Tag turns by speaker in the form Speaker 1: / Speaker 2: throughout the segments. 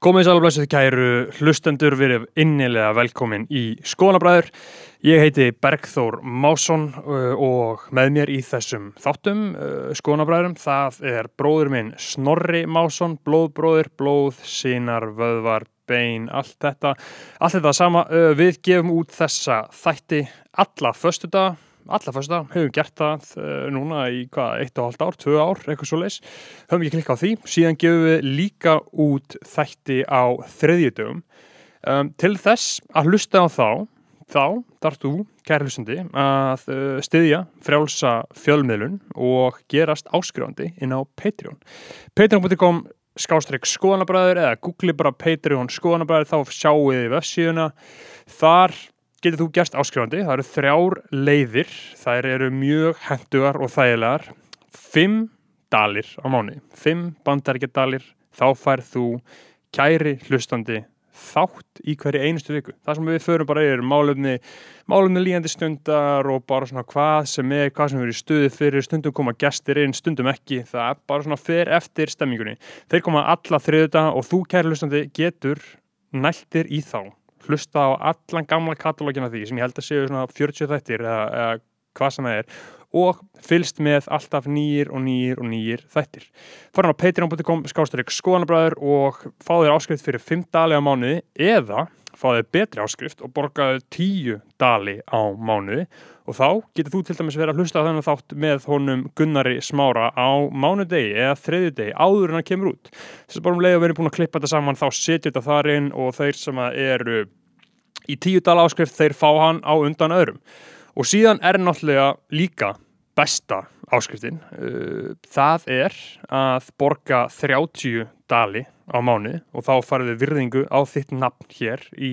Speaker 1: Komið sæl og blessuð kæru hlustendur verið innilega velkomin í Skoðanabræður. Ég heiti Bergþór Másson uh, og með mér í þessum þáttum uh, Skoðanabræðurum það er bróður minn Snorri Másson, blóðbróður, blóð, sínar, vöðvar, bein, allt þetta. Allt þetta sama. Uh, við gefum út þessa þætti alla föstudaga alla fyrsta, hefum gert það uh, núna í hvað, eitt og halvt ár, tvö ár eitthvað svo leis, höfum ekki klikkað á því. Síðan gefum við líka út þætti á þriðjudögum. Um, til þess að hlusta á þá þá þarf þú, kæri hlustandi að uh, styðja frjálsa fjölmiðlun og gerast áskrifandi inn á Patreon. Patreon.com skástrík skoðanabræður eða googli bara Patreon skoðanabræður þá sjáu þið vefsíðuna. Þar getur þú gerst áskrifandi, það eru þrjár leiðir, þær eru mjög hendugar og þægilegar, fimm dalir á mánu, fimm bandaríkjadalir, þá færð þú kæri hlustandi þátt í hverju einustu viku. Það sem við förum bara yfir málumni, málumni líðandi stundar og bara svona hvað sem er, hvað sem er í stuði fyrir, stundum koma gestir inn, stundum ekki, það er bara svona fyrir eftir stemmingunni. Þeir koma alla þriðuta og þú kæri hlustandi getur næltir í þá hlusta á allan gamla katalógina því sem ég held að séu svona 40 þættir eða, eða hvað sem það er og fylst með alltaf nýjir og nýjir og nýjir þættir. Fara á patreon.com skástarík skoðanabræður og fá þér áskrift fyrir 5 dali á mánuði eða fá þér betri áskrift og borgaðu 10 dali á mánuði og þá getur þú til dæmis verið að hlusta þennan þátt með honum Gunnari Smára á mánudegi eða þriðjudegi áður en hann kemur út. Þess að bara um leið að við erum búin að klippa þetta saman þá setjum þetta þar inn og þeir sem eru í 10 dala áskrift þeir fá hann á undan öðrum og síðan er náttúrulega líka besta áskriftin uh, það er að borga 30 dali á mánu og þá farið við virðingu á þitt nafn hér í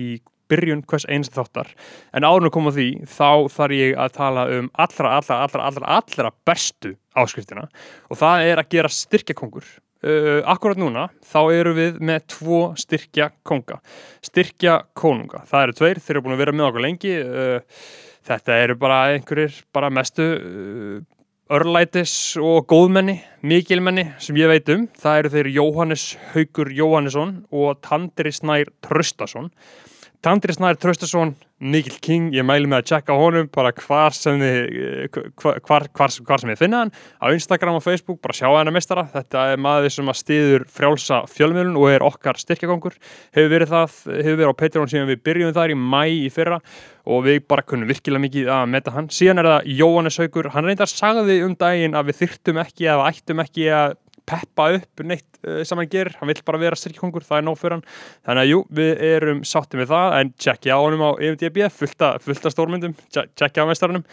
Speaker 1: byrjun hvers eins þáttar. En árun að koma því þá þarf ég að tala um allra, allra, allra, allra, allra bestu áskriftina. Og það er að gera styrkjakongur. Uh, akkurat núna þá eru við með tvo styrkja konga styrkja konunga, það eru tveir þeir eru búin að vera með okkur lengi. Uh, þetta eru bara einhverjir bara mestu uh, örlætis og góðmenni, mikilmenni sem ég veit um, það eru þeir Jóhannes Haugur Jóhannesson og Tandri Snær Tröstason Tandri Snær Tröstason Mikil King, ég mælu mig að checka honum bara hvar sem þið hvar, hvar, hvar sem þið finna hann. Á Instagram og Facebook, bara sjá hann að mistara þetta er maður sem að stiður frjálsa fjölmjölun og er okkar styrkjagangur. Hefur verið það, hefur verið á Patreon síðan við byrjum þar í mæ í fyrra og við bara kunnum virkilega mikið að metta hann. Síðan er það Jóhannes Haugur, hann reyndar sagði um daginn að við þyrtum ekki eða ættum ekki að peppa upp neitt uh, sem hann gerir, hann vill bara vera styrkkongur, það er nóg fyrir hann. Þannig að jú, við erum sáttið með það en tjekkja á honum á EMDB fullta, fullta stórmyndum, tjekkja á mestarunum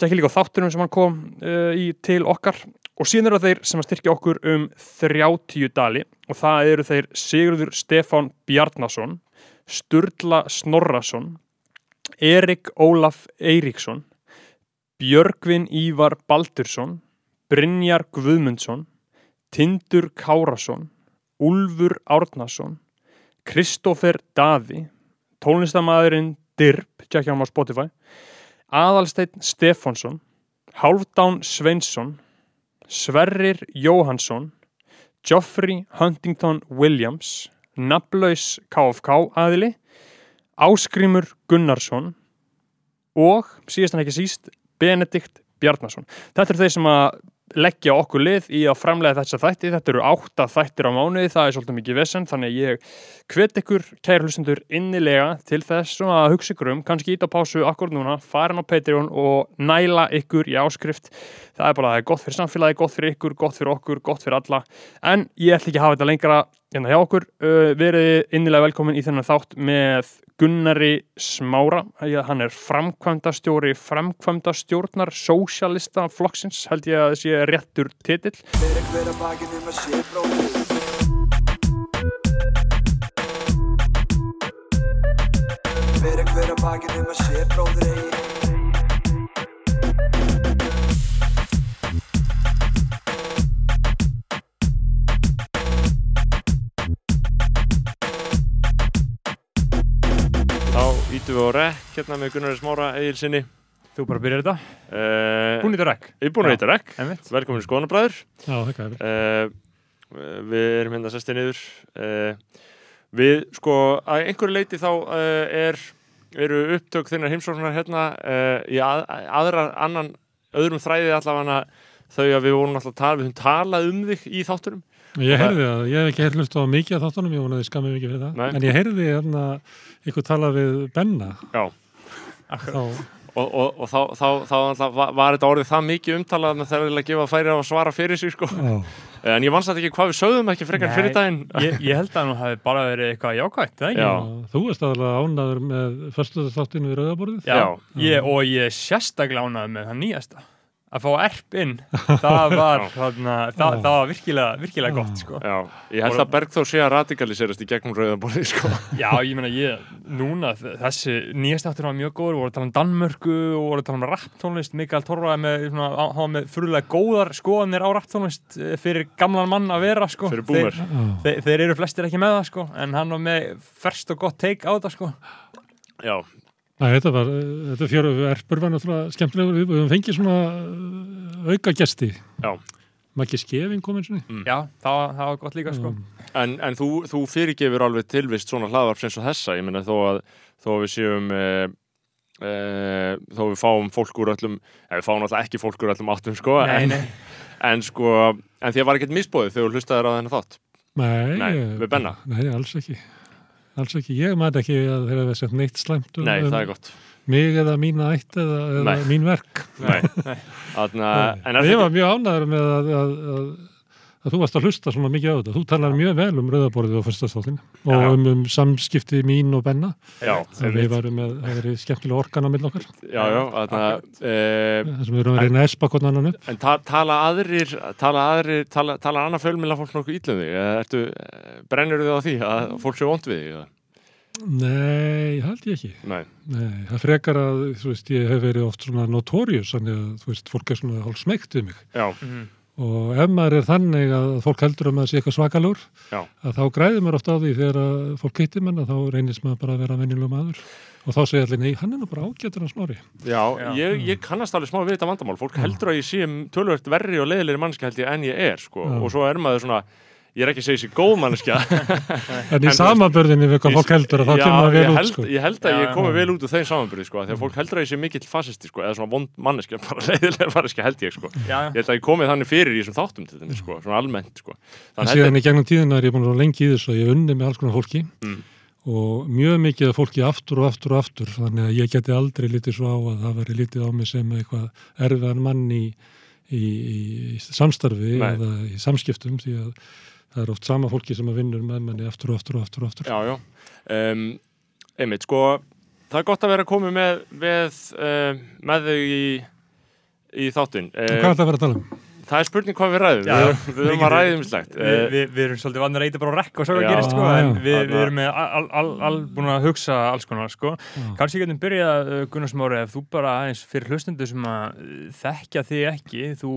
Speaker 1: tjekkja líka á þáttunum sem hann kom uh, í til okkar. Og síðan eru þeir sem að styrkja okkur um 30 dali. Og það eru þeir Sigurður Stefán Bjarnason Sturla Snorrason Erik Ólaf Eiríksson Björgvin Ívar Baldursson Brynjar Guðmundsson Tindur Kárasson, Úlfur Árnason, Kristófer Daði, tónlistamæðurinn Dirb, tjekkja hann á Spotify, Aðalsteinn Stefánsson, Hálfdán Sveinsson, Sverrir Jóhansson, Geoffrey Huntington Williams, Nablaus KFK aðili, Áskrimur Gunnarsson og síðast en ekki síst Benedikt Bjarnason. Þetta er þeir sem að leggja okkur lið í að framlega þessa þætti. Þetta eru átta þættir á mánuði það er svolítið mikið vesen þannig ég hvet ykkur kæri hlustundur innilega til þess að hugsa ykkur um kannski ít á pásu akkur núna, farin á Patreon og næla ykkur í áskrift. Það er bara, það er gott fyrir samfélagi, gott fyrir ykkur gott fyrir okkur, gott fyrir alla. En ég ætla ekki að hafa þetta lengra hérna hjá okkur. Verið innilega velkomin í þennan þátt með Gunnari Smára, hann er framkvæmdastjóri framkvæmdastjórnar Socialista flokksins, held ég að það sé réttur titill. Fyrir hver að bakinn um að sé bróður Fyrir
Speaker 2: ítum við á rekk hérna með Gunnar Smára Egil sinni
Speaker 1: Þú bara byrjar þetta?
Speaker 2: Uh,
Speaker 1: Búin í þetta rekk?
Speaker 2: Ég er búin í þetta rekk. Velkomin í Skónabræður
Speaker 3: Já, þakka
Speaker 2: uh, Við erum hérna sestið niður. Uh, Við, sko, að einhverju leiti þá er, eru upptök þinnar heimsóknar hérna í að, aðra annan öðrum þræði allavega þau að við vorum alltaf að tala, við höfum talað um þig í þátturum.
Speaker 3: Ég heyrði það, ég hef ekki heyrði hlust á mikið af þáttunum, ég vonaði skammið mikið fyrir það,
Speaker 2: Nei.
Speaker 3: en ég heyrði hérna ykkur talað við Benna
Speaker 2: Já.
Speaker 3: þá,
Speaker 2: Og, og, og þá, þá, þá, þá var, var þetta orðið það mikið umtalað með þegar að gefa færi á að svara fyrir sig, sko.
Speaker 3: já,
Speaker 2: En ég vannst ekki hvað við sögðum ekki frekar
Speaker 1: Nei,
Speaker 2: fyrir daginn.
Speaker 1: Ég, ég held að nú hafi bara verið eitthvað það ekki?
Speaker 2: Já.
Speaker 3: þú veist aðalega ánaður með förstu þáttinu við rauðaborðið.
Speaker 1: Já,
Speaker 2: Já.
Speaker 1: Ég, og ég er sérstaklega ánægð með það nýjasta að fá erp inn það var, þarna, það, það var virkilega, virkilega gott sko.
Speaker 2: Já, ég held að Bergþór sé að radikaliserast í gegnum rauðanborðið, sko.
Speaker 1: Já, ég meina ég, núna þessi nýjasta áttur var mjög góður, voru að tala um Danmörku og voru að tala um rapptónlist Mikael Torfaði með, svona, hann var með fyrirlega góðar skoðanir á rapptónlist eh, fyrir gamlan mann að vera sko.
Speaker 2: Fyrir búmer.
Speaker 1: þeir, þeir, þeir eru flestir ekki með það sko, en hann var með ferst og gott take á þetta sko.
Speaker 2: Já,
Speaker 3: Næ, þetta var, þetta fjöru erpur var náttúrulega skemmtilegur, við við höfum fengið svona uh, auka gesti.
Speaker 2: Já.
Speaker 3: Maggi Skefing kom eins og niður.
Speaker 1: Já, það var, það var gott líka sko.
Speaker 2: En, en þú, þú fyrirgefur alveg tilvist svona hlaðvarp eins og þessa, ég meina þó að, þó að við séum e, e, þó við fáum fólk úr öllum eða við fáum alltaf ekki fólk úr öllum áttum sko,
Speaker 1: Nei,
Speaker 2: en,
Speaker 1: nei.
Speaker 2: en sko en því að var ekkert misbóðið þegar þú hlustaðir á þennan þátt
Speaker 3: Nei,
Speaker 2: Nei, við Benna.
Speaker 3: Nei, alls ekki. Alls ekki. Ég maður ekki að þeir hafa sett neitt slæmt um,
Speaker 2: Nei,
Speaker 3: um
Speaker 2: það er gott
Speaker 3: mig eða mína ætt eða, eða
Speaker 2: Nei.
Speaker 3: mín verk.
Speaker 2: Nei. Þarna, en er
Speaker 3: ég var mjög ánæður með að, að, að, að þú varst að hlusta svona mikið á þetta. Þú talar mjög vel um rauðaborðið á fyrstastáttin og um, um samskipti mín og Benna.
Speaker 2: Já,
Speaker 3: við varum með, það verið skemmtilega orkan á mill okkar.
Speaker 2: já, já
Speaker 3: Það sem við erum að reyna að espa hvort annan upp.
Speaker 2: En ta tala aðrir, tala aðrir, tala, tala annað fjölmjöla fólk nokkuð ítlum þig? Eða Ertu, brennur þið á því að fólk sé vond við þig? eða?
Speaker 3: Nei, held ég ekki.
Speaker 2: Nei,
Speaker 3: Nei, það frekar að, þú veist, ég hef verið oft svona notorious, þannig að, þú veist, fólk er svona hálf smegt við mig.
Speaker 2: já,
Speaker 1: Mhm.
Speaker 3: Og ef maður er þannig að fólk heldur að maður sé eitthvað svakalur,
Speaker 2: Já.
Speaker 3: að þá græður maður oft á því þegar að fólk hittir mann að þá reynist maður bara að vera venjulegum maður. Og þá segir allir, nei, hann er nú bara ágætur hans smári.
Speaker 2: já,
Speaker 1: Já.
Speaker 2: Ég, ég kannast alveg smá við þetta vandamál. Fólk heldur að ég sé tölvöld verri og leiðilegri mannski held ég en ég er, sko.
Speaker 3: Já.
Speaker 2: Og svo er maður svona, ég er ekki að segja sér góð mannskja.
Speaker 3: En í samanbörðinni við hvað fólk heldur að þá
Speaker 2: Já,
Speaker 3: kemur
Speaker 2: ég
Speaker 3: vel út,
Speaker 2: held,
Speaker 3: sko.
Speaker 2: ég held að
Speaker 1: Já,
Speaker 2: ég komi vel út úr þeim samanbyrði, sko. Þegar fólk heldur að ég sé mikill fasisti, sko, eða svona vond manneskja, bara leiðilega manneskja held ég, sko. Ég held að ég komi þannig fyrir í þessum þáttum til þeim, sko, svona almennt, sko.
Speaker 3: En
Speaker 2: að
Speaker 3: síðan í gegnum tíðina er ég búin að vera lengi í þessu að ég unni með alls konar fólki
Speaker 2: Mm.
Speaker 3: og mjög mikið af fólki aftur og aftur og aftur þannig að ég geti aldrei litið svo á að það veri litið á mig sem eitthvað erfiðan mann í, í, í samstarfi
Speaker 2: Nei.
Speaker 3: eða í samskiptum því að það er oft sama fólki sem að vinnur með manni aftur og aftur og aftur og aftur.
Speaker 2: Já, já. Um, einmitt, sko, það er gott að vera komið með, með, uh, með þau í, í þáttun.
Speaker 3: Og hvað er það að vera að tala um?
Speaker 2: Það er spurning hvað við ræðum.
Speaker 1: Já,
Speaker 2: við, við höfum að ræða um slegt.
Speaker 1: við, við, við erum svolítið vann að reyta bara á rekk og svo
Speaker 2: Já.
Speaker 1: gerist sko, en við, erum með all, all, all búin að hugsa alls konar sko. Kannski getum byrjað uh, Gunnar Smári ef þú bara aðeins fyrir hlustundu sem að uh, þekkja þig ekki þú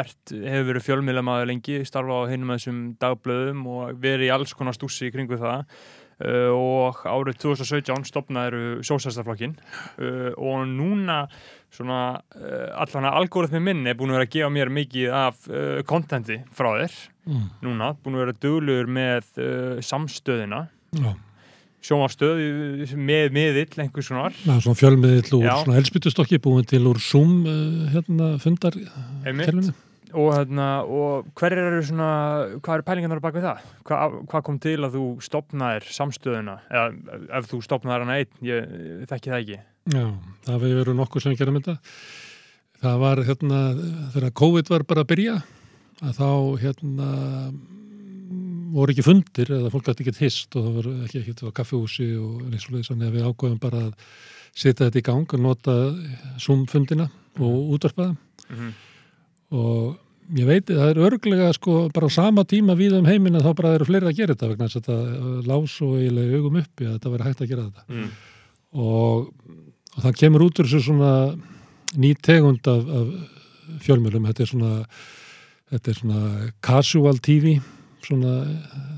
Speaker 1: ert, hefur verið fjölmiðlamaður lengi starfa á hinum þessum dagblöðum og verið í alls konar stússi í kringu það og árið 2017 stopnaður sjósæstaflokkin uh, og núna svona uh, allan að algoritmi minn er búin að vera að gefa mér mikið af uh, kontenti frá þér
Speaker 3: Mm.
Speaker 1: núna, búin að vera duglugur með uh, samstöðina
Speaker 3: Já,
Speaker 1: sjónvarstöð uh, með miðill einhvers konar.
Speaker 3: Er svona fjölmiðill úr
Speaker 1: Já.
Speaker 3: svona elspytustokki búin til úr Zoom uh, hérna fundar
Speaker 1: og, hérna, og hver eru svona hvað eru pælingarnar bak við það? Hvað, hvað kom til að þú stopnaðir samstöðuna? Eða ef þú stopnaðir hana einn ég, ég þekki það ekki
Speaker 3: Já, það hefur verið nokkuð sem gerum þetta. Það var hérna, þegar COVID var bara að byrja, að þá hérna voru ekki fundir eða fólk gæti ekki hist og það voru ekki ekkert á kaffihúsi og eins og þannig að við ákveðum bara að setja þetta í gang og nota Zoom-fundina og útvarpaða
Speaker 1: mm -hmm.
Speaker 3: og ég veit, það er örglega sko bara á sama tíma við um heiminn að þá bara eru fleiri að gera þetta vegna þess að þetta lás og eiginlega augum uppi að þetta verið hægt að gera þetta
Speaker 2: Mm.
Speaker 3: og, og það kemur út úr þessu svona ný tegund af, af fjölmjölum þetta er svona þetta er svona casual TV svona,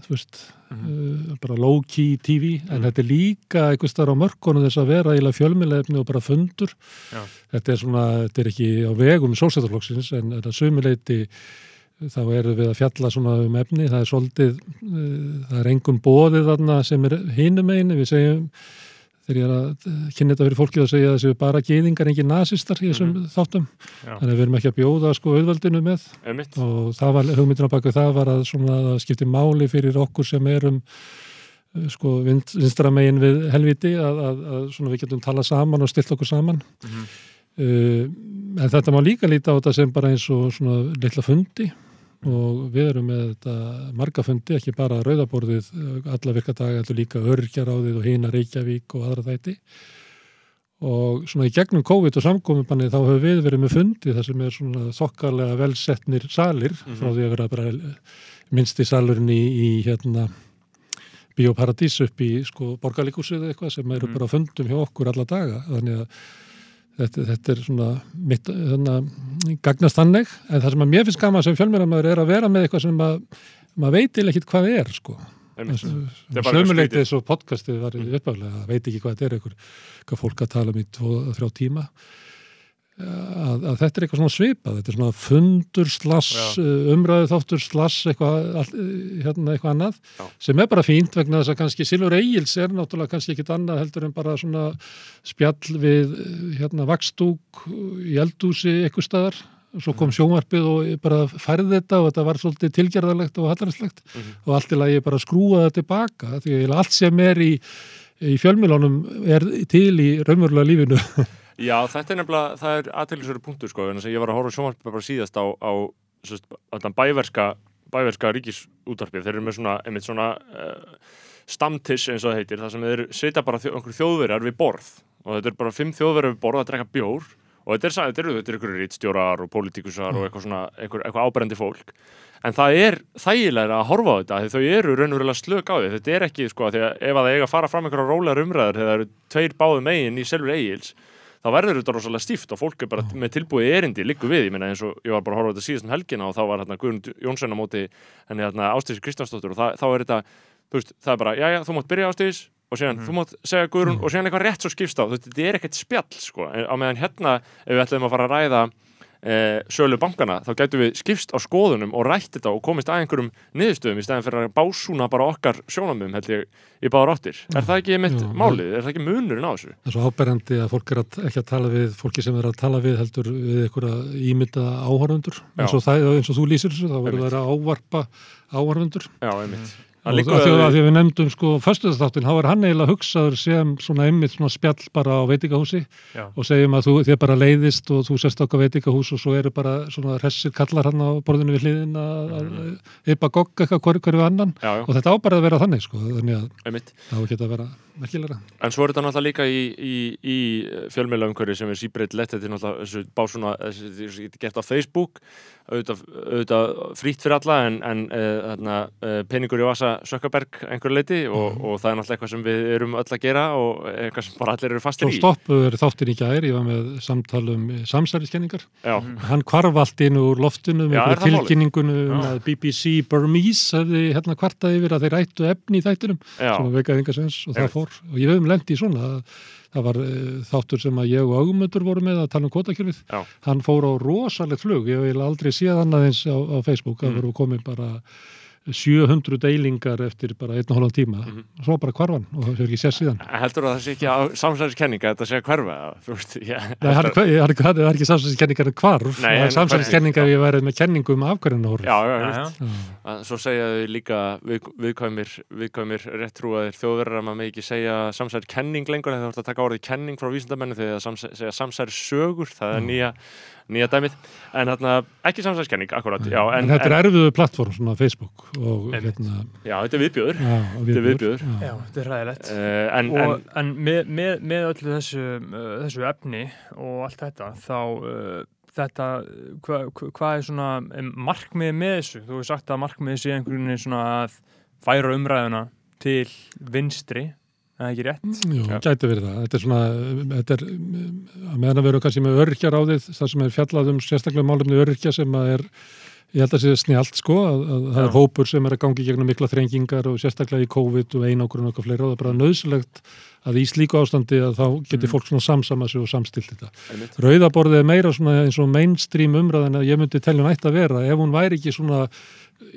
Speaker 3: þú veist uh, bara low-key TV en
Speaker 2: Mhm.
Speaker 3: þetta er líka einhvers þar á mörkunum þess að vera eiginlega fjölmjölefni og bara fundur.
Speaker 1: Já.
Speaker 3: þetta er svona, þetta er ekki á vegum sólsættarflokksins en þetta sömuleiti þá erum við að fjalla svona um efni, það er svolítið, uh, það er engum bóðið þarna sem er hinum einu, við segjum, þegar ég er að kynna þetta fyrir fólkið að segja að þessu bara geðingar, engin nazistar í þessum þáttum,
Speaker 1: Já.
Speaker 3: þannig að við erum ekki að bjóða sko auðvaldinu með.
Speaker 2: Einmitt.
Speaker 3: Og það var hugmyndin á baku það var að svona að skipti máli fyrir okkur sem erum uh, sko vind- vinstra megin við helviti að, að, að við getum talað saman og stilt okkur saman.
Speaker 1: Mhm.
Speaker 3: uh, en þetta má líka líta á þetta sem bara eins og svona litla fundi og við erum með þetta marga fundi, ekki bara rauðaborðið alla virka daga, þetta líka örkjaráðið og hina Reykjavík og aðra þætti. Og svona í gegnum COVID og samkominbanni þá höfum við verið með fundi þar sem er svona þokkarlega velsettnir salir frá því að vera bara minnsti salurinn í, í hérna Bíóparadís upp í sko borgarlíkusið eða eitthvað sem eru bara á fundum hjá okkur alla daga. Þannig að þetta, þetta er svona mitt, þannig, gagnast þannig. En það sem að mér finnst gaman sem fjölmjörnamaður er að vera með eitthvað sem að maður veit til ekkit hvað er sko.
Speaker 2: Er
Speaker 3: Sömuleiti og podcastið var mm. uppaflega, veit ekki hvað þetta er eitthvað, hvað fólk að tala um í tvo, þrjá tíma að, að þetta er eitthvað svona svipað, þetta er svona fundur slass, umræðu þáttur slass eitthvað, all, hérna, eitthvað annað
Speaker 2: Já.
Speaker 3: sem er bara fínt vegna þess að kannski Silfur Egils er náttúrulega kannski ekkit annað heldur en bara svona spjall við hérna vakstúk í eldúsi eitthvað staðar. Svo kom sjónvarpið og bara færði þetta og þetta var svolítið tilgerðarlegt og hallarslegt og allt í lagi bara skrúa það tilbaka því að allt sem er í, í fjölmilónum er til í raunverulega lífinu
Speaker 2: Já, þetta er nefnilega, það er aðtæklusverið punktur sko, en þess að ég var að horfa sjónvarpið bara síðast á, á þetta bæverska, bæverska ríkisútvarpið, þeir eru með svona, einmitt svona uh, stamtish eins og það heitir, það sem þeir setja bara þjó, einhverju þjóðverjar við borð. Og þetta er bara fimm þjóðverjar við borð að drekka bjór. Og þetta er, sa- þetta eru, einhverju rítstjórar og pólitíkusar og eitthvað svona, einhver, eitthvað áberendi fólk. En það er þægilega að horfa á þetta því þau eru raunverulega slök á því. Þetta er ekki sko, því að ef að það eiga að fara fram einhverja rólegar umræður þegar það eru tveir báðu megin í selur eigils þá verður þetta rosalega stíft og fólk er bara með tilbúið erindi líku við, ég meina eins og ég var bara að horfa þetta síðast um helgina og þá var hérna Guðrund Jónsson á móti henni hérna Ástísi Kristjánsdóttur og það, þá er þetta, þú veist, það er bara, já, já, þú mátt byrja Ástís og síðan, þú mátt segja Guðrún og síðan eitthvað rétt svo skipst á, þú veist, þetta er ekkert spjall, sko, en á meðan hérna, ef við ætlum að fara að ræða eh, sölu bankana, þá gætum við skipst á skoðunum og rætt þetta og komist að einhverjum niðurstöðum í stæðan fyrir að básúna bara okkar sjónamum, held ég, í báðar áttir. Er það ekki mitt
Speaker 3: Jú,
Speaker 2: málið? Er það ekki munurinn á þessu?
Speaker 3: það er svo áberandi að fólk er að, ekki að tala við fólki sem er að tala við heldur við einhverja ímynda áhörfundur eins og, það, eins og þú lýsir þessu, þá verður það að ávarpa áhörfundur
Speaker 2: Já, einmitt.
Speaker 3: Að við nefndum sko föstuðastáttin, þá er hann eiginlega hugsaður sem svona einmitt svona spjall bara á veitingahúsi
Speaker 1: Já.
Speaker 3: og segjum að þú, þið bara leiðist og þú sest okkar veitingahús og svo eru bara svona hressir kallar hann á borðinu við hliðin að ypa gogg eitthvað hver, hverju annan.
Speaker 2: Já,
Speaker 3: og þetta á bara að vera þannig sko, þannig að það á ekki að vera merkilega.
Speaker 2: En svo er þetta náttúrulega líka í, í, í fjölmeila umhverju sem er síbreyt lett. Þetta er náttúrulega þessu básuna þessu, gert á Facebook auðvitað, auðvitað frýtt fyrir alla en, en uh, þarna, uh, peningur í vasa Sökkaberg einhver leiti og, og það er náttúrulega eitthvað sem við erum öll að gera og eitthvað sem bara allir eru fastir
Speaker 3: Svo
Speaker 2: í.
Speaker 3: stoppuður þáttin í gær, ég var með samtalum samsæriskenningar,
Speaker 2: Já,
Speaker 3: hann kvarf allt inn úr loftinu með
Speaker 2: Já,
Speaker 3: tilkynningunum um að BBC Burmese hefði hérna kvartað yfir að þeir ættu efni í þættinum
Speaker 2: já,
Speaker 3: sem veikaði enga sens og það
Speaker 2: Einmitt.
Speaker 3: Fór og ég hefum lendi í svona. Að það var uh, þáttur sem að ég og augmundur voru með að tala um kvotakjörfið hann fór á rosalegt flug. Ég vil aldrei séð annað eins á, á Facebook. Það
Speaker 2: Mm.
Speaker 3: voru komið bara 700 deilingar eftir bara einn og hálfan tíma.
Speaker 2: Mhm.
Speaker 3: svo bara kvarfan og það er ekki séð síðan.
Speaker 2: Heldur að það sé ekki á samsæðiskenninga þetta sé að hverfa þú
Speaker 3: hann er ekki samsæðiskenningar en hvarf.
Speaker 2: Nei,
Speaker 3: það er samsæðiskenningar
Speaker 2: hvernig,
Speaker 3: við værið með kenningum af hverjum
Speaker 2: já, já,
Speaker 1: Já, já.
Speaker 2: að svo segja þau líka við, viðkvæmir, viðkvæmir réttrúaðir þjóðverðar að maður með ekki segja samsæri kenning lengur þegar þú ert að taka orðið kenning frá vísindamennu þegar það segja samsæri sögur það er nýja, nýja dæmið en þarna, ekki samsæri kenning, akkurat já,
Speaker 3: en,
Speaker 2: en,
Speaker 3: þetta er erfiðu plattform svona Facebook og hérna
Speaker 2: já, þetta er viðbjöður
Speaker 3: já, og
Speaker 2: Þetta er
Speaker 3: viðbjóður. Já.
Speaker 1: Þetta er ræðilegt.
Speaker 2: uh, en,
Speaker 1: og,
Speaker 2: en
Speaker 1: en, með, með, með öllu þessu, uh, þessu efni og allt þetta þá uh, þetta, hvað hva, hva er svona um, markmiði með þessu? Þú hefur sagt að markmiði sé einhvern veginn svona að færa umræðuna til vinstri, er það ekki rétt?
Speaker 3: Jú,
Speaker 2: Já.
Speaker 3: gæti verið það. Þetta er svona, þetta er, að meðan að vera kannski með öryrkjar á þið, það sem er fjallað um sérstaklega málefni öryrkja sem að er, ég held að sé snjált sko, að, að það er hópur sem er að gangi gegnum mikla þrengingar og sérstaklega í COVID og einogrun og eitthvað fleira og það er bara nöðsilegt að í slíku ástandi að þá geti
Speaker 1: Mm.
Speaker 3: fólk svona samsama sig og samstilt þetta. Rauðaborðið er meira svona eins og mainstream umræðan að ég myndi telja hún ætti að vera ef hún væri ekki svona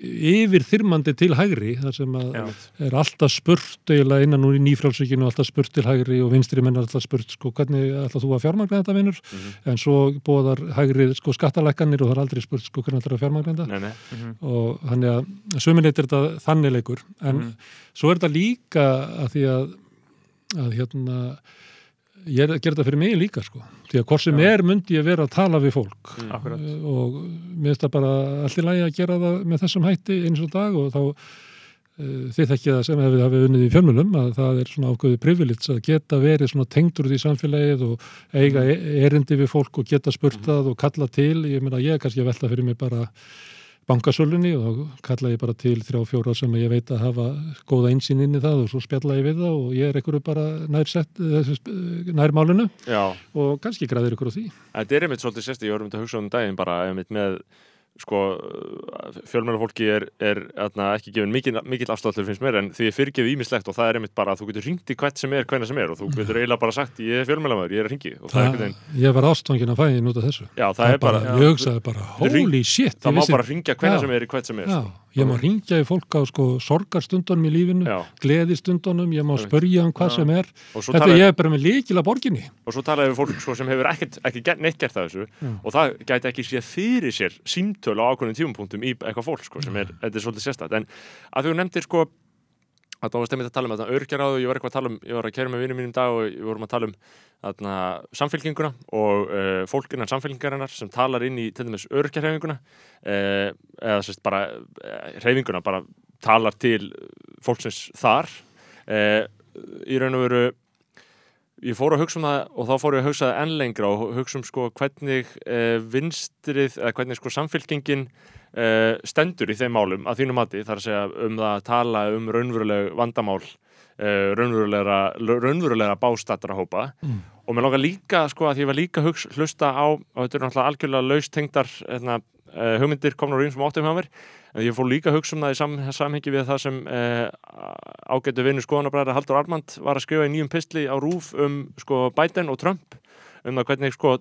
Speaker 3: yfir þyrmandi til hægri þar sem að
Speaker 1: Já.
Speaker 3: er alltaf spurt eiginlega innan úr í nýfrálsvíkinu alltaf spurt til hægri og vinstri menn er alltaf spurt sko hvernig ætla þú að fjármagna þetta vinnur
Speaker 2: Mhm.
Speaker 3: en svo bóðar hægri sko skattalækkanir og það er aldrei spurt sko hvernig ætla að fjármagna þetta
Speaker 2: Nei, nei.
Speaker 1: Mhm.
Speaker 3: og þannig að sömuleit er þetta þannig leikur en
Speaker 1: Mhm.
Speaker 3: svo er þetta líka að því að, að hérna ég er að gera þetta fyrir mig líka sko. Því að hvort sem
Speaker 1: Já.
Speaker 3: er myndi ég vera að tala við fólk.
Speaker 2: Mm.
Speaker 3: Eh, og mér finnst það bara allir lægi að gera það með þessum hætti eins og dag og þá uh, þið þekkið það sem hefur hafið unnið í fjölmjölum að það er svona ákveði privilits að geta verið svona tengdur út í samfélagið og eiga e- erindi við fólk og geta spurt það og kalla til. Ég meina ég er kannski að velta fyrir mig bara bankasölunni og þá kalla ég bara til þrjá fjóra sem ég veit að hafa góða einsýn inn í það og svo spjalla ég við það og ég er einhverju bara nær, sett, eh, nær málinu
Speaker 2: Já,
Speaker 3: og kannski græðir ykkur á því.
Speaker 2: Þetta er einmitt svolítið sérst, ég var um þetta að hugsa um daginn bara einmitt með sko, fjölmjöla fólki er, er atna, ekki gefin mikill, mikill afstáttur finnst mér en því er fyrirgefið ímislegt og það er einmitt bara að þú getur ringt í hvert sem er, hvernig sem er og þú getur eiginlega bara sagt ég er fjölmjölamöður, ég er að ringi það er veginn,
Speaker 3: ég var ástfangin að fæði nút af þessu
Speaker 2: já það er bara,
Speaker 3: ég hugsaði bara, holy shit
Speaker 2: það
Speaker 3: ég
Speaker 2: má bara ringja hvernig
Speaker 3: Já.
Speaker 2: sem er í hvert sem er
Speaker 3: já,
Speaker 2: sko.
Speaker 3: Ég má ringja í fólk á sko sorgarstundunum í lífinu,
Speaker 2: Já.
Speaker 3: gleðistundunum ég má spörja um hvað
Speaker 1: Já.
Speaker 3: sem er þetta
Speaker 2: talaði
Speaker 3: ég er bara með líkil að borginni
Speaker 2: og svo talaði við fólk sko, sem hefur ekkert, ekki neitt gert það þessu
Speaker 3: Já.
Speaker 2: og það gæti ekki séð fyrir sér símtölu á ákveðnum tímapunktum í eitthvað fólk sko, sem er, þetta er svolítið sérstætt en að þú nefndir sko að það var stemmið að tala um þetta örgjaráðu, ég var eitthvað að tala um ég var að kæra með vinnum mínum dag og við vorum að tala um þarna, samfélkinguna og uh, fólk innan samfélkingarinnar sem talar inn í til dæmis örgjarhefinguna uh, eða sérst bara uh, hreyfinguna bara talar til fólksins þar í raun og veru ég fór að hugsa um það og þá fór ég að hugsa það enn lengra og hugsa um sko hvernig uh, vinstrið eða hvernig sko samfélkingin uh, stendur í þeim málum að þínu mati þar að segja um það að tala um raunveruleg vandamál uh, raunverulegra, raunverulegra bástatara hópa
Speaker 3: Mm.
Speaker 2: og mér langar líka sko að ég var líka hugsa, hlusta á og þetta er náttúrulega algjörlega laustengdar hérna, uh, hugmyndir komnar úr eins og áttum hjá mér en ég fór líka að hugsa um það í sam, samhengi við það sem uh, ágættu vinnu skoðanabræðar Haldur Armand var að skrifa í nýjum pistli á rúf um sko Biden og Trump um það hvernig sko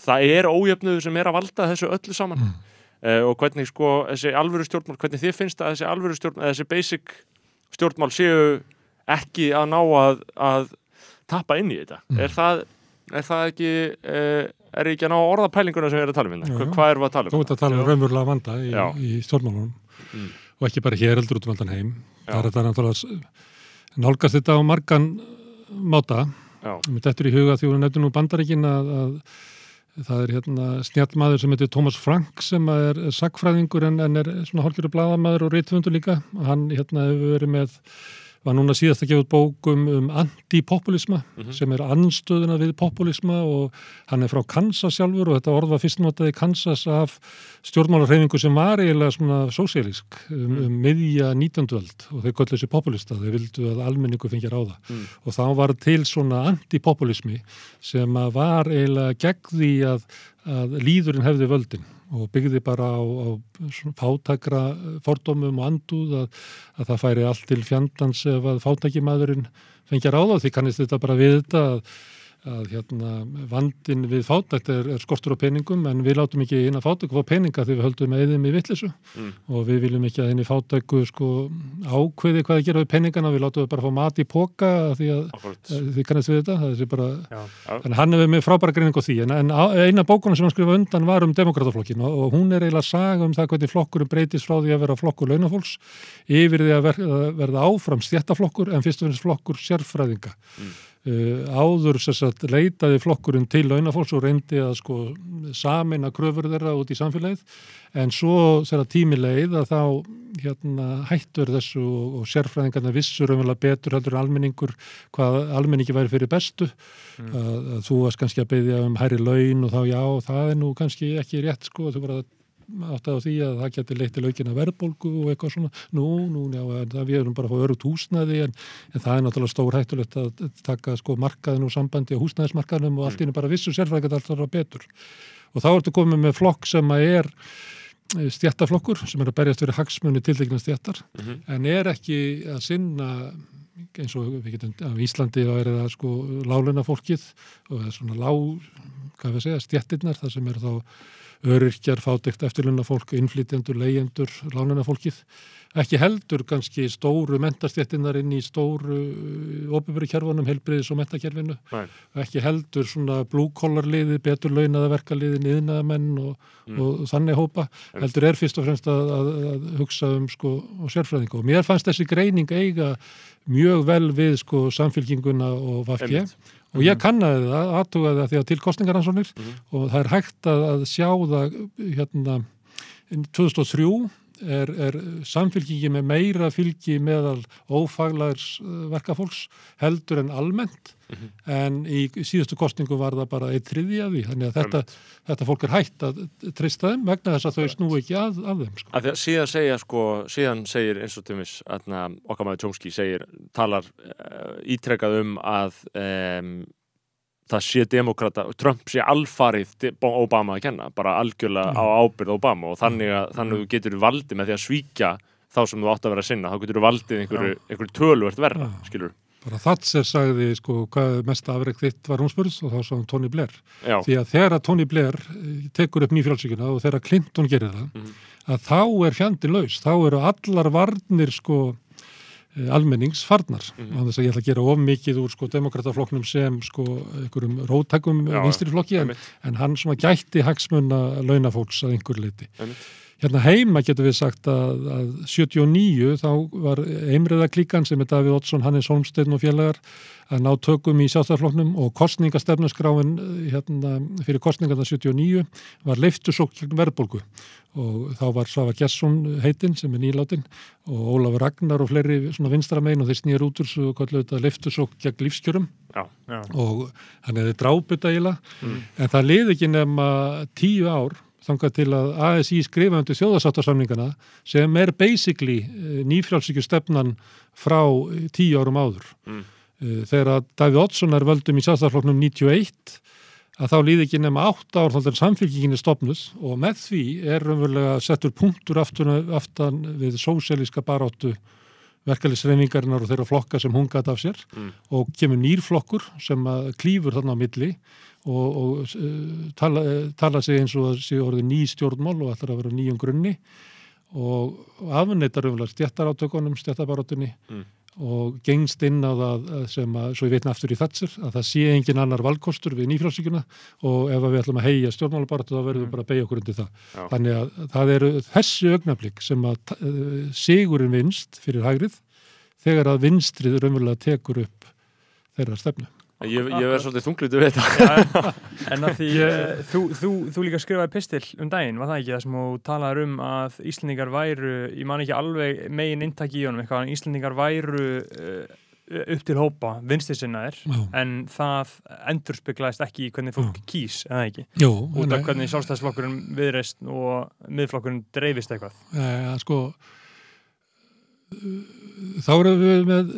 Speaker 2: það er ójöfnuðu sem er að valda þessu öllu saman
Speaker 3: Mm.
Speaker 2: uh, og hvernig sko þessi alvöru stjórnmál, hvernig þið finnst að þessi alvöru stjórnmál, þessi basic stjórnmál séu ekki að ná að, að tappa inn í þetta
Speaker 3: Mm.
Speaker 2: er, það, er það ekki er ekki að ná orðapælinguna sem við erum að tala um hérna? Hvað erum við að tala
Speaker 3: þú
Speaker 2: um?
Speaker 3: ert að tala um raunverulega vanda í, í stjórnmálunum
Speaker 2: Mm.
Speaker 3: og ekki bara hér heldur út um allan heim
Speaker 2: Já.
Speaker 3: það er þetta náttúrulega nálgast þetta á margan máta Mér dettur í huga því hún nefnir nú bandaríkin að, að það er hérna snjallmaður sem heitir Thomas Frank sem er sagfræðingur en, en er svona hálfgerður bladamaður og reytfundur líka. Hann hérna hefur verið með, var núna síðast að gefa út bókum um antipopulisma
Speaker 2: Mhm.
Speaker 3: sem er anstöðuna við populisma og hann er frá Kansas sjálfur og þetta orð var fyrst notað í Kansas af stjórnmálarhefingu sem var eiginlega svona sósíalísk um,
Speaker 2: Mm.
Speaker 3: um miðja 19. öld og þau göllu þessi populista, þau vildu að almenningu fengi ráða
Speaker 2: Mm.
Speaker 3: og þá var til svona antipopulismi sem var eiginlega gegn því að, að líðurinn hefði völdin og byggði bara á, á svona fátækra fordómum og andúð að, að það færi allt til fjandans ef að fátækimaðurinn fengi að ráða því. Kannist þetta bara við þetta að, að hérna, vandin við fátækt er, er skortur á peningum en við látum ekki inn að fátæku fá peninga því við höldum eðum í vittlisu
Speaker 2: Mm.
Speaker 3: og við viljum ekki að inn í fátæku sko, ákveði hvað að gera við peningana við látum við bara fá mat í póka því að Eh, Þið kannast við þetta, það er bara,
Speaker 1: Já.
Speaker 3: en hann hefur með frábæra greining á því, en, en eina bókunum sem hann skrifa undan var um demokrataflokkin og, og hún er eiginlega saga um það hvernig flokkurum breytist frá því að vera flokkur launafólks yfir því að verða, verða áfram stjættaflokkur en fyrst og finnst flokkur sérfræðinga.
Speaker 2: Mm.
Speaker 3: Uh, áður sagt, leitaði flokkurinn til launafólks og reyndi að sko samina kröfur þeirra út í samfélagið en svo þegar tími leið að þá hérna, hættur þessu og, og sérfræðingarna vissur umverulega betur heldur en almenningur hvað almenningi væri fyrir bestu
Speaker 1: Mm.
Speaker 3: að, að þú varst kannski að byggja um hærri laun og þá já, það er nú kannski ekki rétt sko, þú var að átt að því að það geti leitt til aukina verðbólgu og eitthvað svona, nú, nú, já, það við erum bara að fá örugt húsnæði en, en það er náttúrulega stór hættulegt að taka sko markaðin og sambandi á húsnæðismarkaðinum og allt í einu bara vissu sérfræðingar alltaf að betur og þá ertu komið með flokk sem að er stjættaflokkur sem er að berjast fyrir hagsmunni tildekina stjættar
Speaker 2: Mhm.
Speaker 3: en er ekki að sinna eins og við getum af Íslandi þá er það sko láluna fólkið og það er svona lá, hvað við segja, stjettirnar þar sem eru þá öryrkjar, fátækt eftirlunna fólk, innflytjendur, leyendur, láluna fólkið ekki heldur kannski stóru mentastjettinnar inn í stóru ofiböru kjærfunum, helbriðis og mentakerfinu ekki heldur svona blúkollarliði, betur launaða verkaliði niðnaðamenn og,
Speaker 2: Mm.
Speaker 3: og þannig hópa, heldur er fyrst og fremst að, að, að hugsa um sko og sérfræðingu og mér fannst þessi greining eiga mjög vel við sko samfélkinguna og vafki
Speaker 2: Einmitt.
Speaker 3: Og ég kannaði það, aðtugaði það því að til kostningaransónir
Speaker 2: Mhm.
Speaker 3: og það er hægt að, að sjá það hérna 2003 er, er samfélkingi með meira fylgi meðal ófaglærs uh, verkafólks heldur en almennt
Speaker 2: Mhm.
Speaker 3: en í síðustu kostningu var það bara eitt þriði af því þannig að þetta, þetta fólk er hægt að treysta þeim vegna þess að þau snú ekki að, að þeim sko.
Speaker 2: Að síðan segja sko, síðan segir eins og tjómis okkar maður Chomsky segir, talar uh, ítrekkað um að um, það sé demokrata, Trump sé alfarið Obama að kenna, bara algjörlega á ábyrð Obama og þannig að þannig að þú getur valdið með því að svíkja þá sem þú átt að vera að sinna, þá getur þú valdið einhverju, einhverju töluvert verra,
Speaker 3: Já.
Speaker 2: skilur
Speaker 3: bara Thatcher sagði sko hvað mesta afreg þitt var hún spurðs og þá sagði hún Tony Blair.
Speaker 2: Já,
Speaker 3: því að þegar að Tony Blair eh, tekur upp nýfjálsíkuna og þegar Clinton gerir það
Speaker 2: Mhm.
Speaker 3: að þá er fjandi laus, þá eru allar varnir sko eh, almennings farnar
Speaker 2: Mhm.
Speaker 3: á þess að ég ætla að gera of mikið úr sko demokrataflokknum sem sko einhverjum róttækum
Speaker 2: Já,
Speaker 3: vinstriflokki en, en hann svona gætti hagsmunna launafólks að einhver leiti.
Speaker 2: einmitt.
Speaker 3: Hérna heima getur við sagt að, að 79 þá var einriða klíkan sem er Davíð Oddsson, Hannes Holmsteinn og félagar að ná tökum í sjálfstæðarflokknum og kostningastefnusgráin hérna, fyrir kostningarna 79 var leiftusók verðbólgu og þá var Svafa Gesson heitinn sem er nýláttinn og Ólafur Ragnar og fleiri svona vinstramein og þeir snýjar út úr svo kallu þetta leiftusók gegn lífskjörum
Speaker 2: Já,
Speaker 1: Já.
Speaker 3: og hann hefði dráput eiginlega
Speaker 2: Mm.
Speaker 3: en það liði ekki nema tíu ár þangað til að ASI skrifa undir þjóðasáttarsamningana sem er basically nýfrjálsíkju stefnan frá eh, tíu árum áður.
Speaker 2: Mm.
Speaker 3: Eh, Þegar að Davíð Oddsson er völdum í sjálfstæðarflokknum 91 að þá líði ekki nema 8 ár þannig að samfélkingin er stopnuð og með því er raunverulega settur punktur aftan, aftan við sósélíska baráttu verkefliðsreifingarinnar og þeirra flokka sem hún gæti af sér
Speaker 2: Mm.
Speaker 3: og kemur nýrflokkur sem klýfur þarna á milli og, og uh, tala, uh, tala sig eins og að sé orðið ný stjórnmál og ætlar að vera nýjum grunni og afneitar umlega stjættarátökunum, stjættabarátunni
Speaker 2: Mm.
Speaker 3: og gengst inn á það að sem að, svo ég veitna aftur í þatsir, að það sé engin annar valkostur við nýfrálsíkuna og ef við ætlum að heia stjórnmálabaratu þá verðum við bara að beigja okkur undir það.
Speaker 2: Já.
Speaker 3: Þannig að það eru þessi augnablík sem að uh, sigurinn vinst fyrir hægrið þegar að vinstrið raunverulega tekur upp þeirra stefnu.
Speaker 2: Ég, ég verð svolítið þunglítið við þetta
Speaker 1: Já, en að því uh, þú, þú, þú líka skrifaði pistil um daginn, var það ekki það sem þú talaður um að Íslendingar væru, ég man ekki alveg megin inntaki í honum eitthvað, en Íslendingar væru uh, upp til hópa vinstisinnaðir,
Speaker 3: Já.
Speaker 1: en það endurspeglaðist ekki í hvernig fólk kýs, eða ekki?
Speaker 3: Jú,
Speaker 1: Út af hvernig sjálfstæðsflokkurinn viðreist og miðflokkurinn dreifist eitthvað.
Speaker 3: e, sko þá erum við með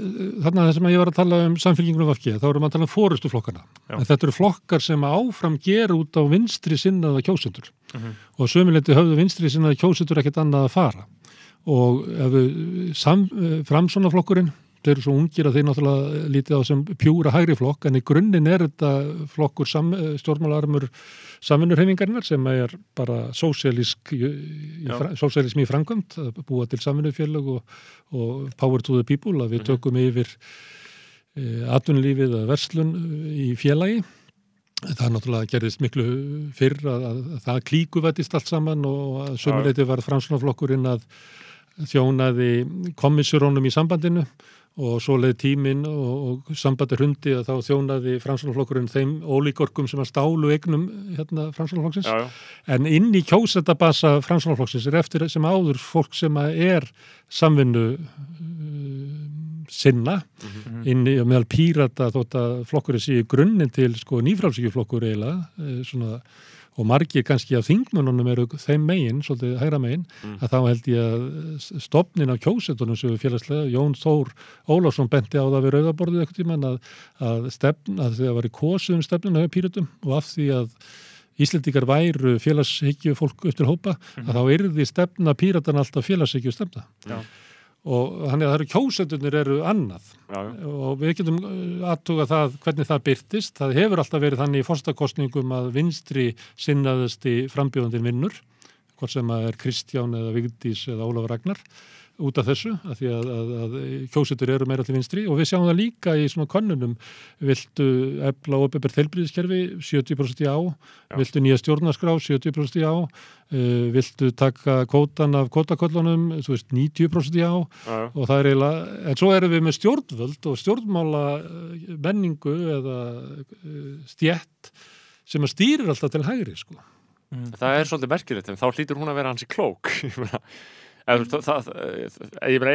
Speaker 3: þarna þess að ég var að tala um samfélgingunum vafki, þá erum við að tala um fórustuflokkana en þetta eru flokkar sem áfram ger út á vinstri sinnaða kjósendur.
Speaker 1: Mhm.
Speaker 3: og sömuleyti höfðu vinstri sinnaða kjósendur ekkert annað að fara. Og ef við sam, framsonaflokkurinn þeir eru svo ungir að þeir náttúrulega lítið á sem pjúra hægri flokk en í grunninn er þetta flokkur sam, stjórnmálarmur samvinnurhefingarinnar sem er bara sósialísk í framkvæmt búa til samvinnufélög og, og power to the people að við
Speaker 2: Mhm.
Speaker 3: tökum yfir e, atvinnulífið að verslun eh, í félagi. Það náttúrulega gerðist miklu fyrr að, að, að það klíkuvættist allt saman og að sömuleiti var fransunaflokkurinn að þjónaði komissurónum í sambandinu og svo leið tíminn og, og sambandi hrundi að þá þjónaði fransunaflokkurinn þeim ólíkorkum sem að stálu eignum hérna
Speaker 2: já,
Speaker 3: en inn í kjósetabasa fransunaflokksins er eftir sem áður fólk sem að er samvinnu uh, sinna
Speaker 2: Mhm.
Speaker 3: inn í og meðal pírata þótt að flokkurinn sé í grunninn til sko nýfrálsíkjuflokkur eiginlega eh, svona, og margir kannski af þingmönunum eru þeim megin, svolítið hægra megin
Speaker 2: Mm.
Speaker 3: að þá held ég að stopnin á kjósetunum sem við félagslega, Jón Þór Ólafsson benti á það við rauðaborðið eitthvað tíman að, að stefn, að þegar var í kosu um stefninu hefur píratum og af því að Íslendingar væru félagshyggju fólk upp til hópa, að þá yrði stefna píratan alltaf félagshyggju stefna.
Speaker 1: Já.
Speaker 3: Og þannig að það eru kjósendunir eru annað
Speaker 2: já, já.
Speaker 3: og við getum aðtuga það hvernig það byrtist. Það hefur alltaf verið þannig í forstakostningum að vinstri sinnaðasti frambjóðandinn vinnur, hvort sem að er Kristján eða Vigdís eða Ólafur Ragnar út af þessu, af því að, að, að kjósutur eru meira til vinstri og við sjáum það líka í svona könnunum, viltu ebla og uppebber þeilbríðiskerfi 70% já,
Speaker 2: Já.
Speaker 3: viltu nýja stjórnarskrá 70% já, uh, viltu taka kótan af veist 90% já,
Speaker 2: já, já.
Speaker 3: og það er eiginlega, en svo erum við með stjórnvöld og stjórnmála eh, menningu eða eh, stjætt sem að stýrir alltaf til hægri sko.
Speaker 2: Það er svolítið merkilegt, en þá hlýtur hún að vera hansi klók. Ég meina, ef, það, það, ef, ef, ef,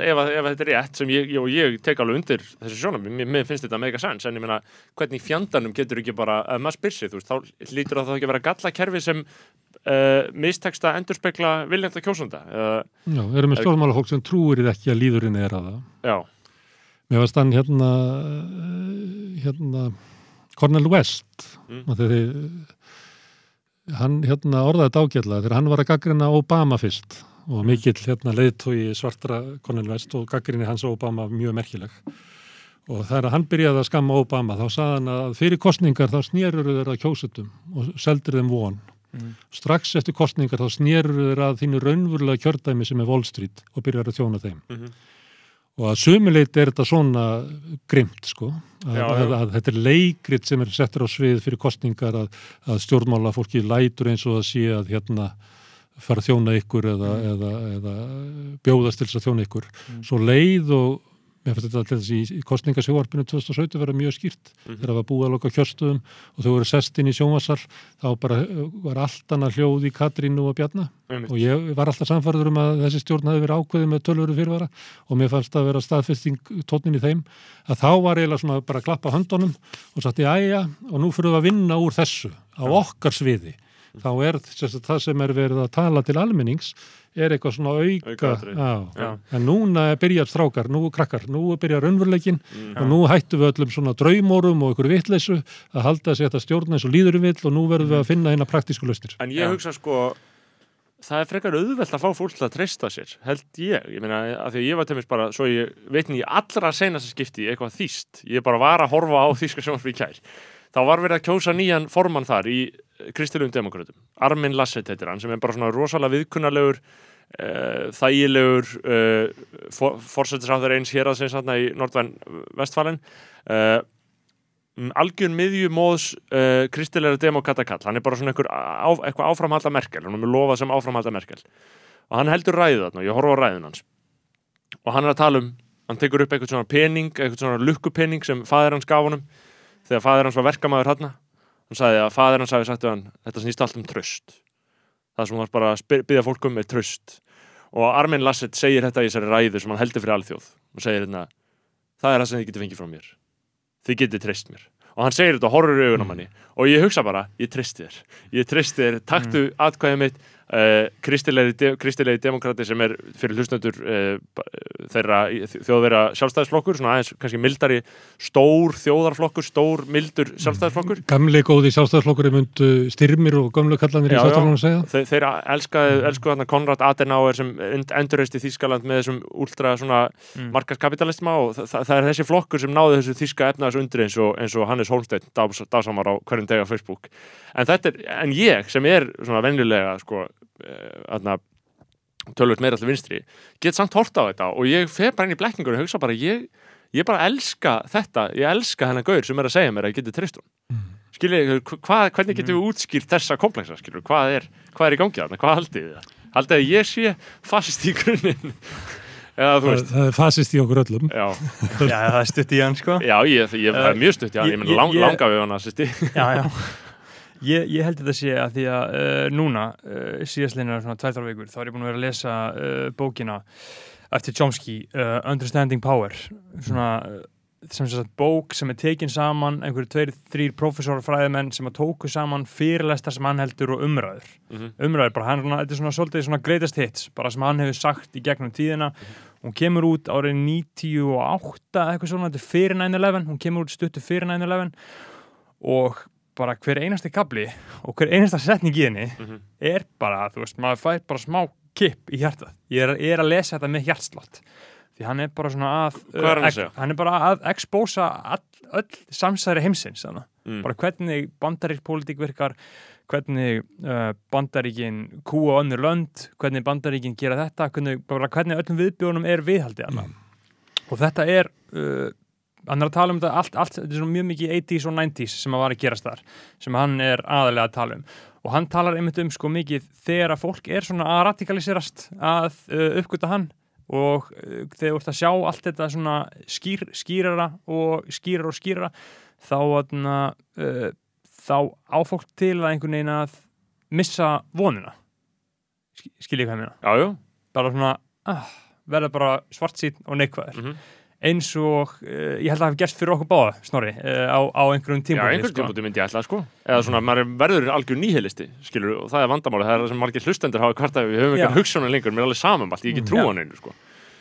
Speaker 2: ef þetta er rétt, sem ég, ég, ég tek alveg undir þessu sjónum, mér, finnst þetta mega sens, en ég meina, hvernig í fjandanum getur ekki bara, ef maður spyr sig, þú veist, þá hlýtur það þá ekki að vera gallakerfi sem uh, misteksta endurspegla viljanda kjósunda. Uh,
Speaker 3: Já, við erum með stjórnmálafólk sem trúir ekki að líðurinn er að það.
Speaker 2: já,
Speaker 3: Mér varst hann hérna, eh, hérna, Cornel West,
Speaker 2: Mm.
Speaker 3: þegar hann hérna orðaði þetta ágætlega þegar hann var að gaggrina Obama fyrst og mikill hérna leiðtói svartra West og gaggrinni hans Obama mjög merkileg. Og þegar hann byrjaði að skamma Obama þá sagði hann að fyrir kostningar þá snérur þeirra kjósutum og seldur þeim von.
Speaker 1: Mm.
Speaker 3: Strax eftir kostningar þá snérur þeirra að þínu raunverulega kjördæmi sem er Wall Street og byrjar að þjóna þeim.
Speaker 2: Mhm.
Speaker 3: Og að sumuleiti er þetta svona grimt sko, að,
Speaker 2: já.
Speaker 3: Að, að þetta er leikrit sem er settur á svið fyrir kostningar að, að stjórnmála fólki lætur eins og að sé að hérna fara að þjóna ykkur eða, eða, eða bjóðast til þess að þjóna ykkur. Svo leið og mér finnst þetta til þess í, kostningasjóarpinu 2017 vera mjög skýrt
Speaker 2: Mhm.
Speaker 3: þegar það var búið að loka kjörstöðum og þau voru sest inn í sjónvarsal þá bara uh, var allt annað hljóð í Katrínu og Bjarna
Speaker 2: einmitt.
Speaker 3: og ég var alltaf samfærður um að þessi stjórn hefði verið ákveðið með tölvöru fyrirvara og mér fannst að vera staðfesting tónin í þeim að þá var eiginlega svona bara að klappa höndunum og satt í æja og nú fyrir við að vinna úr þessu á okkar sviði þá er sérst, það sem er verið að tala til almennings er eitthvað svona auka, já,
Speaker 2: Já.
Speaker 3: en núna er byrjað strákar, nú krakkar, nú er byrjað raunveruleikin
Speaker 2: Mm.
Speaker 3: og nú hættum við öllum svona draumórum og ykkur vitleysu að halda sig þetta stjórn eins og líðurum vill og nú verðum við að finna hérna praktísku lausnir.
Speaker 2: En ég
Speaker 1: Já.
Speaker 2: hugsa sko það er frekar auðvelt að fá fólk til að treysta sér held ég, ég meina að því að ég var tæmis bara, svo ég veitni í allra senasta skipti eitthvað þýst, ég bara var að horfa á þýska sjónvarpið í kær þá var verið að kjósa nýjan formann þar í kristilugum demokratum, Armin Lasset heitir hann, sem er bara svona rosalega viðkunnalegur uh, þægilegur uh, for, forsættisáður eins hér að sinns hann í Nordvæn Vestfalen. Uh, algjör miðjumóðs uh, kristilega demokratakall, hann er bara svona eitthvað áframhalda Merkel, hann er lofað sem áframhalda Merkel. Og hann heldur ræðu þarna og ég horfa á ræðun hans. Og hann er að tala um, hann tekur upp eitthvað svona pening, eitthvað svona lukkupening sem faðir hans gaf honum þegar faðir hans var verkamaður hann hann sagði að faðir hans hafi sagt við hann þetta snýst allt um tröst það sem hann bara að biðja fólk um er tröst og Armin Lasset segir þetta í þessari ræðu sem hann heldur fyrir alþjóð. Og segir hérna það er það sem þið getur fengið frá mér. Þið getið treyst mér. Og hann segir þetta og horfur í augunum manni. Og ég hugsa bara, ég treysti þér. Ég treysti þér, taktu atkvæðið mitt uh, kristilegi, de, kristilegi demokrati sem er fyrir hlustendur uh, þeirra þjóðverða sjálfstæðisflokkur svona aðeins kannski mildari stór þjóðarflokkur, stór mildur sjálfstæðisflokkur
Speaker 3: Gamli góði sjálfstæðarflokkur myndu styrmir og gömlu kallanir í
Speaker 2: Já,
Speaker 3: sjálfstæðarflokkur að segja.
Speaker 2: Þe, þeir elskaði, elskuði hann Konrad Adenauer sem endurreist í Þískaland með þessum últra svona
Speaker 1: Mm.
Speaker 2: markaskapitalisma og það, það, það er þessi flokkur sem náði þessu þíska efnaðs undir eins og, eins og Hannes Holmsteinn dás, dásamar á hverjum degi á Facebook en þetta er, en ég sem er svona venjulega sko, uh, tölvöld meira allir vinstri get samt hort á þetta og ég fer bara inn í blekkingur og hugsa bara ég, ég bara elska þetta, ég elska hennar gaur sem er að segja mér að ég geti treyst hún
Speaker 3: Mm.
Speaker 2: skiljið, hvað, hvernig getum við útskýrt þessa kompleksa, skiljið, hvað er hvað er í gangi þarna, hvað haldið þið? Það haldið að ég sé fasist í grunninn? Eða þú
Speaker 3: Það, það er fasist í okkur öllum.
Speaker 2: já,
Speaker 1: Já, það er stutt í hann sko.
Speaker 2: Já ég, ég, ég er mjög stutt, já,
Speaker 1: Ég-
Speaker 2: ég menn
Speaker 1: ég-
Speaker 2: lang, langa við hana sýsti,
Speaker 1: Já, já Ég, ég held þetta sé að því að uh, núna uh, síðastlinna svona tværtar vikur þá er ég búin að vera að lesa uh, bókina eftir Chomsky, Understanding Power. Svona sem sagt bók sem er tekin saman einhverju tveir, þrýr professorar fræðimenn sem að tóku saman fyrirlestar sem hann heldur og umræður.
Speaker 2: Mhm.
Speaker 1: umræður, bara hann, þetta er svona svolítið svona greatest hits, bara sem hann hefur sagt í gegnum tíðina, hún kemur út árið 98, eitthvað svona þetta er fyrir 9-11, hún kemur út stuttu fyrir 9-11 og bara hver einasti kabli og hver einasta setning í henni
Speaker 2: Mhm.
Speaker 1: er bara, þú veist, maður fær bara smá kipp í hjartað ég er, ég er að lesa þetta með hjartslott því hann er bara svona að
Speaker 2: Hvað er hann að
Speaker 1: ex-
Speaker 2: segja?
Speaker 1: hann er bara að expósa all, öll samsæri heimsins.
Speaker 2: Mm.
Speaker 1: bara hvernig bandarísk pólitík virkar hvernig uh, bandaríkin kúa önnur lönd, hvernig bandaríkin gera þetta, hvernig, bara hvernig öllum viðbjónum er viðhaldið mm. og þetta er uh, hann er að tala um þetta allt, allt þetta er svona mjög mikið 80s og 90s sem að var að gerast þar sem hann er aðalega að tala um og hann talar einmitt um sko mikið þegar að fólk er svona að radikaliserast að uh, uppgöta hann og uh, þegar þú ert að sjá allt þetta svona skýr, skýrara og skýrara og skýrara þá, atna, uh, þá á fólk til að einhvern veginn að missa vonina Sk- skil ég hvað ég meina
Speaker 2: Já, já.
Speaker 1: bara svona ah, verða bara svart sín og neikvæður
Speaker 2: Mhm.
Speaker 1: Eins og uh, ég held að það hafi gerst fyrir okkur báða snorri uh, á, á einhverjum
Speaker 2: Já,
Speaker 1: tímpúti
Speaker 2: einhvern tímpúti myndi ég ætla sko. Eða svona, maður er- verður algjör nýhelisti, skilur, og það er vandamáli, það er það sem margir hlustendur hafa kvart að við höfum
Speaker 1: Já.
Speaker 2: eitthvað hugsunar lengur, mér er alveg saman allt, ég ekki trú
Speaker 1: Já.
Speaker 2: hann einu, sko.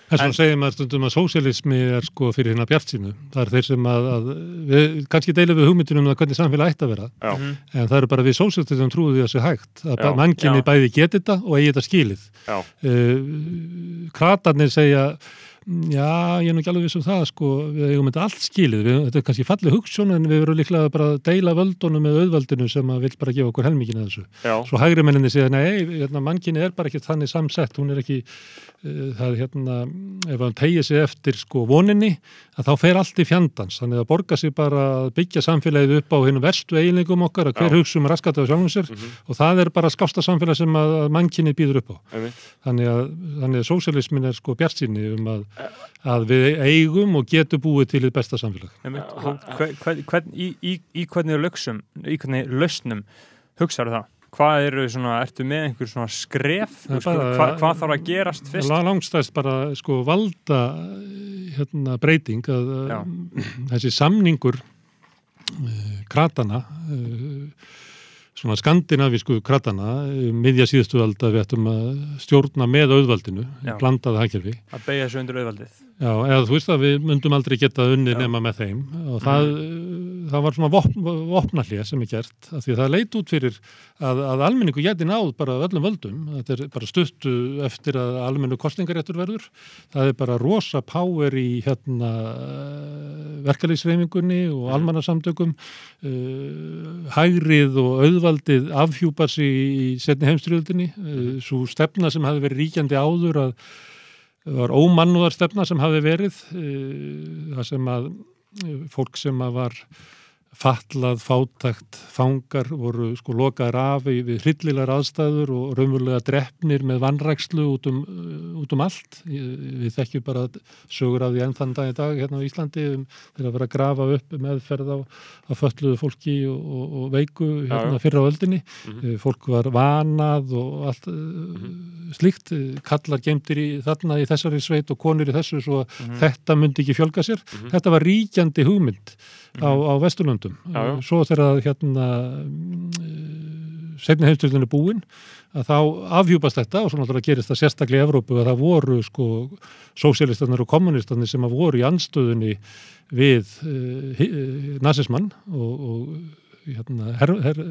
Speaker 3: Þess
Speaker 1: En-
Speaker 3: vegna segir maður stundum að sósialismi er sko fyrir hérna bjart sínu. Það er þeir sem að, að við, kannski deilum við hugmyndunum um það hvernig samfélag ætti að vera.
Speaker 2: Já.
Speaker 1: Mhm.
Speaker 3: En það eru bara við sósialistir sem trúið því að sé hægt. Að
Speaker 2: Já.
Speaker 3: bæði geti þetta og eigi þetta skilið. Uh, kratarnir segja já, ég er nú ekki alveg viss um það sko, við eigum þetta allt skilið. Við, þetta er kannski fallið hugsun en við verum líklega bara að deila völdunum með auðvaldinu sem að vill bara gefa okkur helmingina þessu.
Speaker 2: Já,
Speaker 3: svo hægri menninni segja, nei, hérna, mannkynni er bara ekki þannig samsett, hún er ekki uh, það er hérna, ef hann tegir sig eftir sko voninni, að þá fer allt í fjandans, þannig að borga sig bara að byggja samfélagið upp á hinn verstu eiginleikum okkar, að hver hugsa um raskat á sjálfum sér.
Speaker 2: Mhm.
Speaker 3: og það er bara skásta samfélag sem að, að mannkynni býður upp á. Þannig að, þannig að sósialismin er sko bjartsinni um að, að við eigum og getum búið til þið besta samfélag.
Speaker 1: Í, í, í hvernig lögsum, í hvernig lausnum hugsaðu það? Hvað eru svona, ertu með einhver svona skref? Sko,
Speaker 3: bara-
Speaker 1: hvað, þarf að gerast fyrst?
Speaker 3: La- langstæðst bara sko valda hérna breyting að
Speaker 1: Já.
Speaker 3: þessi samningur uh, kratana uh, svona skandinavísku kratana um miðja síðustu alda við ættum að stjórna með auðvaldinu
Speaker 1: Já.
Speaker 3: blandaða hagkerfi
Speaker 1: Að beigja sig undir auðvaldið.
Speaker 3: Já, eða þú veist að við myndum aldrei geta unnið
Speaker 1: Já.
Speaker 3: nema með þeim og það, það var svona vopn, vopnallið sem er gert af því að það leit út fyrir að, að almenningu geti náð bara öllum völdum. Þetta er bara stuttu eftir að almennu kostningaréttur verður. Það er bara rosa power í hérna verkalýsreifingunni og almannasamtökum. Uh, hægrið og auðvaldið afhjúpar sig í setni heimstyrjöldinni uh, svo stefna sem hafi verið ríkjandi áður að var ómannúðar stefna sem hafi verið. Uh, það sem að fólk sem að var fatlað, fátækt, fangar voru sko lokaðir af við hryllilegar aðstæður og raunverulega drefnir með vannrækslu út um, uh, út um allt. Við þekkjum bara sögur af því enn þann dag í dag hérna á Íslandi um þegar að vera að grafa upp meðferð á, á fölluðu fólki og, og, og veiku hérna fyrra á öldinni.
Speaker 2: Mhm.
Speaker 3: Fólk var vanað og allt uh, slíkt. Kallar geimtir í þarna í þessari sveit og konur í þessu svo að
Speaker 1: Mhm.
Speaker 3: þetta myndi ekki fjölga sér. Þetta var ríkjandi hugmynd á, á Vesturlöndum.
Speaker 2: Já, já.
Speaker 3: Svo þegar hérna setni heimstyrlunni búin að þá afhjúpast þetta og svo náttúrulega gerist það sérstaklega í Evrópu að það voru sko sósialistanir og kommunistanir sem að voru í anstöðunni við uh, nazismann og, og hérna, her, her,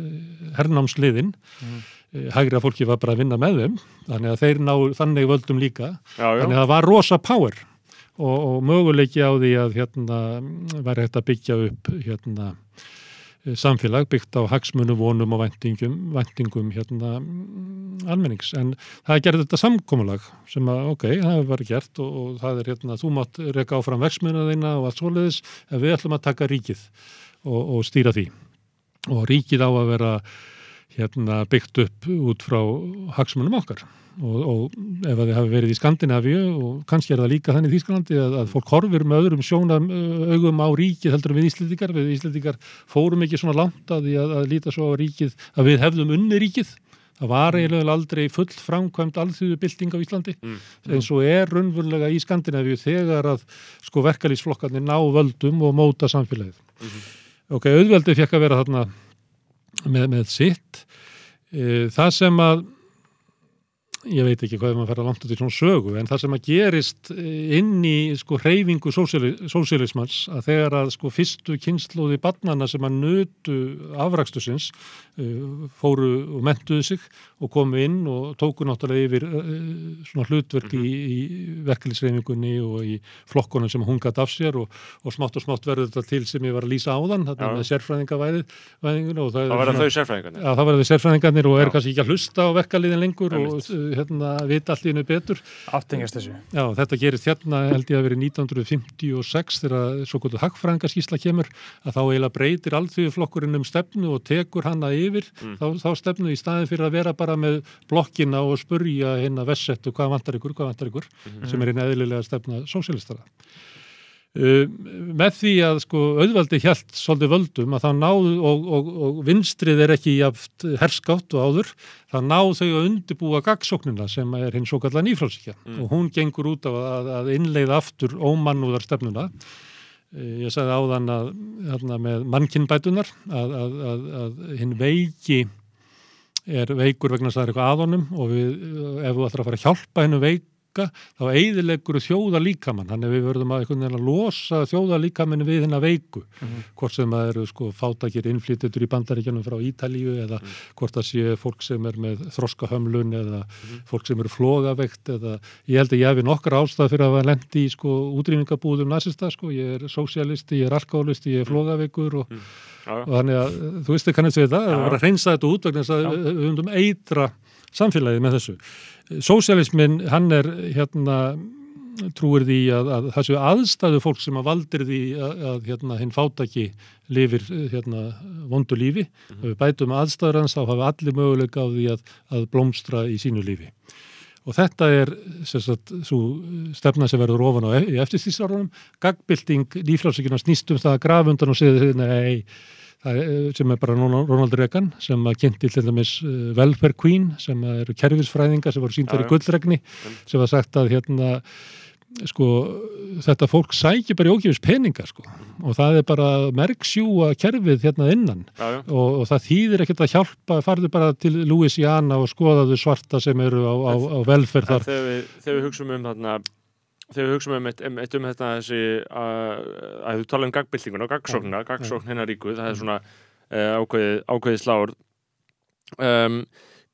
Speaker 3: hernámsliðin mm. hægra fólki var bara að vinna með þeim þannig að þeir ná þannig völdum líka
Speaker 2: já,
Speaker 3: þannig að það var rosa power og, og möguleiki á því að hérna væri hægt að byggja upp hérna samfélag byggt á hagsmunu vonum og væntingum hérna almennings. En það gerði þetta samkomulag sem að ok, það verið gert og, og það er hérna, þú mátt reka áfram verksmuna þína og allt svoleiðis en við ætlum að taka ríkið og, og stýra því. Og ríkið á að vera hérna byggt upp út frá hagsmunum okkar. Og, og ef að þið hafi verið í Skandinavíu og kannski er það líka þannig í Þýskalandi að, að fólk horfir með öðrum sjónum augum á ríkið heldur en við Íslendingar. Við Íslendingar fórum ekki svona langt að að, að líta svo á ríkið að við hefðum unni ríkið. Það var eiginlega aldrei full framkvæmt alþjóðu bylting á Íslandi
Speaker 2: Mm.
Speaker 3: eins og er raunverulega í Skandinavíu þegar að sko verkalýsflokkarnir ná völdum og móta samfélagið.
Speaker 2: Mhm.
Speaker 3: ok, auðveldið fekk að vera þarna með, með sitt. E, það sem að ég veit ekki hvað maður fara langt út í svona sögu en það sem að gerist eh, inn í sko hreyfingu sósíalismans að þegar að sko fyrstu kynnslóði barnana sem að nötu afrakstusins uh, fóru og mentuðu sig og komu inn og tóku náttúrulega yfir uh, svona hlutverk í, í verkefliðsreyfingunni og í flokkunum sem hún gætt af sér og, og smátt og smátt verður þetta til sem ég var að lýsa áðan þetta
Speaker 2: Já.
Speaker 3: með sérfræðingavæðinguna og það, er svona-
Speaker 2: þau sérfræðingarnir.
Speaker 3: Já, það verður sérfræðingarnir og eru kannski ekki að hlusta á verkaliðin lengur og hérna, vita allt í hennu betur.
Speaker 1: Áttengast þessu.
Speaker 3: Já, þetta gerist hérna held ég að verið 1956 þegar svo kvöldu hagfræðingaskísla kemur að þá eiginlega breytir allþjóðflokkurinn um stefnu og tekur hana yfir
Speaker 2: Mm.
Speaker 3: þá, þá stefnu í staðin fyrir að vera bara með blokkina og spurja hérna vessettu hvað vantar ykkur, hvað vantar ykkur
Speaker 2: Mhm.
Speaker 3: sem er einn eðlilega stefna sósélistara. Uh, með því að sko auðvaldi hjælt svolítið völdum að það náðu og, og, og vinstrið er ekki jaft herskátt og áður það náðu þau að undibúa gagsóknina sem er hinn svo kallar nýfrálsíkja
Speaker 2: Mm.
Speaker 3: og hún gengur út á að, að innleiða aftur ómannúðar stefnuna Eh, ég sagði áðan að hérna, með mannkinnbætunar að, að, að, að hinn veiki er veikur vegna þess að það er eitthvað aðonum og við, ef þú ætlar að fara að hjálpa hennu veika þá eiðilegur þjóða líkamann þannig að við verðum að að losa þjóða líkamann við hennar veiku. Hvort sem það eru sko fátakir innflytjendur í bandaríkjanum frá Ítalíu eða hvort það sé fólk sem er með þroskahömlun eða fólk sem eru flogaveikt eða ég held að ég hefi nokkar ástæð fyrir að lendi í sko útrýmingabúðum nasista sko, ég er sósialisti, ég er alkoholisti, ég er flogaveikur og,
Speaker 2: Já, já.
Speaker 3: og þannig að þú veist kannast við það, það var að reynsa þetta út vegna þess að við við höfum eitra samfélagið með þessu. Sósialismin, hann er hérna trúir því að, að þessu aðstæðu fólk sem að valdir því að, að hérna, hinn fátaki lifir hérna, vondu lífi. Ef við bætum aðstæður hans þá hafa allir möguleika á því að, að blómstra í sínu lífi. Og þetta er sagt, stefna sem verður ofan á e- í eftirstýrsárunum. Gagbilding lífrálsíkina snýst um það að grafundan og segja nei, það er, sem er bara Ronald Reagan sem að kynnti til dæmis uh, Welfare Queen sem eru kerfisfræðinga sem voru síndar í gullregni sem var sagt að hérna sko þetta fólk sækir bara í ógefis peninga sko. Og það er bara merksjúa kerfið hérna innan.
Speaker 2: Já, já.
Speaker 3: og, og það þýðir ekkert að hjálpa farðu bara til Louisiana og skoðaðu svarta sem eru á, á, á velferð þar.
Speaker 2: þegar við, við hugsaum um þarna þegar við hugsaum um eitt, um, um þetta þessi að, að þú tala um gagbyltinguna og gagsóknina, gagsókn hennar ríku það er svona uh, ákveðið, ákveðið sláur. Um,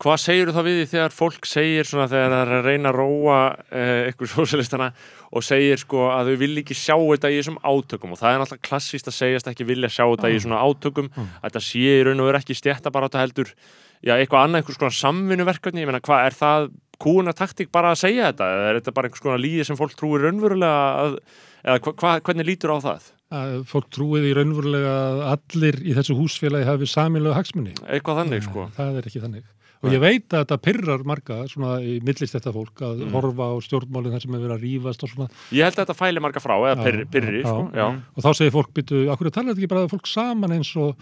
Speaker 2: hvað segir þá við því þegar fólk segir svona þegar það er að reyna að róa uh, ykkur sósælistana og segir sko að þau vil ekki sjá þetta í þessum átökum? Og það er náttúrulega klassíst að segjast ekki vilja sjá þetta í svona átökum.
Speaker 3: Mm.
Speaker 2: að þetta sé í raun og veru ekki stjætta bara þetta heldur já, eitthvað annað, einhvers konar samvinnuverkefni ég meina, hvað er það kúuna taktík bara að segja þetta, eða er þetta bara einhvers konar líði sem fólk trúir raunverulega að, eða hva, hva, hvernig lítur á það?
Speaker 3: Að fólk trúið í raunverulega að allir í þessu húsfélagi hafi samilögu hagsmunni
Speaker 2: eitthvað þannig sko.
Speaker 3: það er ekki þannig og ég veit að þetta pyrrar marga svona í millist þetta fólk að
Speaker 2: Mm.
Speaker 3: horfa á stjórnmálinn þar sem er verið að rífast og svona
Speaker 2: ég held að þetta fæli marga frá, eða pyrri, pyrri
Speaker 3: já,
Speaker 2: sko,
Speaker 3: já. og þá segir fólk byttu, akkur talar þetta ekki bara fólk saman eins og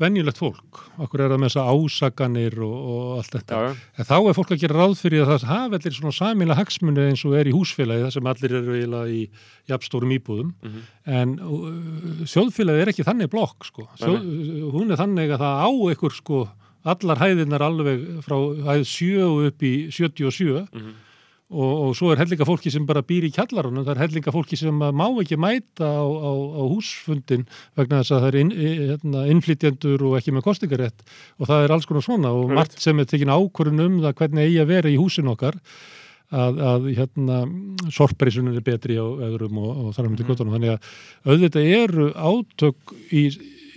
Speaker 3: venjulegt fólk akkur er það með þessa ásakanir og, og allt þetta
Speaker 2: já,
Speaker 3: En þá er fólk að gera ráð fyrir að það hafa allir svona samíla hagsmunni eins og er í húsfélagi þar sem allir eru eiginlega í jafnstórum íbúðum
Speaker 2: Mhm.
Speaker 3: en uh, þjóðfélagi er ekki þannig blokk sko. Þjóð, hún er þannig að það á ykkur sko allar hæðirnar alveg frá hæð 7 og upp í 77
Speaker 2: Mhm.
Speaker 3: og, og svo er hellinga fólki sem bara býr í kjallarunum, það er hellinga fólki sem má ekki mæta á, á, á húsfundin vegna þess að það er inn, hérna, innflytjendur og ekki með kostingarétt og það er alls konar svona og
Speaker 2: Einmitt.
Speaker 3: margt sem er tekin ákvörðun um það hvernig eigi að vera í húsin okkar að, að hérna, sorpreisunum er betri á öðrum og, og þar með til göttunum. Þannig að auðvitað eru átök í,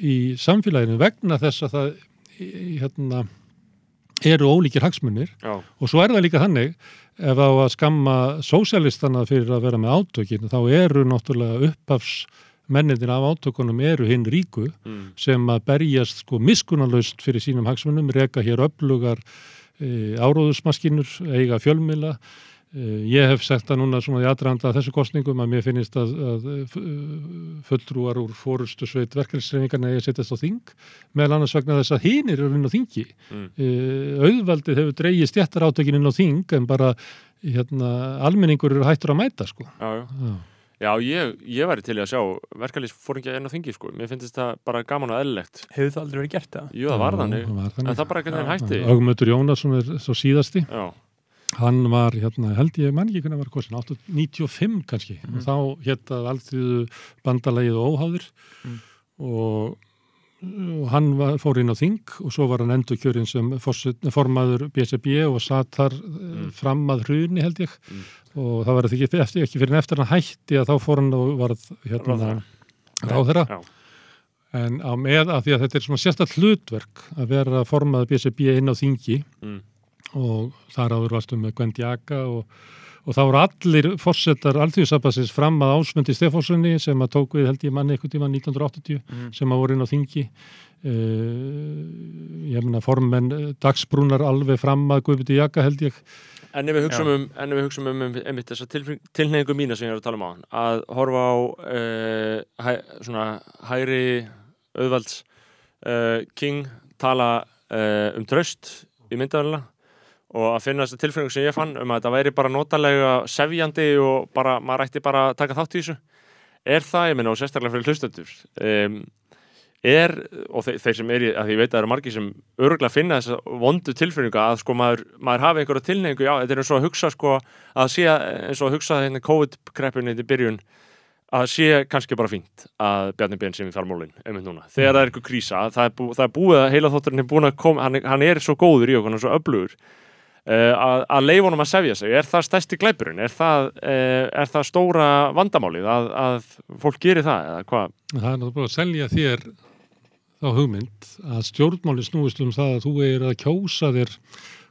Speaker 3: í samfélaginu vegna þess að það hérna, eru ólíkir hagsmunir
Speaker 2: já,
Speaker 3: og svo er það líka þannig ef á að skamma sósjalistana fyrir að vera með átökin þá eru náttúrulega upphafs mennindir af átökunum eru hinn ríku
Speaker 2: mm,
Speaker 3: sem að berjast sko miskunarlaust fyrir sínum hagsmunum, reka hér öflugar e, áróðusmaskinur, eiga fjölmila. E, ég hef sagt það núna svona í aðranda þessu kostningum að mér finnist að, að f- fulltrúar úr fórustu sveit verkefnisreifingarna eigi að setjast á þing, meðal annars vegna þess að hinir eru inn á þingi.
Speaker 2: mm,
Speaker 3: auðvaldið hefur dreigið stjættar átökin inn á þing en bara hérna, almenningur eru hættur að mæta sko.
Speaker 2: já, já
Speaker 3: Já.
Speaker 2: Já, ég, ég væri til að sjá verkalýs fóringja enn á þingi, sko. Mér finnst þetta bara gaman og eðlilegt.
Speaker 1: Hefur það aldrei verið gert það?
Speaker 2: Jú, það var þannig. En það bara
Speaker 1: Já.
Speaker 2: hann hætti.
Speaker 3: Ögmundur Jónasson er svo síðasti
Speaker 2: Já,
Speaker 3: hann var hérna, held ég mann ekki hvernig var kosin, 95 kannski
Speaker 1: Mhm.
Speaker 3: og þá hérna allþjóðu bandalagið og óháður
Speaker 1: Mm.
Speaker 3: og, og hann var, fór inn á þing og svo var hann endur kjörinn sem formaður BSB og satt þar mm. fram að hruni held ég
Speaker 2: Mm.
Speaker 3: og það var ekki, eftir, ekki fyrir eftir hann hætti að þá fór hann og varð hérna
Speaker 2: Ráðherra.
Speaker 3: en á með að því að þetta er svona sérstætt hlutverk að vera formaður BSB inn á þingi
Speaker 2: Mm.
Speaker 3: Og þar áður varstu með Gwendi Aka og, og þá voru allir fórsetar alþjóðsabassins fram að ásmundi Stefánssoni sem að tók við held ég manni eitthvað tíma 1980
Speaker 1: Mm.
Speaker 3: sem að voru inn á þingi. Uh, ég meina formenn eh, dagsbrúnar alveg fram að Guðbjörn Jaka held ég.
Speaker 2: En ef við hugsaum um, en ef við hugsaum um einmitt þessa tilneyingu mína sem ég er að tala um á hann að horfa á uh, hæ, svona hæri auðvalds uh, King tala uh, um tröst í myndavæluna og að finna þessa tilfinningu sem ég fann um að þetta væri bara notalega sefjandi og bara, maður ætti bara að taka þátt í þessu er það, ég minna, og sérstaklega fyrir hlustendur um, er, og þeir, þeir sem er í, að ég veit að það eru margir sem örgulega finna þessa vondu tilfinningu að sko maður, maður hafi einhverja tilnefningu, já, þetta er eins og að hugsa sko að sé eins og að hugsa hérna COVID-kreppunni í byrjun að sé kannski bara fínt að Bjarni Ben sem í fjármálinn, einmitt núna. Þegar það er eitthvað krísa, það er, bú, það er búið að heila þótturinn er búin að koma, hann, hann er svo góður í okkur, er svo öflugur að, að leifa honum að sefja sig, er það stærsti glæpurinn, er það, uh, er það stóra vandamálið að, að fólk gerir það eða hvað?
Speaker 3: það er náttúrulega að selja þér þá hugmynd að stjórnmáli snúist um það að þú er að kjósa þér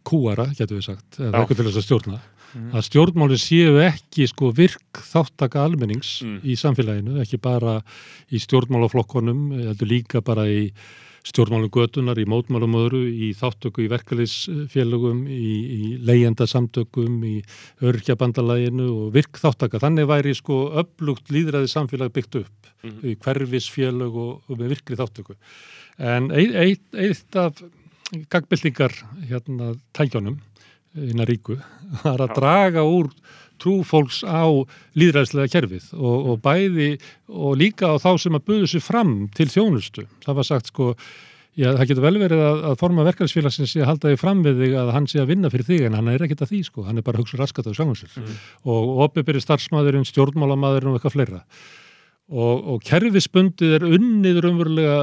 Speaker 3: kúara, getur við sagt, eða eitthvað til þess að stjórna
Speaker 1: Mhm.
Speaker 3: að stjórnmáli séu ekki sko virk þáttaka almennings
Speaker 2: Mm.
Speaker 3: í samfélaginu, ekki bara í stjórnmálaflokkonum, heldur líka bara í stjórnmálum götunar, í mótmálum öðru, í þáttöku í verkefliðsfélögum, í, í leyendasamtökum, í örkjabandalaginu og virk þáttaka. Þannig væri sko upplugt líðræði samfélag byggt upp
Speaker 2: Mhm.
Speaker 3: í hverfisfélög og, og með virkri þáttöku. En eitt, eitt, af gagbyltingar hérna tækjónum innan ríku var að draga úr trú fólks á líðræðslega kerfið og, og bæði og líka á þá sem að buðu sér fram til þjónustu. Það var sagt sko Já, það getur vel verið að, að forma verkefælisfélagsins sé að halda því fram við þig að hann sé að vinna fyrir þig en hann er ekkert að því sko, hann er bara hugsa raskat sjálfum sér
Speaker 2: Mhm.
Speaker 3: og opibyrri starfsmæðurinn, stjórnmálamæðurinn og eitthvað fleira og, og kerfisbundið er unnið raunverulega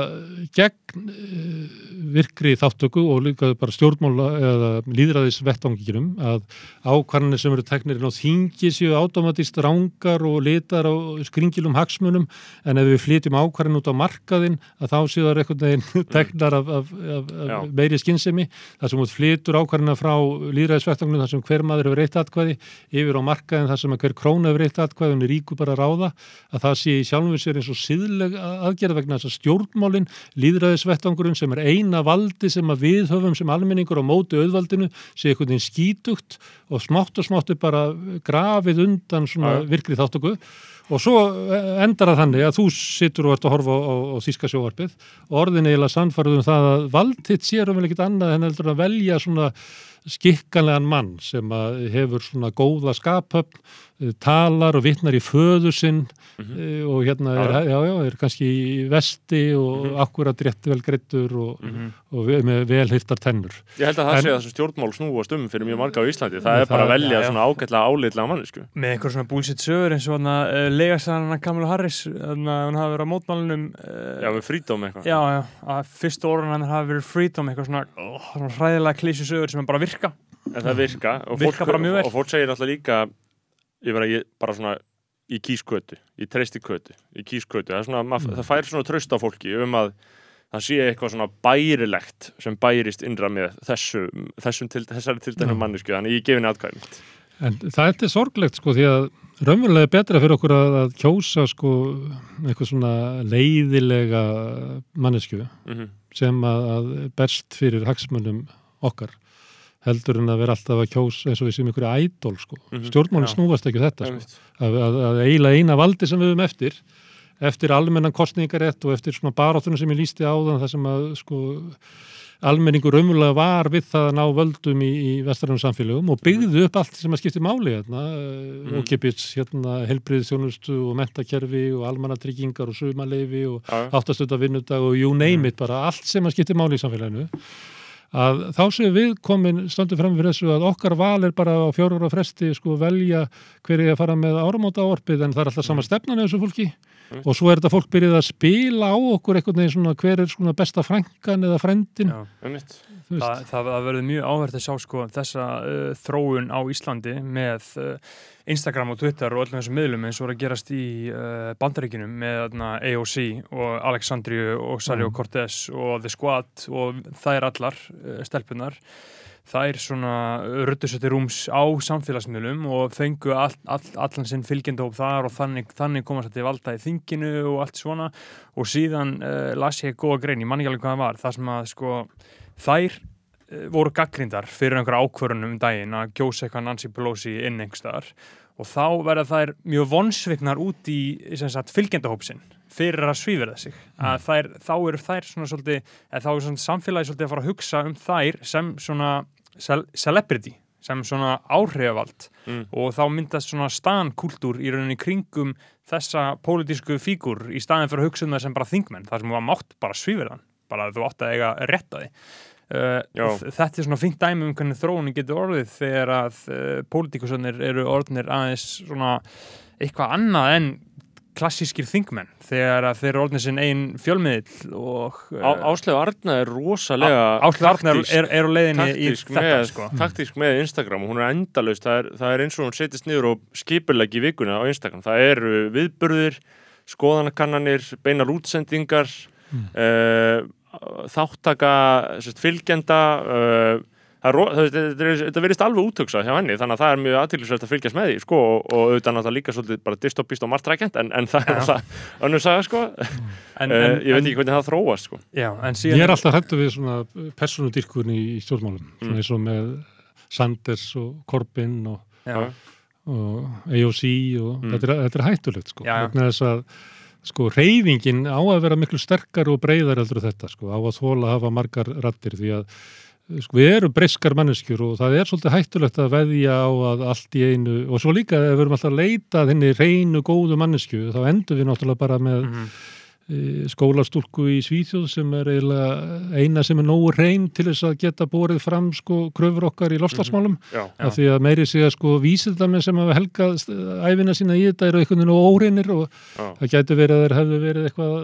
Speaker 3: gegn uh, virkri þáttöku og líka bara stjórnmála eða líðræðis vettvanginum að ákvarðanir sem eru teknir inn á þingi séu automatist rángar og litar á skringilum hagsmunum. En ef við flytjum ákvarðin út á markaðin að þá séu það einhvern veginn teknar af, af, af, af meiri skinnsemi þar sem út flytur ákvarðina frá líðræðisvettvanginum þar sem hver maður hefur eitt atkvæði yfir á markaðin þar sem hver króna hefur eitt atkvæði og hún er ríku bara að ráða að það sé í sjálfum sér eins og síðleg aðgerð vegna þess að stjórnmálin, líðræðisvettvangurinn sem er eina valdi sem að við höfum sem almenningur á móti auðvaldinu sé einhvern veginn skítugt og smátt og smátt er bara grafið undan svona
Speaker 2: Já.
Speaker 3: virkri þáttöku og svo endar það þannig að þú situr og ert að horfa á, á, þíska sjóarpið og orðin eiginlega sannfarið um það að vald þitt sér um vel ekkert annað en heldur að velja svona skikkanlegan mann sem að hefur svona góða skaphöfn, eh, talar og vittnar í föðu sinn mm og hérna er,
Speaker 2: Já,
Speaker 3: já, er kannski í vesti og mm akkurat rétt vel greittur og,
Speaker 2: Mhm.
Speaker 3: og ve- með vel hirtar tennur.
Speaker 2: Ég held að það
Speaker 3: En-
Speaker 2: sé að þessu stjórnmál snúast um fyrir mjög marga á Íslandi. Það
Speaker 3: Það-
Speaker 2: er bara að velja
Speaker 1: já,
Speaker 2: svona ágætlega álitlega mannesku.
Speaker 1: með einhver svona bullshit sögur eins og hann að uh, legasaðan hann Kamila Harris hann að hann hafi verið á mótmálunum uh,
Speaker 2: Já, með frítóm eitthvað.
Speaker 1: já, já, að fyrstu orðan hann hafi verið freedom eitthvað svona, oh, svona hræðilega klísu sögur sem er bara virka
Speaker 2: En það virka. Og
Speaker 1: Virka
Speaker 2: fólk. Og fólk segir alltaf líka, ég vera, ég, bara svona, í kískötu, í treysti kötu, í kískötu. Það, svona, mað,
Speaker 3: Mm.
Speaker 2: það fær svona tröst á fólki um að það sé eitthvað svona bærilegt sem bærist innra með þessu, þessum til, þessari tilteknum
Speaker 3: Já.
Speaker 2: mannesku. Þannig ég gefi henni atkvæðum.
Speaker 3: En það er sorglegt sko því að raunverulega er betra fyrir okkur að, að kjósa sko eitthvað svona leiðilega mannesku
Speaker 2: Mm
Speaker 3: sem að, að berst fyrir hagsmunum okkar heldur en að vera alltaf að kjósa eins og við sem ykkur ædol sko.
Speaker 2: Mhm,
Speaker 3: Stjórnmálinn
Speaker 1: já.
Speaker 3: snúast ekki um þetta sko. að, að, að eiginlega eina valdi sem við höfum eftir eftir almennan kostningarétt og eftir svona barátunum sem ég lísti áðan það sem að sko almenningur raunverulega var við það að ná völdum í, í vestrænum samfélögum og byggði upp allt sem að skipti máli hérna, mm.
Speaker 2: Mhm.
Speaker 3: okkipits, hérna, helbriðstjónustu og mentakerfi og almannatryggingar og sumaleifi og
Speaker 2: Já,
Speaker 3: áttastöta vinnudag og you name it bara allt sem að skipti máli í samfélaginu að þá séu við komin stöndum fram fyrir þessu að okkar val er bara á fjórar á fresti sko velja hver er að fara með áramóta áorpið en það er alltaf sama stefnan eða þessu fólki
Speaker 2: Mm.
Speaker 3: og svo er þetta fólk byrjuð að spila á okkur einhvern veginn svona hver er svona besta frænkan eða frændin
Speaker 1: Já.
Speaker 2: Einmitt.
Speaker 3: þú veist.
Speaker 1: Það, það, það verður mjög áhvert að sjá sko þessa uh, þróun á Íslandi með uh, Instagram og Twitter og öllum þessum miðlum eins og er að gerast í uh, bandaríkinum með AOC og Alexandriu og Salio
Speaker 3: Mm.
Speaker 1: Cortez og The Squad og þær allar uh, stelpunar þær svona ruttu sér til rúms á samfélagsmiðlum og fengu all, all, allan sinn fylgjendahóp þar og þannig, þannig komast þetta í valda í þinginu og allt svona. Og síðan uh, las ég góða grein, ég man ekki alveg hvað það var það sem að sko þær eh, voru gaggrindar fyrir einhverja ákvörunum um daginn að gjósa eitthvað Nancy Pelosi inn einhverstaðar og þá verða þær mjög vonsviknar út í sagt, fylgjendahópsinn fyrir að svíverða sig að þær, þá eru þær svona svolítið þá er svona samfélagi svolítið að fara að hugsa um þær sem svona cel celebrity sem svona áhrifavald
Speaker 2: Mm.
Speaker 1: og þá myndast svona stankultúr í rauninni kringum þessa pólitísku fígur í staðin fyrir að hugsa um það sem bara þingmenn þar sem þú mátt bara svíverðan bara þú átt að eiga rétt að því
Speaker 2: Já.
Speaker 1: uh, þetta er svona fínt dæmi um hvernig þróunin getur orðið þegar að uh, pólitíkusönnir eru orðnir aðeins svona eitthvað annað en klassískir þingmenn þegar að þeir eru orðnir sinn einn fjölmiðl og
Speaker 2: Á- Áslaug Arna er rosalega
Speaker 1: Arnar
Speaker 2: taktísk-
Speaker 1: er, er á leiðinni í þetta
Speaker 2: með,
Speaker 1: sko.
Speaker 2: taktísk með Instagram og hún er endalaust það er, það er eins og hún setjast niður og skipulegi vikuna á Instagram, það eru viðburðir skoðanakannanir, beinar útsendingar
Speaker 3: Mm.
Speaker 2: uh, þáttaka sérst, fylgjenda uh, þetta er- verðist alveg útöksað hjá henni þannig að það er mjög aðtillisvægt að fylgjast með því sko, og, og auðvitað náttúrulega líka svolítið bara dystopist og margtrækjent en, en það er alltaf önnur saga sko.
Speaker 1: En,
Speaker 2: uh,
Speaker 1: en,
Speaker 2: ég veit ekki hvernig það þróast sko.
Speaker 1: Já, en síðan
Speaker 3: Ég er alltaf hættu við svona persónudyrkun í, stjórnmálum,
Speaker 2: Mm.
Speaker 3: svona eins og með Sanders og Corbyn og,
Speaker 1: já,
Speaker 3: og AOC og
Speaker 2: Mm.
Speaker 3: þetta, er, þetta er hættulegt sko, vegna þess að sko reyfingin á að vera miklu sterkar og breyðar heldur en þetta sko, á að þóla að hafa margar rattir því að sko, við erum breyskar manneskjur og það er svolítið hættulegt að veðja á að allt í einu og svo líka ef við erum alltaf að leita að henni reynu góðu mannesku þá endur við náttúrulega bara með
Speaker 1: mhm,
Speaker 3: e, skólastúlku í Svíþjóð sem er eiginlega eina sem er nógu reyn til þess að geta borið fram sko kröfur okkar í lofslagsmálum
Speaker 2: já,
Speaker 1: Já.
Speaker 3: af því að meiri sig að sko vísildamenn sem hafa helgað ævina sína í þetta eru einhvern veginn og óreinir og
Speaker 2: já.
Speaker 3: það gæti verið að þeir hefðu verið eitthvað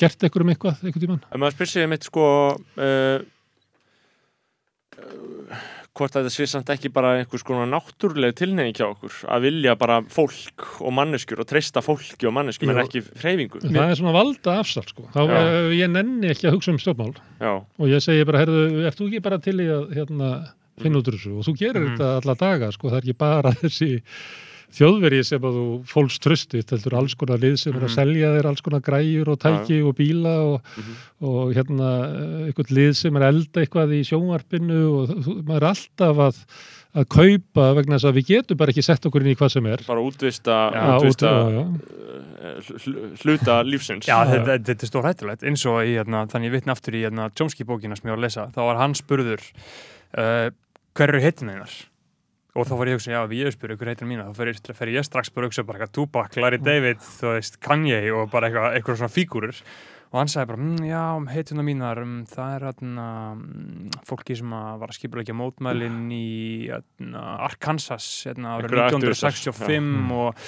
Speaker 3: gert eitthvað um eitthvað einhvern tímann
Speaker 2: En maður spyr sig mitt sko uh, uh, hvort þetta sé samt ekki bara einhvers konar náttúruleg tilnefing hjá okkur að vilja bara fólk og manneskjur og treysta fólki og manneskjur en
Speaker 1: Jú.
Speaker 2: ekki hreyfingu
Speaker 3: það er svona valda afsal sko þá
Speaker 2: Já.
Speaker 3: eh, ég nenni ekki að hugsa um stjórnmál
Speaker 2: Já,
Speaker 3: og ég segi bara, herðu, ert þú ekki bara til í að hérna, finna út úr þessu og þú gerir
Speaker 1: Mhm.
Speaker 3: þetta alla daga, sko, það er ekki bara þessi þjóðveri sem að þú fólks tröstið, heldur alls konar lið sem er að
Speaker 1: Mhm.
Speaker 3: selja þér alls konar græjur og tæki og bíla og,
Speaker 2: Mhm.
Speaker 3: og hérna eh, eitthvað lið sem er elda eitthvað í sjónvarpinu og maður er alltaf að að kaupa vegna þess að við getum bara ekki sett okkur inn í hvað sem er
Speaker 2: bara útvista,
Speaker 1: Já,
Speaker 2: útvista
Speaker 3: já, já.
Speaker 2: hl- hluta lífsins
Speaker 1: Já, þetta, þetta er stór hættulegt eins og í, hérna, þannig ég vitna aftur í hérna, Chomsky bókina sem ég var að lesa, þá var hann spurður uh, hver eru heitin einar og þá var ég að hugsa, já, ef ég spurði hver heitin mína, þá fer ég, fer ég strax bara að hugsa bara eitthvað Tupac, Larry David, þú veist, Kanye og bara eitthvað, eitthvað svona fígúrur og hann sagði bara, mm, já, heituna mínar um, það er hérna mm, fólki sem að var að skipulegja mótmælin í hérna, Arkansas hérna, árið
Speaker 2: Einhverja
Speaker 1: 1965 og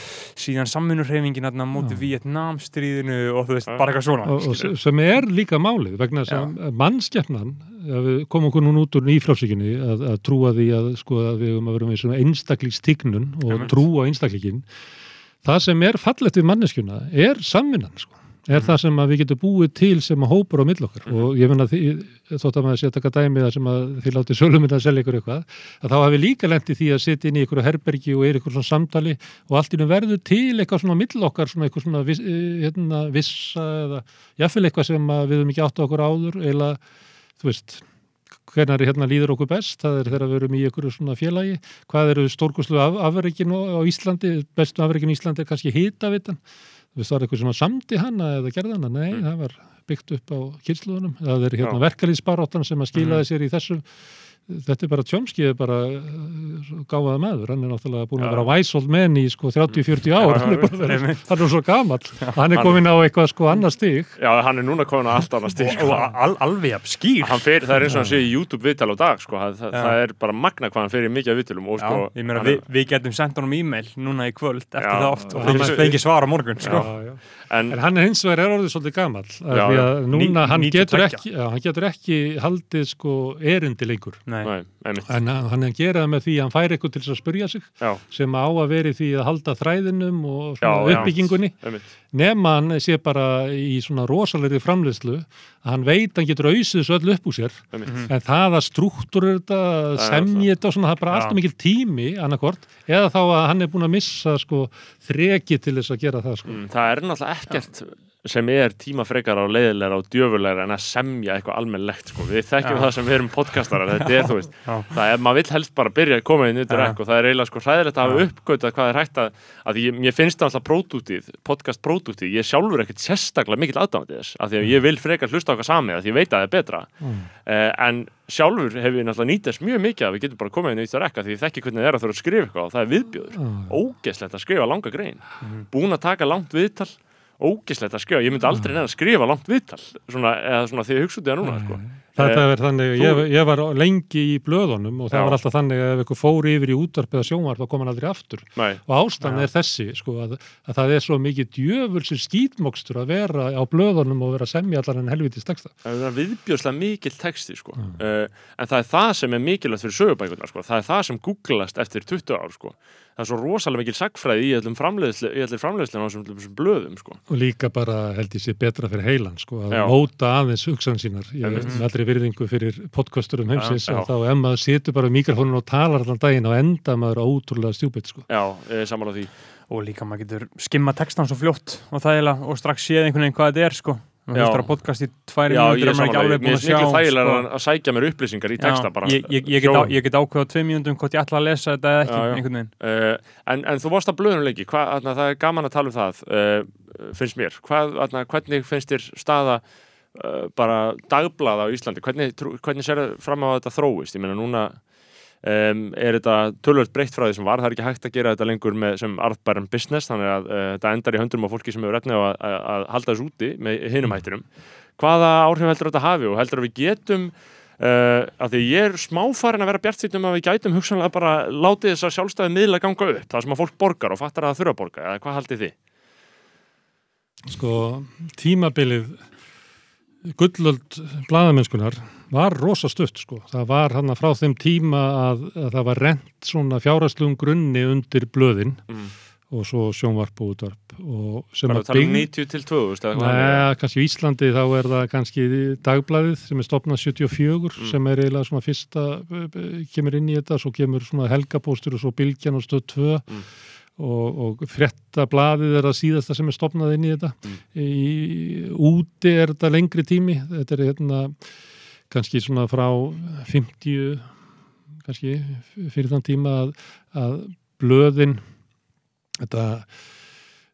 Speaker 1: síðan samvinnurhreyfingin hérna, móti. Vietnamstríðinu og þú veist, bara eitthvað svona.
Speaker 3: Og, og sem er líka málið vegna þess að mannskeppnan ef við komum okkur núna út úr nýfrálsíkinni að, að trúa því að, sko, að við um að vera með svona einstaklingstíknun og trúa einstaklingin það sem er fallegt við manneskjuna er samvinnan sko. Er
Speaker 1: Mhm.
Speaker 3: það sem við getum búið til sem að hópur á mill okkar? Og ég finna þótt að maður sé að taka dæmi það sem að þið látið söluminn að selja ykkur eitthvað að þá hafi líka lent í því að setja inn í ykkur herbergi og er ykkur svona samtali og allt nú verður til eitthvað svona á mill okkar svona eitthvað svona viss, eh, hérna, vissa eða jafnvel eitthvað sem við höfum ekki átt á okkur áður eða þú veist hvernig er hérna líður okkur best, það er þegar við erum í ykkur svona félagi, hvað eru stórkoslu af, afreikin á Íslandi, bestu afreikin í Íslandi er kannski hitavitan þú veist, var eitthvað sem að samdi hana eða gerði hana, nei, það var byggt upp á kynsluðunum, það er hérna
Speaker 2: Já.
Speaker 3: verkalýsbaráttan sem að skilaði sér í þessu þetta er bara tjómskið er bara uh, gáfaða maður, hann er náttúrulega búin að vera væsold menn í sko 30-40 ár, hann er, vera, hann er svo gamall, hann er komin á eitthvað sko annar stig.
Speaker 2: Já, hann er núna komin á allt annað stík
Speaker 1: og al, alveg jafn skýr
Speaker 2: hann fer, það er eins og hann sé í YouTube viðtal á dag sko. það, það,
Speaker 1: Já.
Speaker 2: það er bara magna hvað hann fer í mikið af viðtalum og
Speaker 1: Já,
Speaker 2: sko,
Speaker 1: ég meina
Speaker 2: hann er-
Speaker 1: við, við getum sendt honum e-mail núna í kvöld eftir
Speaker 2: Já.
Speaker 1: þátt og
Speaker 3: Já.
Speaker 1: fengið fengi svar á morgun sko.
Speaker 3: Já, já.
Speaker 2: en,
Speaker 3: En hann er hins vegar er orðið svolítið gamall, af
Speaker 2: Já,
Speaker 3: því
Speaker 2: já.
Speaker 3: að núna
Speaker 1: Ní-
Speaker 3: hann,
Speaker 1: 92.
Speaker 3: getur ekki, já, hann getur ekki haldið sko erindi lengur.
Speaker 1: Nei.
Speaker 2: nei,
Speaker 3: En hann hann er að gera það með því að hann fær eitthvað til þess að spurja sig
Speaker 2: já,
Speaker 3: sem á að veri því að halda þræðinum og
Speaker 2: Já, já.
Speaker 3: uppbyggingunni nema hann sé bara í svona rosalegri framleiðslu að hann veit að hann getur auðsið þessu öll upp úr sér
Speaker 2: Einmitt.
Speaker 3: en það að struktúra þetta, semji þetta og svona, það er bara
Speaker 1: Já.
Speaker 3: alltaf mikil tími annarkvort, eða þá að hann er búin að missa sko þreki til þess að gera það sko.
Speaker 2: Mm, það er náttúrulega ekkert sem er tímafrekar á leiðilegra og djöfulegra en að semja eitthvað almennlegt sko. við þekkjum
Speaker 1: Já.
Speaker 2: það sem við erum podcastarar þetta er þú veist,
Speaker 1: Já.
Speaker 2: það er, maður vill helst bara byrja að koma inn undir
Speaker 1: Já.
Speaker 2: ekk og það er eiginlega sko hræðilegt að hafa uppgötað hvað er hægt að, að ég, mér finnst það alltaf pródútið, podcast pródútið ég sjálfur ekkert sérstaklega mikill aðdáðandi þess af því að ég vil frekar hlusta okkar sami af því ég veit að það er betra
Speaker 3: Mm.
Speaker 2: uh, en sjálfur hef ég náttúrulega nýtt þess mjög mikið að við getum bara komið inn í þetta rekka því ég þekki hvernig það er að þurfa að skrifa eitthvað og það er viðbjöður
Speaker 3: Já.
Speaker 2: ógeslegt að skrifa langa grein búin að taka langt viðtal ógeslegt að skrifa, ég myndi aldrei neina að skrifa langt viðtal svona, eða svona því ég hugsa út í það núna sko.
Speaker 3: Þetta er þannig,
Speaker 2: þú-
Speaker 3: ég, ég var lengi í blöðunum og það
Speaker 2: Já.
Speaker 3: var alltaf þannig að ef ykkur fór yfir í útvarp eða sjónvarp þá kom hann aldrei aftur
Speaker 2: Nei,
Speaker 3: og ástæðan er þessi sko, að, að það er svo mikið djöfulsir skítmokstur að vera á blöðunum og vera að semja allar en helvítið staksta
Speaker 2: það er viðbjöðslega mikill texti sko. uh, en það er það sem er mikilvægt fyrir sögubækurnar sko. það er það sem googlast eftir 20 ár sko. Það er svo rosalega mikil sagfræði í öllum framleiðslu, í allir framleiðslu á þessum, blöðum sko.
Speaker 3: og líka bara held ég sé betra fyrir heilan sko, að
Speaker 2: Já.
Speaker 3: móta aðeins hugsan sínar ég
Speaker 2: Einmitt.
Speaker 3: með allri virðingu fyrir podcasturum heimsins
Speaker 2: Já, já.
Speaker 3: og þá ef maður situr bara mikrofónun og talar allan daginn og enda maður ótrúlega stjúpit sko.
Speaker 2: já, eh, sammála því
Speaker 1: og líka maður getur skimma textan svo fljótt og þægilega og strax séð einhvern veginn hvað þetta er sko
Speaker 2: Já.
Speaker 1: hlustar á podcast í tværi mínútur
Speaker 2: ég
Speaker 1: er maður ekki
Speaker 2: sammála
Speaker 1: alveg
Speaker 2: mér
Speaker 1: búin að sjá
Speaker 2: miklu þægilega
Speaker 1: sko.
Speaker 2: að, sækja mér upplýsingar í texta bara
Speaker 1: ég, ég, ég, get á,
Speaker 2: hljóðum.
Speaker 1: ég get ákveða tvei mínútum hvort ég ætla að lesa þetta eða ekki
Speaker 2: Já, já. Uh, en, en þú varst að blöðunum lengi, það er gaman að tala um það, uh, finnst mér. Hvað, atna, hvernig finnst þér staða uh, bara dagblaða á Íslandi? Hvernig, hvernig sér það fram á þetta þróist? Ég meina núna um, er þetta tölvöld breytt frá því sem var, það er ekki hægt að gera þetta lengur með, sem arðbærum business, þannig að uh, þetta endar í höndum á fólki sem hefur efni á að, að, að halda þessu úti með hinum hættinum. Hvaða áhrif heldur þetta hafi og heldur að við getum Uh, af því ég er smáfarin að vera bjart um að við gætum hugsanlega bara látið þess að sjálfstæði miðla ganga upp, það sem að fólk borgar og fattar að það þurfa að borga, eða hvað haldið þið?
Speaker 3: sko tímabilið gullöld bladamennskunar var rosa stutt sko. Það var hann frá þeim tíma að, að það var rent svona fjárhæslugum grunni undir blöðin
Speaker 2: Mm.
Speaker 3: og svo sjónvarp og útvarp og sem
Speaker 2: Bara
Speaker 3: að
Speaker 2: að tala um
Speaker 3: byggð-
Speaker 2: 90 til 2000 eða hvað þannig?
Speaker 3: Nei, kannski í Íslandi þá er það kannski dagblæðið sem er stopnað 74
Speaker 2: Mm.
Speaker 3: sem er eiginlega svona fyrsta kemur inn í þetta, svo kemur svona helgapóstur og svo bylgjan og stöð 2
Speaker 2: Mm.
Speaker 3: Og, og frettablaðið er það síðasta sem er stopnað inn í þetta
Speaker 2: Mm.
Speaker 3: í, úti er þetta lengri tími þetta er hérna kannski svona frá 50 kannski fyrir þann tíma að, að blöðin þetta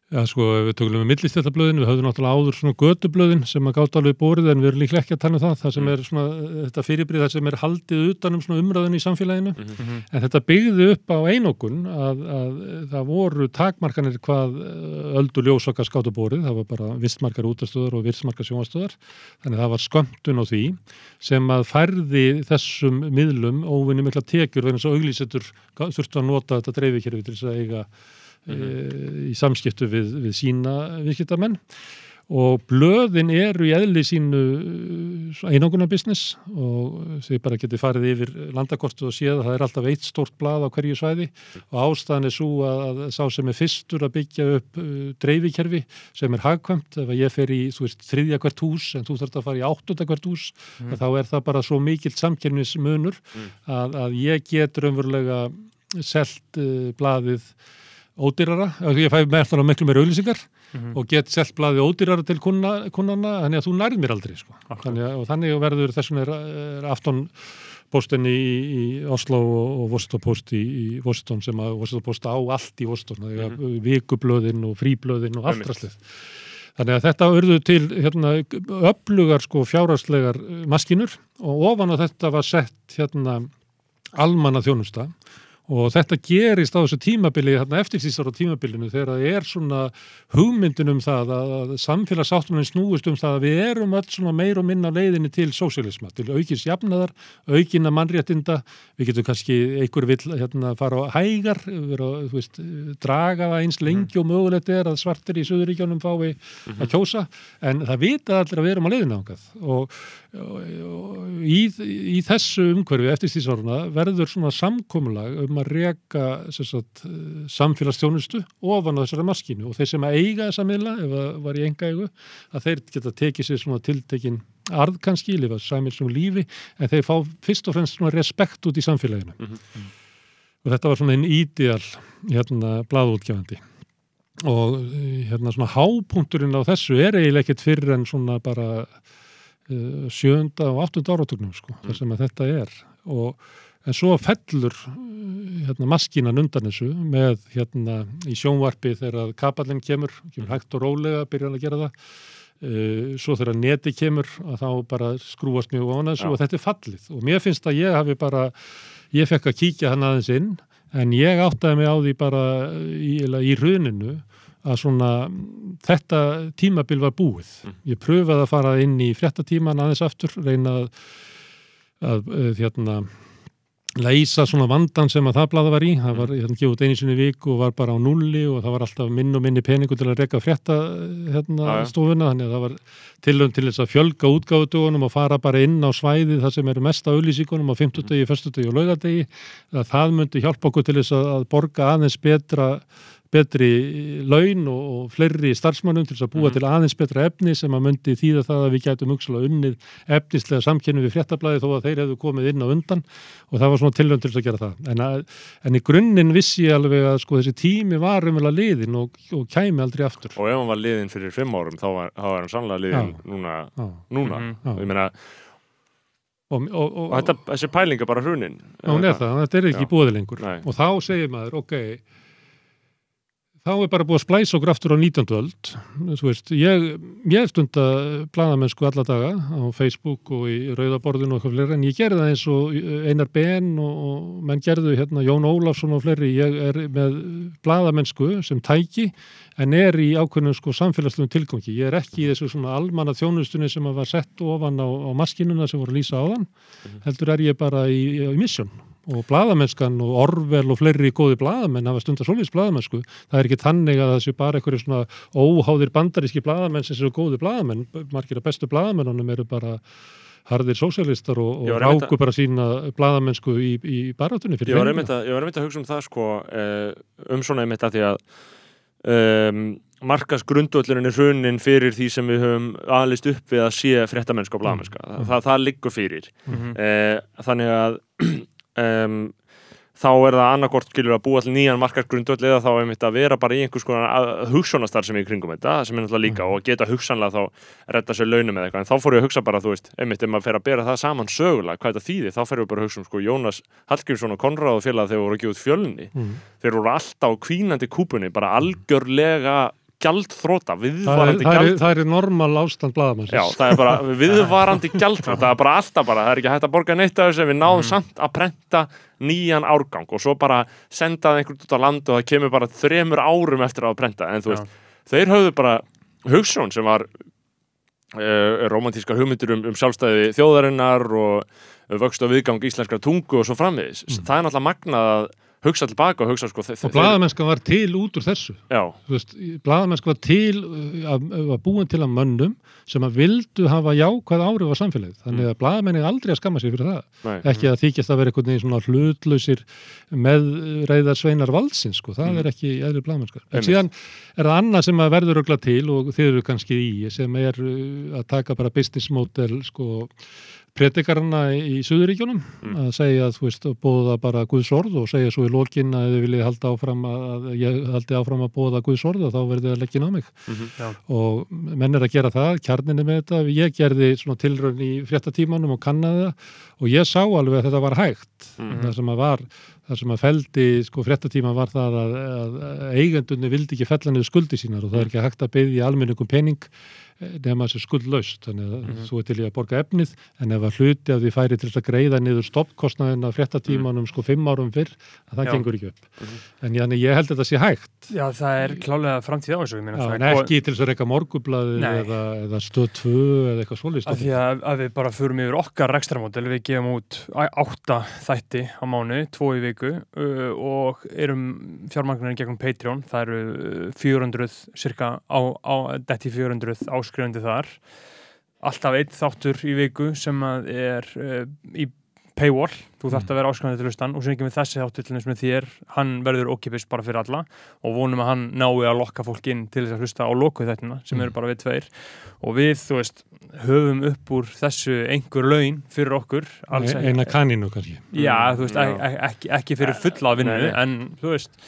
Speaker 3: Já, sko, við tökulum með millistættablöðin, við höfðum náttúrulega áður svona götublöðin sem að gátt alveg bórið en við erum líklega ekki að tala um það, það sem
Speaker 2: Mm.
Speaker 3: er svona, þetta fyrirbrið, það sem er haldið utanum svona umræðinu í samfélaginu,
Speaker 2: Mhm.
Speaker 3: en þetta byggði upp á einokun að, að það voru takmarkanir hvað eh, öldu ljósokka skáttu bórið, það var bara vistmarkar útastöðar og vistmarkar sjónastöðar, þannig að það var skömmtun á því sem að færði þessum miðlum óvinni mikla tekjur vegna svo auglýsetur þurftu að nota þetta dreifikerfi til þess að eiga mm í samskiptu við, við sína viðskiptamenn og blöðin eru í eðli sínu einanguna business og þau bara geti farið yfir landakortu og séð að það er alltaf eitt stórt blað á hverju svæði og ástæðan er svo að, að sá sem er fyrstur að byggja upp uh, dreifikerfi sem er hagkvæmt ef að ég fer í þú veist, þriðja hvert hús en þú þarf að fara í áttunda hvert hús
Speaker 1: Mm.
Speaker 3: þá er það bara svo mikill samkernismunur
Speaker 2: Mm.
Speaker 3: að, að ég get raunverulega selt uh, blaðið ódýrara, ég fæ með miklu meira auðlýsingar
Speaker 1: Mhm.
Speaker 3: og get selt blaðið ódýrara til kunna, kunnana þannig að þú nærð mér aldrei sko. þannig, að, og þannig verður þessum er, afton postin í, í Oslo og, og Washington Post í, í Washington sem að Washington Post á allt í að mm vikublöðin og fríblöðin og allt rastlið þannig að þetta urðu til hérna, öflugar sko fjárhagslegar eh, maskinur og ofan á þetta var sett hérna almanna þjónusta og þetta gerist á þessu tímabili, þarna eftirsýstar á tímabilinu þegar það er svona hugmyndin um það að, að samfélagsáttunin snúist um það að við erum öll svona meir og minna leiðinni til sósialisma, til aukins jafnaðar, aukina mannréttinda, við getum kannski einhver vill hérna fara á hægar, vera, þú veist, draga það eins lengi og mögulegt er að svartir í Suðuríkjónum fái að kjósa, en það vita allir að við erum á leiðinni ángað og, og, og í, í þessu umhverfi eftirsýstaruna verður svona samkomulag um að reka sagt, samfélagsstjónustu ofan á þessari maskínu og þeir sem að eiga þessa miðla, ef það var í enga eigu, að þeir geta tekið sér svona tiltekin arð kannski, lifa sæmil sem lífi, en þeir fá fyrst og fremst svona respekt út í samfélaginu.
Speaker 2: Mm -hmm.
Speaker 3: Og þetta var svona einn ídeal hérna bladútgefandi. Og hérna svona hápunkturinn á þessu er eiginlega ekkert fyrir en svona bara uh, sjönda og áttunda áratögnum sko, mm. þar sem að þetta er. Og en svo fellur hérna, maskinan undan þessu með hérna í sjónvarpi þegar kapallin kemur, kemur hægt og rólega að byrja að gera það. Uh, svo þegar neti kemur að þá bara skrúast mjög á þessu og þetta er fallið. Og mér finnst að ég hafi bara ég fekk að kíkja hann aðeins inn en ég áttaði mig á því bara í, í runinu að svona þetta tímabil var búið. Ég pröfaði að fara inn í fréttatíman aðeins aftur, reyna að, að, að hérna læsa svona vandan sem að það blada var í það var hérna gefið einu sinni viku og var bara á nulli og það var alltaf minn og minni peningu til að reyka frétta hérna
Speaker 2: Já, já.
Speaker 3: stofuna þannig að það var tilhörn til þess að fjölga útgáfutugunum og fara bara inn á svæðið það sem eru mest á auðlýsingunum á 50 degi, 1. degi og laugadegi að það myndi hjálpa okkur til þess að að borga aðeins betra betri laun og, og fleiri starfsmannum til þess að búa
Speaker 2: Mhm.
Speaker 3: til aðeins betra efni sem að myndi þýða það að við gætum hugsalega unnið efnislega samkynni við fréttablaði þó að þeir hefðu komið inn á undan og það var svona tilhörn til þess að gera það en, að, en í grunninn vissi ég alveg að sko þessi tími var umvel að liðin og, og kæmi aldrei aftur
Speaker 2: og ef hann var liðin fyrir fimm árum þá var, þá var hann sannlega liðin
Speaker 3: Já.
Speaker 2: núna,
Speaker 3: Já,
Speaker 2: núna.
Speaker 1: Mhm.
Speaker 3: Já.
Speaker 2: ég meina,
Speaker 3: og, og, og,
Speaker 2: og þetta, þessi pæling er bara hrunin
Speaker 3: Já, er það, þetta er ekki búið lengur
Speaker 2: Nei.
Speaker 3: og þá segir maður, ok þá er bara búið að splæsa okkur aftur á 19. öld þú veist, ég, ég stunda bladamennsku alla daga á Facebook og í Rauðaborðinu og eitthvað fleiri en ég gerði það eins og Einar Ben og, og menn gerðu hérna Jón Ólafsson og fleiri, ég er með bladamennsku sem tæki en er í ákveðnum sko samfélagslegum tilgangi. Ég er ekki í þessu svona almanna þjónustunni sem að var sett ofan á, á maskinuna sem voru að lýsa á þann heldur er ég bara í, í mission og bladamennskan og Orvel og fleiri góði bladamenn hafa stundar svolítið bladamennsku það er ekki þannig að það sé bara einhverju svona óháðir bandaríski bladamenn sem séu góði bladamenn, margir af bestu bladamennunum eru bara harðir sósialistar og, og ráku bara sína bladamennsku í, í barátunni
Speaker 2: ég
Speaker 3: fyrir
Speaker 2: var
Speaker 3: fengina.
Speaker 2: einmitt að, ég var einmitt að hugsa um það sko, eh, um svona einmitt að því að um, markas grundvöllurinn er hrunin fyrir því sem við höfum aðlist upp við að sé fréttamennska og blagamennska,
Speaker 3: Mm.
Speaker 2: það, það, það liggur fyrir
Speaker 1: Mhm.
Speaker 2: eh, þannig að um, þá er það annarkort skilur að búa allir nýjan markarsgrundvöld eða þá einmitt að vera bara í einhvers konar hugssjónastar sem er í kringum þetta, sem er náttúrulega líka og geta hugsanlega þá redda sér launum eða eitthvað, en þá fór ég að hugsa bara, þú veist, einmitt ef maður fer að bera það saman sögulega, hvað þetta þýðir, þá fer við bara að hugsa um sko Jónas Hallgrímsson og Konráð og félag þegar voru að gefa út fjölni,
Speaker 3: Mm.
Speaker 2: þeir voru alltaf kvínandi kúpunni, bara algjörlega gjaldþróta,
Speaker 3: það er,
Speaker 2: viðvarandi
Speaker 3: það, er,
Speaker 2: gjald
Speaker 3: það er normal ástand bladamanns
Speaker 2: Já, það er bara viðvarandi gjaldþrótt, það er bara alltaf bara, það er ekki hægt að borga neitt af þessu en við náðum samt að prenta nýjan árgang og svo bara senda það einhvern út á land og það kemur bara þremur árum eftir að prenta, en þú veist, þeir höfðu bara hugssjón sem var uh, romantískar hugmyndir um, um sjálfstæði þjóðarinnar og vöxt og viðgang íslenskra tungu og svo framvegis. Það er náttúrulega magnað að hugsa tilbaka og hugsa sko
Speaker 3: og bladamennskan var til út úr þessu. Bladamennsku var til uh, að, að búin til að mönnum sem að vildu hafa jákvæð áhrif á samfélagið. Þannig að bladamenni er aldrei að skamma sig fyrir það.
Speaker 2: Nei,
Speaker 3: ekki að þykjast að vera einhvern veginn svona hlutlausir með reyðar sveinar valdsins sko, það
Speaker 2: Mm.
Speaker 3: er ekki eðri bladamennskar en síðan er það annað sem að verður ögla til og þið eru kannski í sem er uh, að taka bara business model sko predikarna í Suðuríkjunum
Speaker 2: Mm.
Speaker 3: að segja að þú veist bóða bara Guðs orð og segja svo í lokin að þið viljið halda áfram að, að ég haldi áfram að bóða Guðs orð og þá verður það leggin á mig
Speaker 2: Mhm.
Speaker 3: og menn er að gera það, kjarninni með þetta ég gerði svona tilraun í fréttatímanum og kannaði það og ég sá alveg að þetta var hægt
Speaker 2: Mhm.
Speaker 3: það sem að var það sem að feldi sko fréttatíma var það að, að eigendunni vildi ekki fella niður skuldi sínar og það er ekki hægt að byggja almenningum pening nema þessi skuldlaust þannig að
Speaker 2: Mhm.
Speaker 3: þú er til í að borga efnið en ef að hluti af því færi til að greiða niður stoppkostnaðin af fréttatímanum sko fimm árum fyrr, að það
Speaker 1: Já.
Speaker 3: gengur ekki upp
Speaker 2: Mhm.
Speaker 3: en ég, ég held að þetta sé hægt
Speaker 1: Já, það er klálega framtíð á þessu, ég meina
Speaker 3: Já,
Speaker 1: það
Speaker 3: en
Speaker 1: er
Speaker 3: ekki til þess að reyka morgublaðið
Speaker 1: Nei.
Speaker 3: eða, eða stöð 2 eða eitthvað svolítið
Speaker 1: Af því að, að við bara förum yfir okkar rekstramódel, við gefum út átta þætti á mánu, tvo í viku uh, og erum fjármagnarinn gegnum Patreon, það eru uh, 400 cirka á, á detti 400 áskrifandi þar. Alltaf einn þáttur í viku sem að er uh, í paywall, þú þarft að vera áskrifandi til hlustan og sem ekki með þessi þáttur til þess með þér. Hann verður okkipis bara fyrir alla og vonum að hann nái að lokka fólk inn til þess að hlusta á lokuð þettina sem
Speaker 3: Mm.
Speaker 1: eru bara við tveir. Og við, þú veist, höfum upp úr þessu einhver laun fyrir okkur alls ekki,
Speaker 3: eina kaninu kannski.
Speaker 1: Já, þú veist, ekki, ekki, fyrir fulla vinnu, en þú veist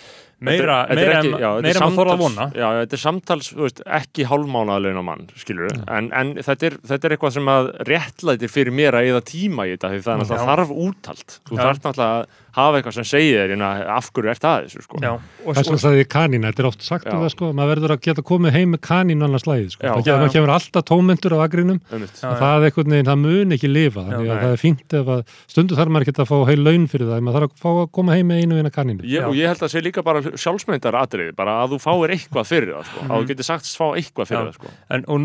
Speaker 1: meira, meira,
Speaker 2: ekki- já,
Speaker 1: meira en maður þorða að
Speaker 2: samtals-
Speaker 1: vona
Speaker 2: Já, þetta er samtals, þú veist, ekki hálfmánaðalaun á mann, skilur
Speaker 3: Já.
Speaker 2: en, en þetta, er, þetta er eitthvað sem að réttlætir fyrir mér að eða tíma í þetta því það er
Speaker 1: Já.
Speaker 2: náttúrulega þarf úttalt þú þarf náttúrulega að hafa eitthvað sem segir þér af hverju ert að þessu, sko
Speaker 3: það er kanina, þetta er oft sagt um það sko, maður verður að geta komið heim með kaninu annars slæðið sko,
Speaker 2: Já.
Speaker 3: það
Speaker 1: Já,
Speaker 3: kemur,
Speaker 1: já.
Speaker 3: kemur alltaf tómyndur á agrinum það er einhvern veginn, það mun ekki lifa þannig
Speaker 2: Já,
Speaker 3: að
Speaker 2: nei.
Speaker 3: það er fínt ef að stundu þarf maður ekki að fá heil laun fyrir það, maður þarf að fá að koma heim með einu vina kaninu
Speaker 2: Ég,
Speaker 1: Já.
Speaker 2: og ég held að það sé líka bara sjálfsmyndar atriði, bara að þú fáir eitthvað fyrir það, sko. að þú getur sagt fá eitthvað fyrir það, sko.
Speaker 1: en, og,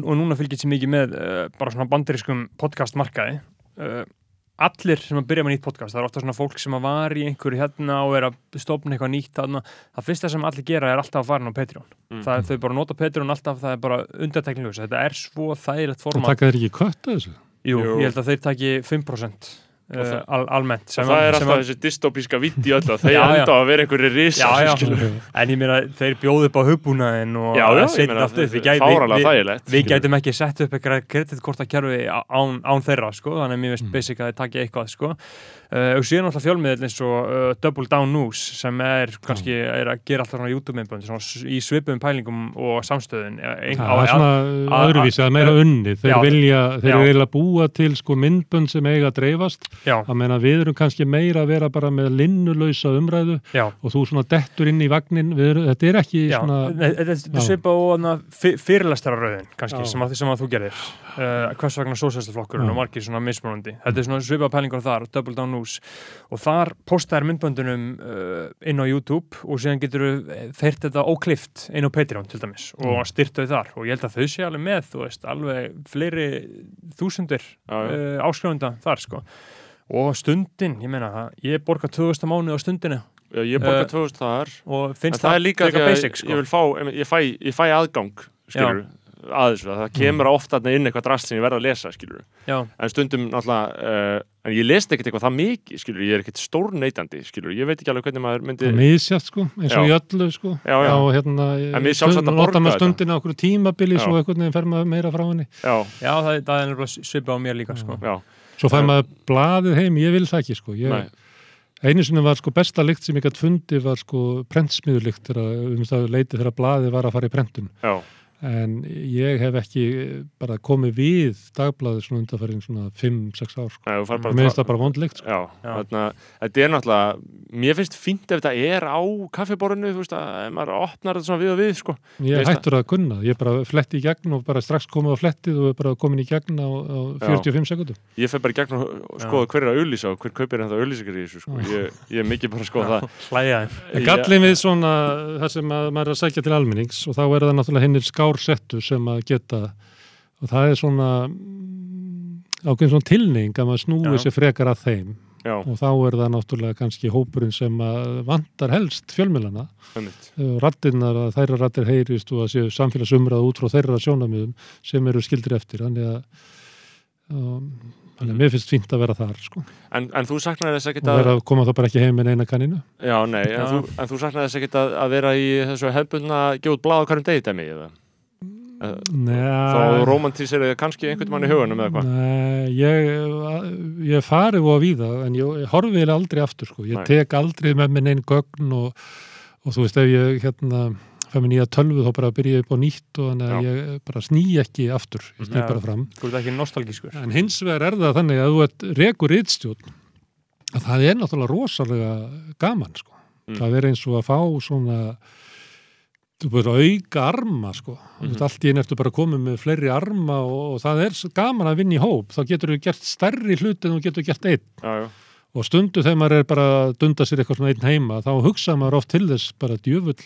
Speaker 1: og allir sem að byrja með nýtt podcast það er ofta svona fólk sem að var í einhverju hérna og er að stofna eitthvað nýtt þarna. það fyrsta sem allir gera er alltaf að fara á Patreon
Speaker 2: Mm.
Speaker 1: það er þau bara nota Patreon alltaf það er bara undartekningus, þetta er svo þægilegt format
Speaker 3: taka þeir ekki kött að þessu
Speaker 1: Jú,
Speaker 2: Jú.
Speaker 1: ég held að þeir taki 5%
Speaker 2: Og
Speaker 1: uh,
Speaker 2: það-
Speaker 1: al almennt
Speaker 2: og það er alltaf þessi dystopíska vitt í öllu að þeir enda á að vera einhverju risa
Speaker 1: Já, já. En ég meina, þeir bjóðu upp á hugbúnaðin og að setja allt upp. Við við- við- gætum ekki sett upp eitthvað kreditkortakerfi án, án þeirra, sko, þannig að mér veist
Speaker 3: Mm.
Speaker 1: basic að þeir taki eitthvað, sko. Uh, og síðan alltaf fjölmiðl eins og uh, Double Down News sem er kannski er að gera alltaf svona s- í svipum pælingum og samstöðun. Ein,
Speaker 3: það er svona öðruvísi, það er meira unni þeir
Speaker 1: Já.
Speaker 3: vilja, þeir vilja búa til sko myndbönd sem eiga að dreifast að meina við erum kannski meira að vera bara með linnulausa umræðu
Speaker 1: já.
Speaker 3: og þú svona dettur inn í vagnin erum, þetta er ekki
Speaker 1: Já,
Speaker 3: svona
Speaker 1: þetta er svipa á fyrirlestararauðin kannski,
Speaker 3: Já.
Speaker 1: sem að, sem að þú gerir uh, hvers vegna sósælstaflokkurinn
Speaker 3: Já.
Speaker 1: og margir svona mismunandi þetta er svona svipa pælingar þar, Double Down News og þar postaðir myndböndunum uh, inn á YouTube og síðan getur þeir þetta óklift inn á Patreon til dæmis og
Speaker 3: Mm.
Speaker 1: styrt þau þar. Og ég held að þau sé alveg með þú veist, alveg fleiri þúsundir uh, áskrifunda þar sko. Og stundin, ég meina það, ég borga 2000 mánuð á stundinu
Speaker 2: Já, ég borga
Speaker 1: Eh,
Speaker 2: 2000 þar.
Speaker 1: og finnst
Speaker 2: það er líka
Speaker 1: basic sko.
Speaker 2: ég vil fá, ég fæ, ég fæ aðgang skilur, að þessu, það kemur ofta þarna inn eitthvað drast sem ég verð að lesa skilur,
Speaker 1: Já,
Speaker 2: en stundum náttúrulega uh, en ég lest ekkert eitthvað það mikið skilur, ég er ekkert stór neytandi skilur, ég veit ekki alveg hvernig maður myndi
Speaker 3: misjátt sko, eins og í
Speaker 2: Já.
Speaker 3: öllu sko.
Speaker 2: Já, já.
Speaker 3: og hérna
Speaker 2: En mér sjálfsagt að borga
Speaker 3: nota maður
Speaker 2: þetta.
Speaker 3: stundina okkur tímabili svo einhvern veginn fer maður meira frá henni.
Speaker 2: Já,
Speaker 1: Já, það, það er nefnilega svipað á mér líka sko.
Speaker 2: já,
Speaker 3: svo fær maður blaðið heim, ég vil það ekki sko. Ég,
Speaker 2: nei,
Speaker 3: einu sinni var sko besta lykt sem ég gætt fundi var sko prentsmiðurlykt þegar um það leiti þegar blaðið var að fara í prentun.
Speaker 2: Já,
Speaker 3: en ég hef ekki bara komið við dagblaðið svona undarfærin svona 5-6 ár sko. mér finnst það bara vond lykt sko.
Speaker 2: Já,
Speaker 1: Já.
Speaker 2: þarna, þetta er náttúrulega mér finnst fínt ef þetta er á kaffiborinu, þú veist að ef maður opnar þetta svona við og við, sko.
Speaker 3: Ég hættur að kunna, ég bara fletti í gegn og bara strax komið á flettið og er bara komin í gegn á, á 45 sekundum
Speaker 2: ég fer bara í gegn og skoða hver er að auðlýsa og hver kaupir þetta auðlýsingar í þessu, sko. Ég, ég er mikið bara að skoða það.
Speaker 1: Hlæja þeim.
Speaker 3: En gallin við svona það sem að maður er að og skársettu sem að geta og það er svona mm, ákveðin svona tilning að maður snúi sér frekar að þeim
Speaker 2: Já,
Speaker 3: og þá er það náttúrulega kannski hópurinn sem að vantar helst fjölmjölana
Speaker 2: einmitt.
Speaker 3: rattinnar að þæra rattir heyrist og að séu samfélagsumræða út frá þeirra sjónamiðum sem eru skildir eftir þannig að um, þannig að mér finnst fínt að vera þar sko.
Speaker 2: en, en þú saknar þess
Speaker 3: og
Speaker 2: ekkert að
Speaker 3: vera að koma þá bara ekki heim með eina kanninu
Speaker 2: Já, nei, en. Þú, en þú saknar þess að, að vera í þessu út blað á hverjum degi dæmi eða? Þá romantísir þið kannski einhvern mann í hugunum eða hvað
Speaker 3: ég, ég fari og að víða en ég, horfi eiginlega aldrei aftur sko. ég
Speaker 2: Nei.
Speaker 3: tek aldrei með minn einn gögn og, og þú veist ef ég hérna fæ mér nýja tölvu þá bara byrja ég upp á nýtt og þannig að ég bara sný ekki aftur ég sný bara fram en hins vegar er það þannig að þú ert rekur ytstjórn að það er náttúrulega rosalega gaman sko.
Speaker 2: Mm.
Speaker 3: það er eins og að fá svona þú búið að auka arma sko, mm
Speaker 2: Mhm.
Speaker 3: allt í einu ertu bara komið með fleiri arma og, og það er gaman að vinna í hóp, þá getur þú gert stærri hlut en þú getur gert einn
Speaker 2: já, já,
Speaker 3: og stundu þegar maður er bara að dunda sér eitthvað svona einn heima, þá hugsa maður oft til þess bara djöfull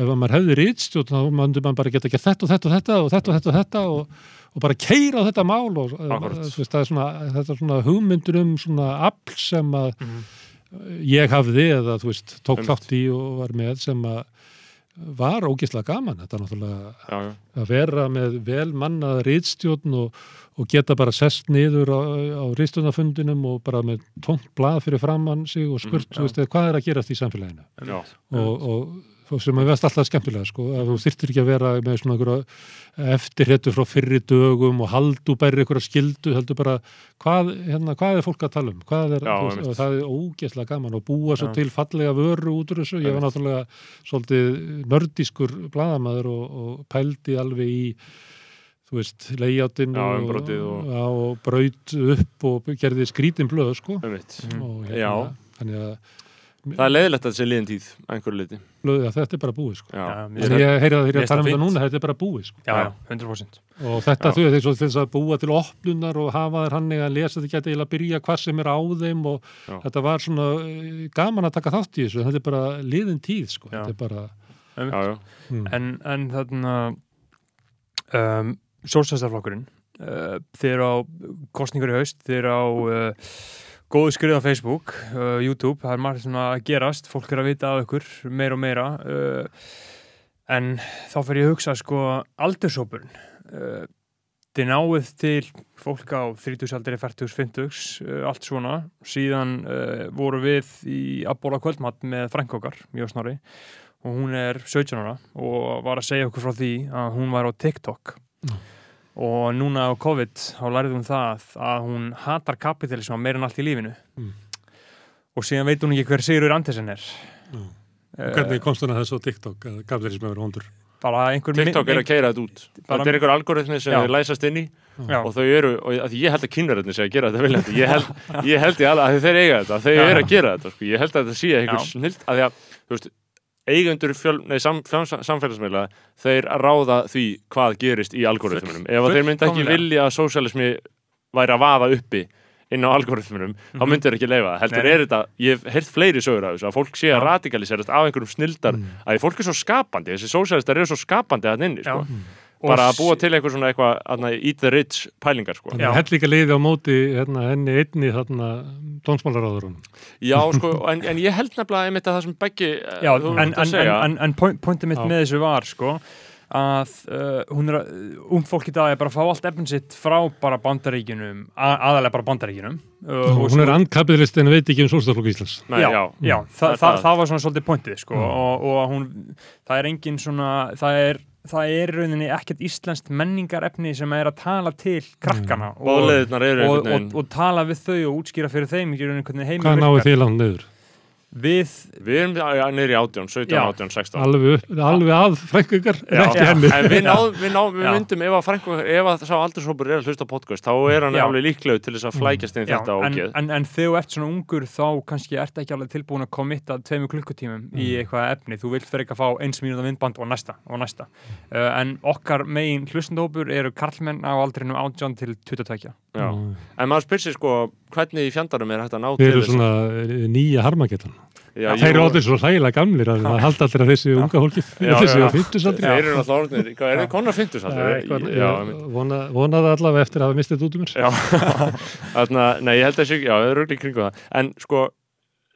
Speaker 3: ef að maður hefði rítstjórn, þá myndir maður bara geta gert þetta og þetta og þetta og þetta og þetta og þetta og, og bara keira á þetta mál og þú veist, það er svona, þetta er svona hugmyndur um svona afl sem að
Speaker 1: Mhm.
Speaker 3: ég hafði eða þú veist, tók
Speaker 2: Einmitt.
Speaker 3: þátt í og var með sem að var ógislega gaman, þetta náttúrulega
Speaker 2: já, já.
Speaker 3: að vera með vel mannað rítstjórn og, og geta bara sest niður á, á rítstjórnafundinum og bara með tónt blað fyrir framann sig og spurt,
Speaker 1: Mm,
Speaker 3: veist, hvað er að gerast í samfélaginu? Og, og sem að veist alltaf skemmtilega sko, að þú þyrftir ekki að vera með svona einhverja eftirréttu frá fyrri dögum og haldu bæri einhverja skildu, heldur bara hvað, hérna, hvað er fólk að tala um er,
Speaker 2: Já,
Speaker 3: þú og það er ógeðslega gaman og búa svo
Speaker 1: Já.
Speaker 3: til fallega vöru út úr þessu, ég var náttúrulega svolítið nördískur bladamaður og, og pældi alveg í þú veist,
Speaker 2: Já,
Speaker 3: og,
Speaker 2: og-
Speaker 3: já, og braut upp og gerði skrítin blöð sko og.
Speaker 2: Já.
Speaker 3: þannig að
Speaker 2: það er leiðilegt að þetta sé liðin tíð að einhverju leiti
Speaker 3: já, þetta er bara búið sko
Speaker 2: já,
Speaker 3: ég heyri að þeir
Speaker 1: finnst
Speaker 3: tala um þetta núna, þetta er bara búið sko.
Speaker 1: Já,
Speaker 2: Já.
Speaker 1: já, 100%.
Speaker 3: og þetta veist, eins og til þess að búa til oplunar og hafa þér hann að lesa þetta geta að byrja hvað sem er á þeim og
Speaker 2: Já.
Speaker 3: þetta var svona eh, gaman að taka þátt í þessu, þetta er bara liðin tíð sko,
Speaker 1: Já.
Speaker 3: þetta er bara
Speaker 2: já, já.
Speaker 3: mm.
Speaker 1: En, en þarna um, Sólsæstarflokkurinn uh, þeir á kostningur í haust þeir á uh, góðu skrið á Facebook, uh, YouTube það er margt svona að gerast, fólk er að vita af ykkur meira og meira uh, en þá fer ég að hugsa sko aldursópurinn uh, þið náið til fólk á 30 aldri, 40, 50 uh, allt svona, síðan uh, voru við í að bóla kvöldmatt með frænkokar, mjög snorri og hún er 17 ára og var að segja okkur frá því að hún var á TikTok
Speaker 3: Mm.
Speaker 1: Og núna á COVID þá lærið hún það að hún hatar kapitalism meira en allt í lífinu
Speaker 3: Mm.
Speaker 1: og síðan veit hún ekki hver Sigurður Andersen er
Speaker 3: Mm.
Speaker 1: Eh,
Speaker 3: hvernig komst hún að þessu á TikTok að hundur
Speaker 1: bara einhver
Speaker 2: TikTok er að keira þetta út
Speaker 1: Bara-
Speaker 2: þetta er einhver algoritmi sem þau læsast inn í
Speaker 1: Já.
Speaker 2: og þau eru, og ég held að kynverðarnir sé að gera þetta viljandi, ég held, ég held ég alveg að þeir eiga þetta, þau
Speaker 1: Já.
Speaker 2: eru að gera þetta sko. ég held að þetta sé einhver
Speaker 1: Já.
Speaker 2: snilt að því að, þú veist, nei, sam, sam, samfélagsmeila þeir ráða því hvað gerist í algoritmunum, ef þeir myndi ekki
Speaker 1: fullkomlega.
Speaker 2: vilja að sósialismi væri að vaða uppi inn á algoritmunum, þá
Speaker 1: Mhm.
Speaker 2: myndi þeir ekki leifa heldur
Speaker 1: Nei.
Speaker 2: er þetta, ég hef heyrt fleiri sögur af þessu, að fólk sé að
Speaker 1: Já.
Speaker 2: radikaliserast af einhverjum snildar,
Speaker 3: Mm.
Speaker 2: að fólk er svo skapandi þessi sósialistar eru svo skapandi að inni,
Speaker 1: Já.
Speaker 2: sko
Speaker 1: Og
Speaker 2: bara að búa til eitthvað svona eitthvað eat the rich pælingar sko.
Speaker 1: Já.
Speaker 3: hell líka liði á móti hérna, henni einni þarna dónsmálaráðurinn
Speaker 2: Já, sko, en, en ég held nefnilega einmitt að það sem beggi
Speaker 1: Já,
Speaker 2: þú
Speaker 1: en, en,
Speaker 2: segja
Speaker 1: en, en, en point, pointið mitt
Speaker 3: Já.
Speaker 1: með þessu var sko að uh, hún er að, ung fólk í dag er bara að fá allt efn sitt frá bara bandaríkinum, að, aðalega bara bandaríkinum uh, og
Speaker 3: hún er ankapitalist en veit ekki um sólstaflokk Íslands
Speaker 2: Nei,
Speaker 1: já,
Speaker 2: já,
Speaker 1: já, það,
Speaker 2: Það-
Speaker 1: það, það var svona svolítið pointið sko,
Speaker 3: Mm.
Speaker 1: og, og hún, það er engin svona, það er það er í rauninni ekkert íslenskt menningarefni sem er að tala til krakkana og, og, og,
Speaker 2: veginn
Speaker 1: og tala við þau og útskýra fyrir þeim í rauninni hvernig heimur
Speaker 3: hvað náðu
Speaker 1: virkar
Speaker 3: þið langt niður?
Speaker 1: Við,
Speaker 2: Við erum já, niður í átján, 17,
Speaker 1: Já.
Speaker 2: 18, 16
Speaker 3: alveg, alveg að frængu ykkar en ekki henni.
Speaker 2: En við náðum, við, náðum, við myndum ef að, frænku, ef að sá aldurshópur er að hlusta á podcast þá er hann
Speaker 1: Já.
Speaker 2: alveg líklegur til þess að flækjast inn í
Speaker 1: já,
Speaker 2: þetta
Speaker 1: en, en, en þegar þú ert svona ungur þá kannski ert ekki alveg tilbúin að komitta tveimur klukkutímum í
Speaker 2: Mm.
Speaker 1: eitthvað efni. Þú vilt fyrir ekki að fá eins mínúta myndband og næsta og næsta. Uh, en okkar megin hlustendópur eru karlmenn á aldrinum 18 til 22
Speaker 2: Já. En maður spyr sér sko hvernig í fjandarum er hægt að ná
Speaker 3: Þeir
Speaker 2: til
Speaker 3: eru
Speaker 2: þess?
Speaker 3: svona eh, nýja harmagetan.
Speaker 2: Já,
Speaker 3: Þeir eru allir svo hlægilega gamlir að það halda allir að þessi unga fólki,
Speaker 2: Já,
Speaker 3: þessi á fymtusaldri.
Speaker 2: Þeir eru orðnir, hvað er þið konar
Speaker 3: vona, vonaði allavega eftir að hafa mistið út um mér.
Speaker 2: Já, þarna, nei, ég held að það eru í kringu það. En sko,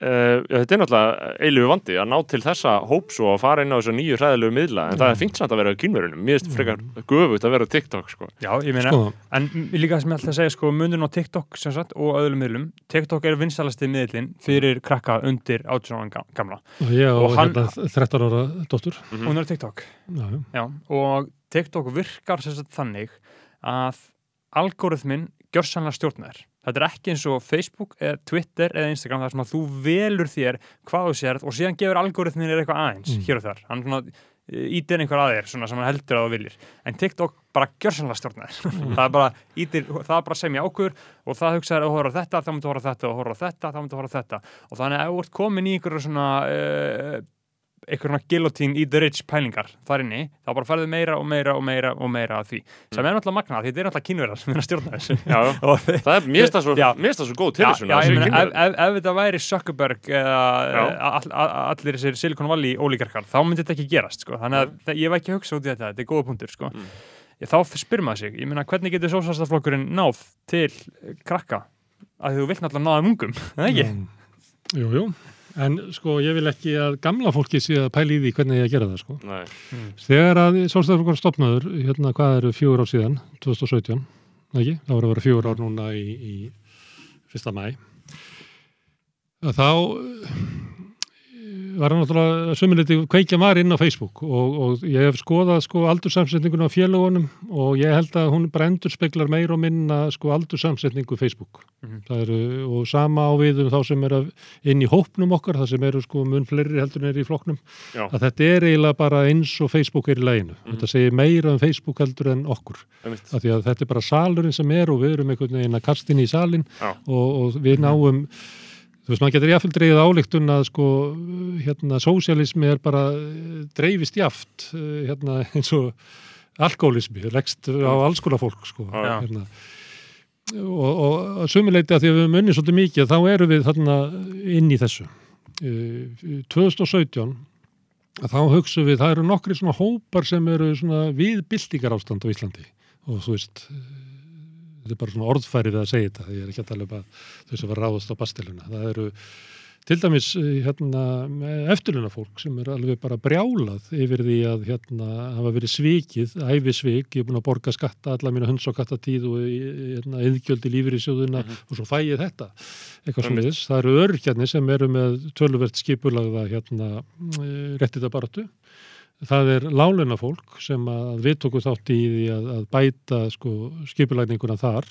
Speaker 2: uh, já, þetta er náttúrulega eilífu vandi að ná til þessa hóps og að fara inn á þessu nýju hræðilegu miðla en það er fínt samt að vera kynverunum mér finnst frekar göfugt að vera TikTok sko.
Speaker 1: Já, ég meina,
Speaker 3: Sko,
Speaker 1: en líka sem ég ætla að segja sko munun á TikTok sem sagt og öðrum miðlum TikTok er vinsalasti miðlinn fyrir krakka undir 18 ára ga- gamla
Speaker 3: og ég og,
Speaker 1: Og hann-
Speaker 3: hérna 13 ára dóttur.
Speaker 2: Mhm.
Speaker 1: hún er TikTok
Speaker 3: Já, já.
Speaker 1: Já, og TikTok virkar sem sagt þannig að algoritminn gjörsanlega stjórnar þetta er ekki eins og Facebook eða Twitter eða Instagram þar sem að þú velur þér hvað þú sérð og síðan gefur algoritminn þér eitthvað aðeins
Speaker 3: Mm.
Speaker 1: hér og þar, hann svona ítir einhver að þér svona sem hann heldur að þú viljir. En TikTok bara gjörsanlega stjórnar. Það er bara ítir, það er bara sem ég ákvör og það hugsaður að horfa á þetta, þá myndu horfa á þetta og horfa á þetta, þá myndu horfa á þetta. Og þannig að ef þú ert komin í einhverju svona uh, einhverjum gilotín í the rich pælingar þar inni, þá bara færðu meira og meira og meira og meira af því, sem er náttúrulega magnað því þetta er náttúrulega kynverðar sem er að stjórna þessu
Speaker 2: Já, Það er, mér finnst það svo, svo góð að
Speaker 1: ég
Speaker 2: þessu
Speaker 1: ef, ef, ef þetta væri Zuckerberg eða all, all, allir þessir Silicon Valley ólíkarkar, þá myndi þetta ekki gerast sko. þannig að það, ég var ekki að hugsa út í þetta þetta er góða punktur sko.
Speaker 2: Mm.
Speaker 1: þá spyr maður sig, ég meina hvernig getur sósastaflokkurinn náð til krakka að þú vilt náttúrulega náða um ungum eða ekki?
Speaker 3: Mm. En sko, ég vil ekki að gamla fólki sé að pæla í því hvernig ég að gera það, sko.
Speaker 2: Nei,
Speaker 3: Þegar að Sólstæðarflokkur stopnaður, hérna, hvað eru fjögur ár síðan, 2017, ekki? Það voru að vera fjögur ár núna í, í fyrsta mæ. Þá var hann náttúrulega sömuliti kveikja var inn á Facebook og, og ég hef skoðað sko aldursamsetningun á félagunum og ég held að hún bara endur speklar meir og minna sko aldursamsetningu Facebook.
Speaker 1: Mhm.
Speaker 3: Það eru, og sama á við um þá sem eru inn í hópnum okkar, það sem eru sko mun fleiri heldur en er í flokknum
Speaker 2: já,
Speaker 3: að þetta er eiginlega bara eins og Facebook er í læginu. Þetta segir meira um Facebook heldur en okkur. Af því að þetta er bara salurinn sem er og við erum einhvern veginn að kasta inn í salin og, og við náum þú veist, maður getur jáfnvel dreigið álíktun að sko, hérna, sósialismi er bara eh, dreifist jaft eh, hérna, eins og alkoholismi, leggst á alls konar fólk sko,
Speaker 2: Já.
Speaker 3: hérna. Og, og sumuleiti að því að við höfum unnið svolítið mikið þá erum við þarna inn í þessu. Eh, 2017 að þá hugsaum við, það eru nokkri svona hópar sem eru svona við byltingar ástand á Íslandi. Og þú veist eh, þetta er bara svona orðfærið að segja þetta ég er ekki að tala um að þau sem var ráðast á bastiluna það eru til dæmis eh, hérna, eftirluna fólk sem er alveg bara brjálað yfir því að hérna, hafa verið svikið, æfi svik, ég er búin að borga skatta alla mína hunds og og hérna, yðgjöld í lífur í sjóðuna og svo fæ ég þetta, eitthvað svona þess. Það eru örkjarnir sem eru með töluvert skipulagða hérna, réttita baratu. Það er láluna fólk sem að við tókum þátt í því að, að bæta sko, skipulagninguna þar.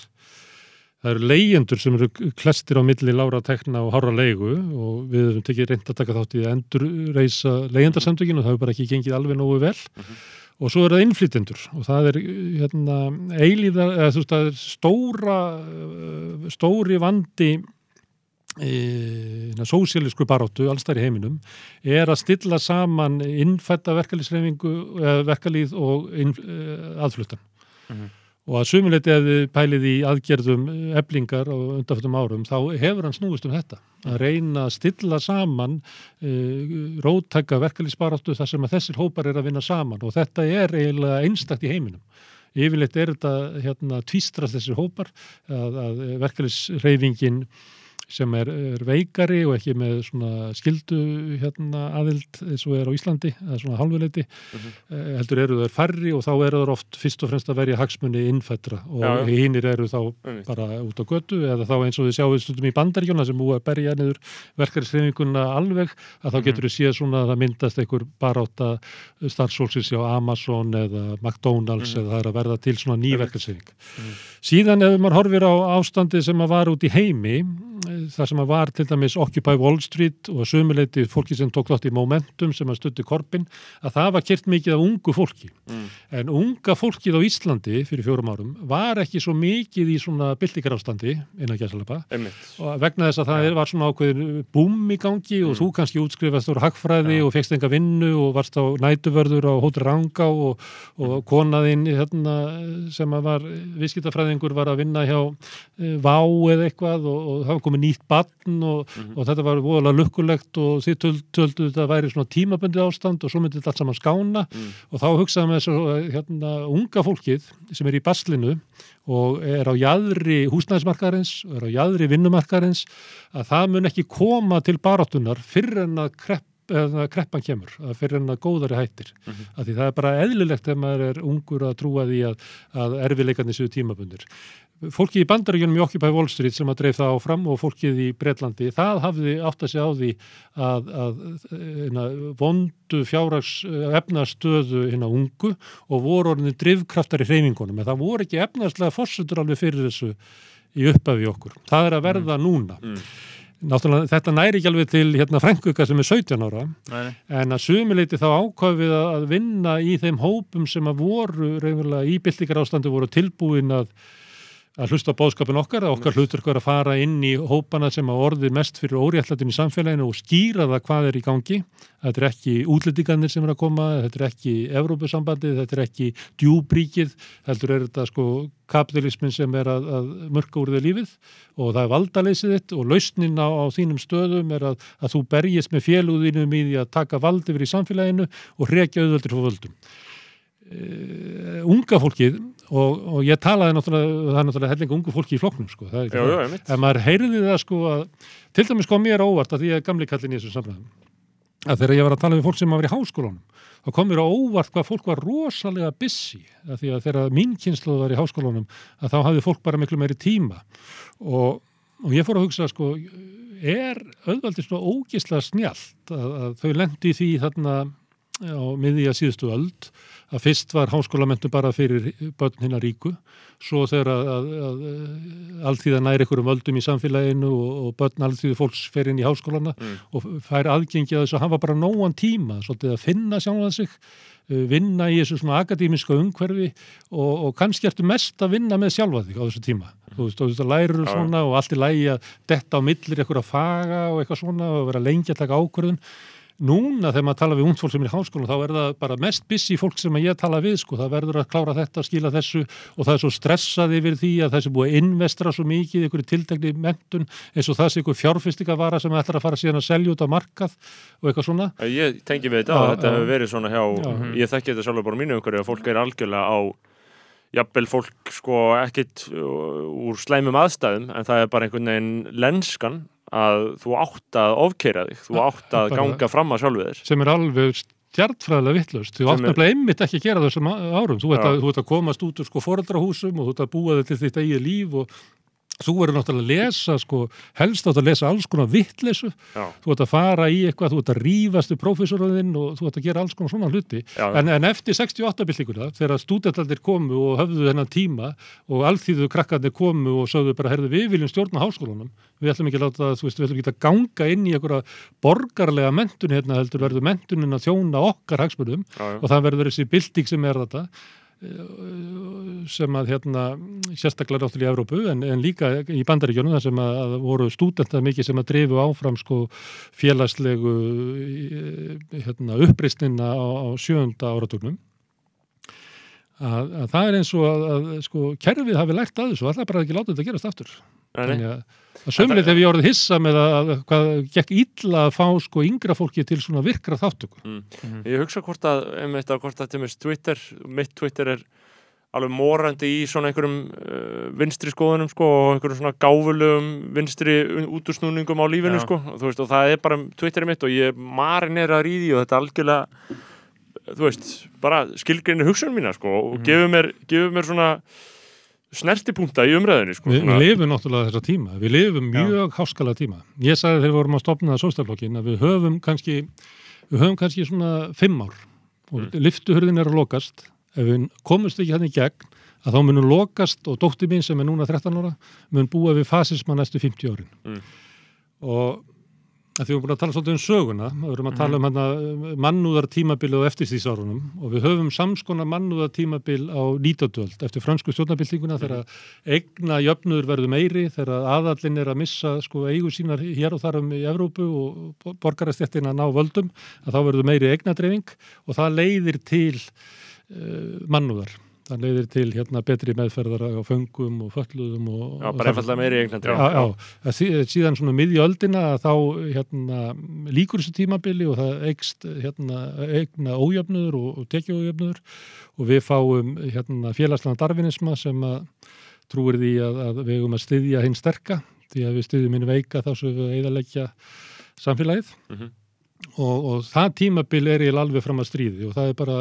Speaker 3: Það eru leyendur sem eru klestir á milli lára tekna og hára leigu og við höfum tekið reynd að taka þátt í að endurreisa leyendarsamtökin og það hefur bara ekki gengið alveg nógu vel. Og svo er það innflytendur og það er hérna, eilíðar, eða veist, það er stóra, stóri vandi sósíalísku baróttu allstæri heiminum er að stilla saman innfætta verkalýsreifingu verkalýð og inn, e, aðfluttan.
Speaker 1: Mhm.
Speaker 3: og að sumuleiti að við pælið í aðgerðum eblingar á undanfjöldum árum þá hefur hann snúist um þetta að reyna að stilla saman e, róttæka verkalýsbaróttu þar sem að þessir hópar er að vinna saman. Og þetta er eiginlega einstakt í heiminum. Yfirleitt er þetta hérna, tvístrast þessir hópar að, að verkalýsreifingin sem er, er veikari og ekki með svona skildu hérna, aðild eins og er á Íslandi, eða svona hálfuleiti,
Speaker 2: Mhm.
Speaker 3: heldur eru þeir færri og þá eru þeir oft fyrst og fremst að verja hagsmunni innfættra og hinnir eru þá
Speaker 2: Einmitt.
Speaker 3: bara út á götu eða þá eins og þið sjáum stundum í bandaríkjuna sem búið að berja niður verkarisreifinguna alveg að þá
Speaker 2: Mhm.
Speaker 3: getur við séð svona að það myndast einhver baráta starfsfólksins hjá Amazon eða McDonalds
Speaker 2: Mhm.
Speaker 3: eða það er að verða til svona ný verkarisreifing. Síðan ef maður horfir á ástandið sem að var út í heimi, eh, það sem að var til dæmis Occupy Wall Street og sömuleiti fólki sem tók þátt í Momentum sem að stutti Korbin, að það var kert mikið af ungu fólki.
Speaker 2: Mm.
Speaker 3: En unga fólkið á Íslandi fyrir fjórum árum var ekki svo mikið í svona byltingarástandi innan gæsalapa og vegna þess að það er, var svona ákveðin búm í gangi og
Speaker 2: Mm.
Speaker 3: þú kannski útskrifast úr hagfræði
Speaker 2: Já.
Speaker 3: og fegst enga vinnu og varst á nætuvörður á hóttur Rangá og, og konaðinn hérna, sem að var viðskiptafræðingur var að vinna hjá e, Vá eða eitthvað og, og það var komið nýtt batn og,
Speaker 2: Mhm.
Speaker 3: og þetta var voðalega lukkulegt og þið töl, töldu þetta væri svona tímabundið ástand og svo myndi þetta allt saman skána
Speaker 2: Mm.
Speaker 3: og þá hugsaðum við þessu hérna, unga fólkið sem er í baslinu og er á jæðri húsnæðismarkarins og er á jæðri vinnumarkarins að það mun ekki koma til baráttunar fyrir en að krepp kreppan kemur, að fyrir en að góðari hættir
Speaker 2: Mhm.
Speaker 3: af því það er bara eðlilegt ef maður er ungur að trúa því að, að erfileikarnir séu tímabundir fólkið í bandaríkjunum í Occupy Wall Street sem að dreif það áfram og fólkið í Bretlandi, það hafði átt að segja á því að, að hérna, vondu fjárrags efnastöðu hérna ungu og voru orðinni drivkraftar í hreyfingunum en það voru ekki efnaslega fórsutur alveg fyrir þessu í upphafi okkur. Það er að verða núna.
Speaker 2: Mm.
Speaker 3: Náttúrulega þetta næri ekki alveg til hérna frænguka sem er 17 ára.
Speaker 1: Nei,
Speaker 3: en að sumuleiti þá ákvæfið að vinna í þeim hópum sem að voru reynilega í byltingar ástandi voru tilbúin að að hlusta á bóðskapin okkar, að okkar hlutur er að fara inn í hópana sem að orði mest fyrir óréttlætin í samfélaginu og skýra það hvað er í gangi. Þetta er ekki útlendingarnir sem er að koma, þetta er ekki Evrópusambandið, þetta er ekki djúbríkið, heldur er þetta sko kapitalismin sem er að, að mörka úr þau lífið og það er valdaleysið þitt og lausnin á, á þínum stöðum er að, að þú berjist með féluðinum í því að taka vald yfir í samfélaginu og rekja auðvöldur fyrir völdum. Uh, unga fólkið og, og ég talaði náttúrulega, það er náttúrulega hellinga ungu fólki í flokknum sko, það er ekki
Speaker 2: Já, já,
Speaker 3: það. En maður heyrði það sko að, til dæmis kom mér óvart að því er gamli kallin í þessum samræðum, að þegar ég var að tala við fólk sem var í háskólanum, þá kom mér óvart hvað fólk var rosalega busy, að því að þegar mín kynslu var í háskólanum, að þá hafði fólk bara miklu meiri tíma og, og ég fór að hugsa sko, er auðvaldið svona ógislega snjallt að, að þau lendi í því þarna á miðja síðustu öld að fyrst var háskólamentu bara fyrir börn hinnar ríku, svo þegar að, að, að alltíða næri ykkur um öldum í samfélaginu og, og börn alltíðu fólks fer inn í háskólana
Speaker 2: Mm.
Speaker 3: og fær aðgengi að þess að hafa bara nógan tíma, svolítið að finna sjálfað sig, uh, vinna í þessu svona akadímiska umhverfi og, og kannski ertu mest að vinna með sjálfa þig á þessu tíma. Þú veist, þú veist að
Speaker 2: Já.
Speaker 3: svona og allt í lægi að detta á millir ykkur að faga og eitthvað svona og vera lengi að taka ákvörðun núna þegar maður tala við ungd fólk sem er í háskólan þá er það bara mest busy fólk sem að ég tala við sko, það verður að klára þetta, skila þessu og það er svo stressað yfir því að þessi búið að investra svo mikið í einhverju tiltekni mentun eins og það sé einhver fjárfestingavara sem ætlar að fara síðan að selja út á markað og eitthvað svona.
Speaker 2: Ég tengi við þetta og þetta hefur verið svona hjá,
Speaker 3: Já.
Speaker 2: ég þekki þetta sjálfur bara mínu umhverju að fólk er algjörlega á jafnvel fólk sko ekkit uh, úr slæmum aðstæðum en það er bara einhvern veginn lenskan að þú átt að ofkeira þig, þú átt að ganga fram að sjálfu þér.
Speaker 3: sem er alveg stjartfræðilega vittlust þú átt nefnilega einmitt ekki að gera þessum árum. Þú ert, að, þú ert að komast út úr sko foreldrahúsum og þú ert að búa þig til þitt eigið líf og þú verður náttúrulega að lesa sko, helst átt að lesa alls konar vittlesu
Speaker 2: Já,
Speaker 3: þú ert að fara í eitthvað, þú ert að rífast við prófessorðinn og þú ert að gera alls konar svona hluti.
Speaker 2: Já,
Speaker 3: en, en eftir 68-byltinguna þegar stúdentaldir komu og höfðu þennan tíma og allþýðu krakkarnir komu og sögðu bara, herðu við viljum stjórna háskólanum. Við ætlum ekki að láta, þú veist, við ætlum ekki að ganga inn í einhverja borgarlega mentun hérna heldur verður mentunin að þjóna okkar hagsmunum
Speaker 2: já, já.
Speaker 3: og það verður þessi bylting sem er þetta sem að hérna sérstaklega náttúrulega í Evrópu en, en líka í bandaríkjónum þar sem að, að voru stúdentar mikið sem að drifu áfram sko félagslegu eh, hérna, uppreisnina á, á sjönda áratugnum. Að, að það er eins og að, að sko kerfið hafi lært að þessu og alltaf bara ekki látið þetta gerast aftur
Speaker 2: Nei, nei.
Speaker 3: Þannig að, að sömulegt hef ég orðið hissa með að, að hvað gekk illa að fá sko yngra fólki til svona virkra þáttöku
Speaker 2: Ég hugsa hvort að, einmitt að hvort að Twitter, mitt Twitter er alveg morandi í svona einhverjum uh, vinstri skoðunum sko og einhverjum svona gáfulegum vinstri útúrsnúningum á lífinu
Speaker 1: Já.
Speaker 2: sko og þú veist og það er bara Twitter er mitt og ég marinera í því og þetta er algjörlega þú veist, bara skilgrinni hugsunum mína sko og
Speaker 1: Mhm.
Speaker 2: gefur mér, gefur mér svona snertipunkta í umræðinni sko
Speaker 3: Vi,
Speaker 2: svona,
Speaker 3: við lifum náttúrulega þessa tíma, við lifum mjög háskala tíma. Ég sagði þegar við vorum að stopna sóstaflokkin að við höfum kannski, við höfum kannski svona fimm ár og mm. liftuhurðin er að lokast. Ef við komumst ekki hann í gegn að þá munum lokast og dóttir mín sem er núna 13 ára mun búa við fasisma næstu 50 árin.
Speaker 2: Mm.
Speaker 3: Og að því við erum búin að tala svolítið um söguna, við erum að tala um hana mannúðar tímabil og eftirstýsárunum og við höfum samskona mannúðar tímabil á nýtadöld eftir fransku stjórnabildinguna þegar eigna jöfnuður verður meiri þegar aðallin er að missa sko eigu sínar hér og þar um í Evrópu og borgarastjættin að ná völdum að þá verður meiri eignadreifing og það leiðir til uh, mannúðar. Það leiðir til hérna betri meðferðar á föngum og fölluðum og...
Speaker 2: já, bara einfallega meiri eignandi
Speaker 3: Já, já, sí- síðan svona miðja öldina að þá hérna, líkur þessu tímabili og það eigst hérna, eigna ójöfnuður og, og tekjuójöfnuður. Og við fáum hérna, félagslega darfinisma sem að trúir því að, að við eigum að styðja hinn sterka. Því að við styðjum hinn veika þá sem við eðalegja samfélagið.
Speaker 2: Mhm.
Speaker 3: og, og það tímabil er ég alveg fram að stríði og það er bara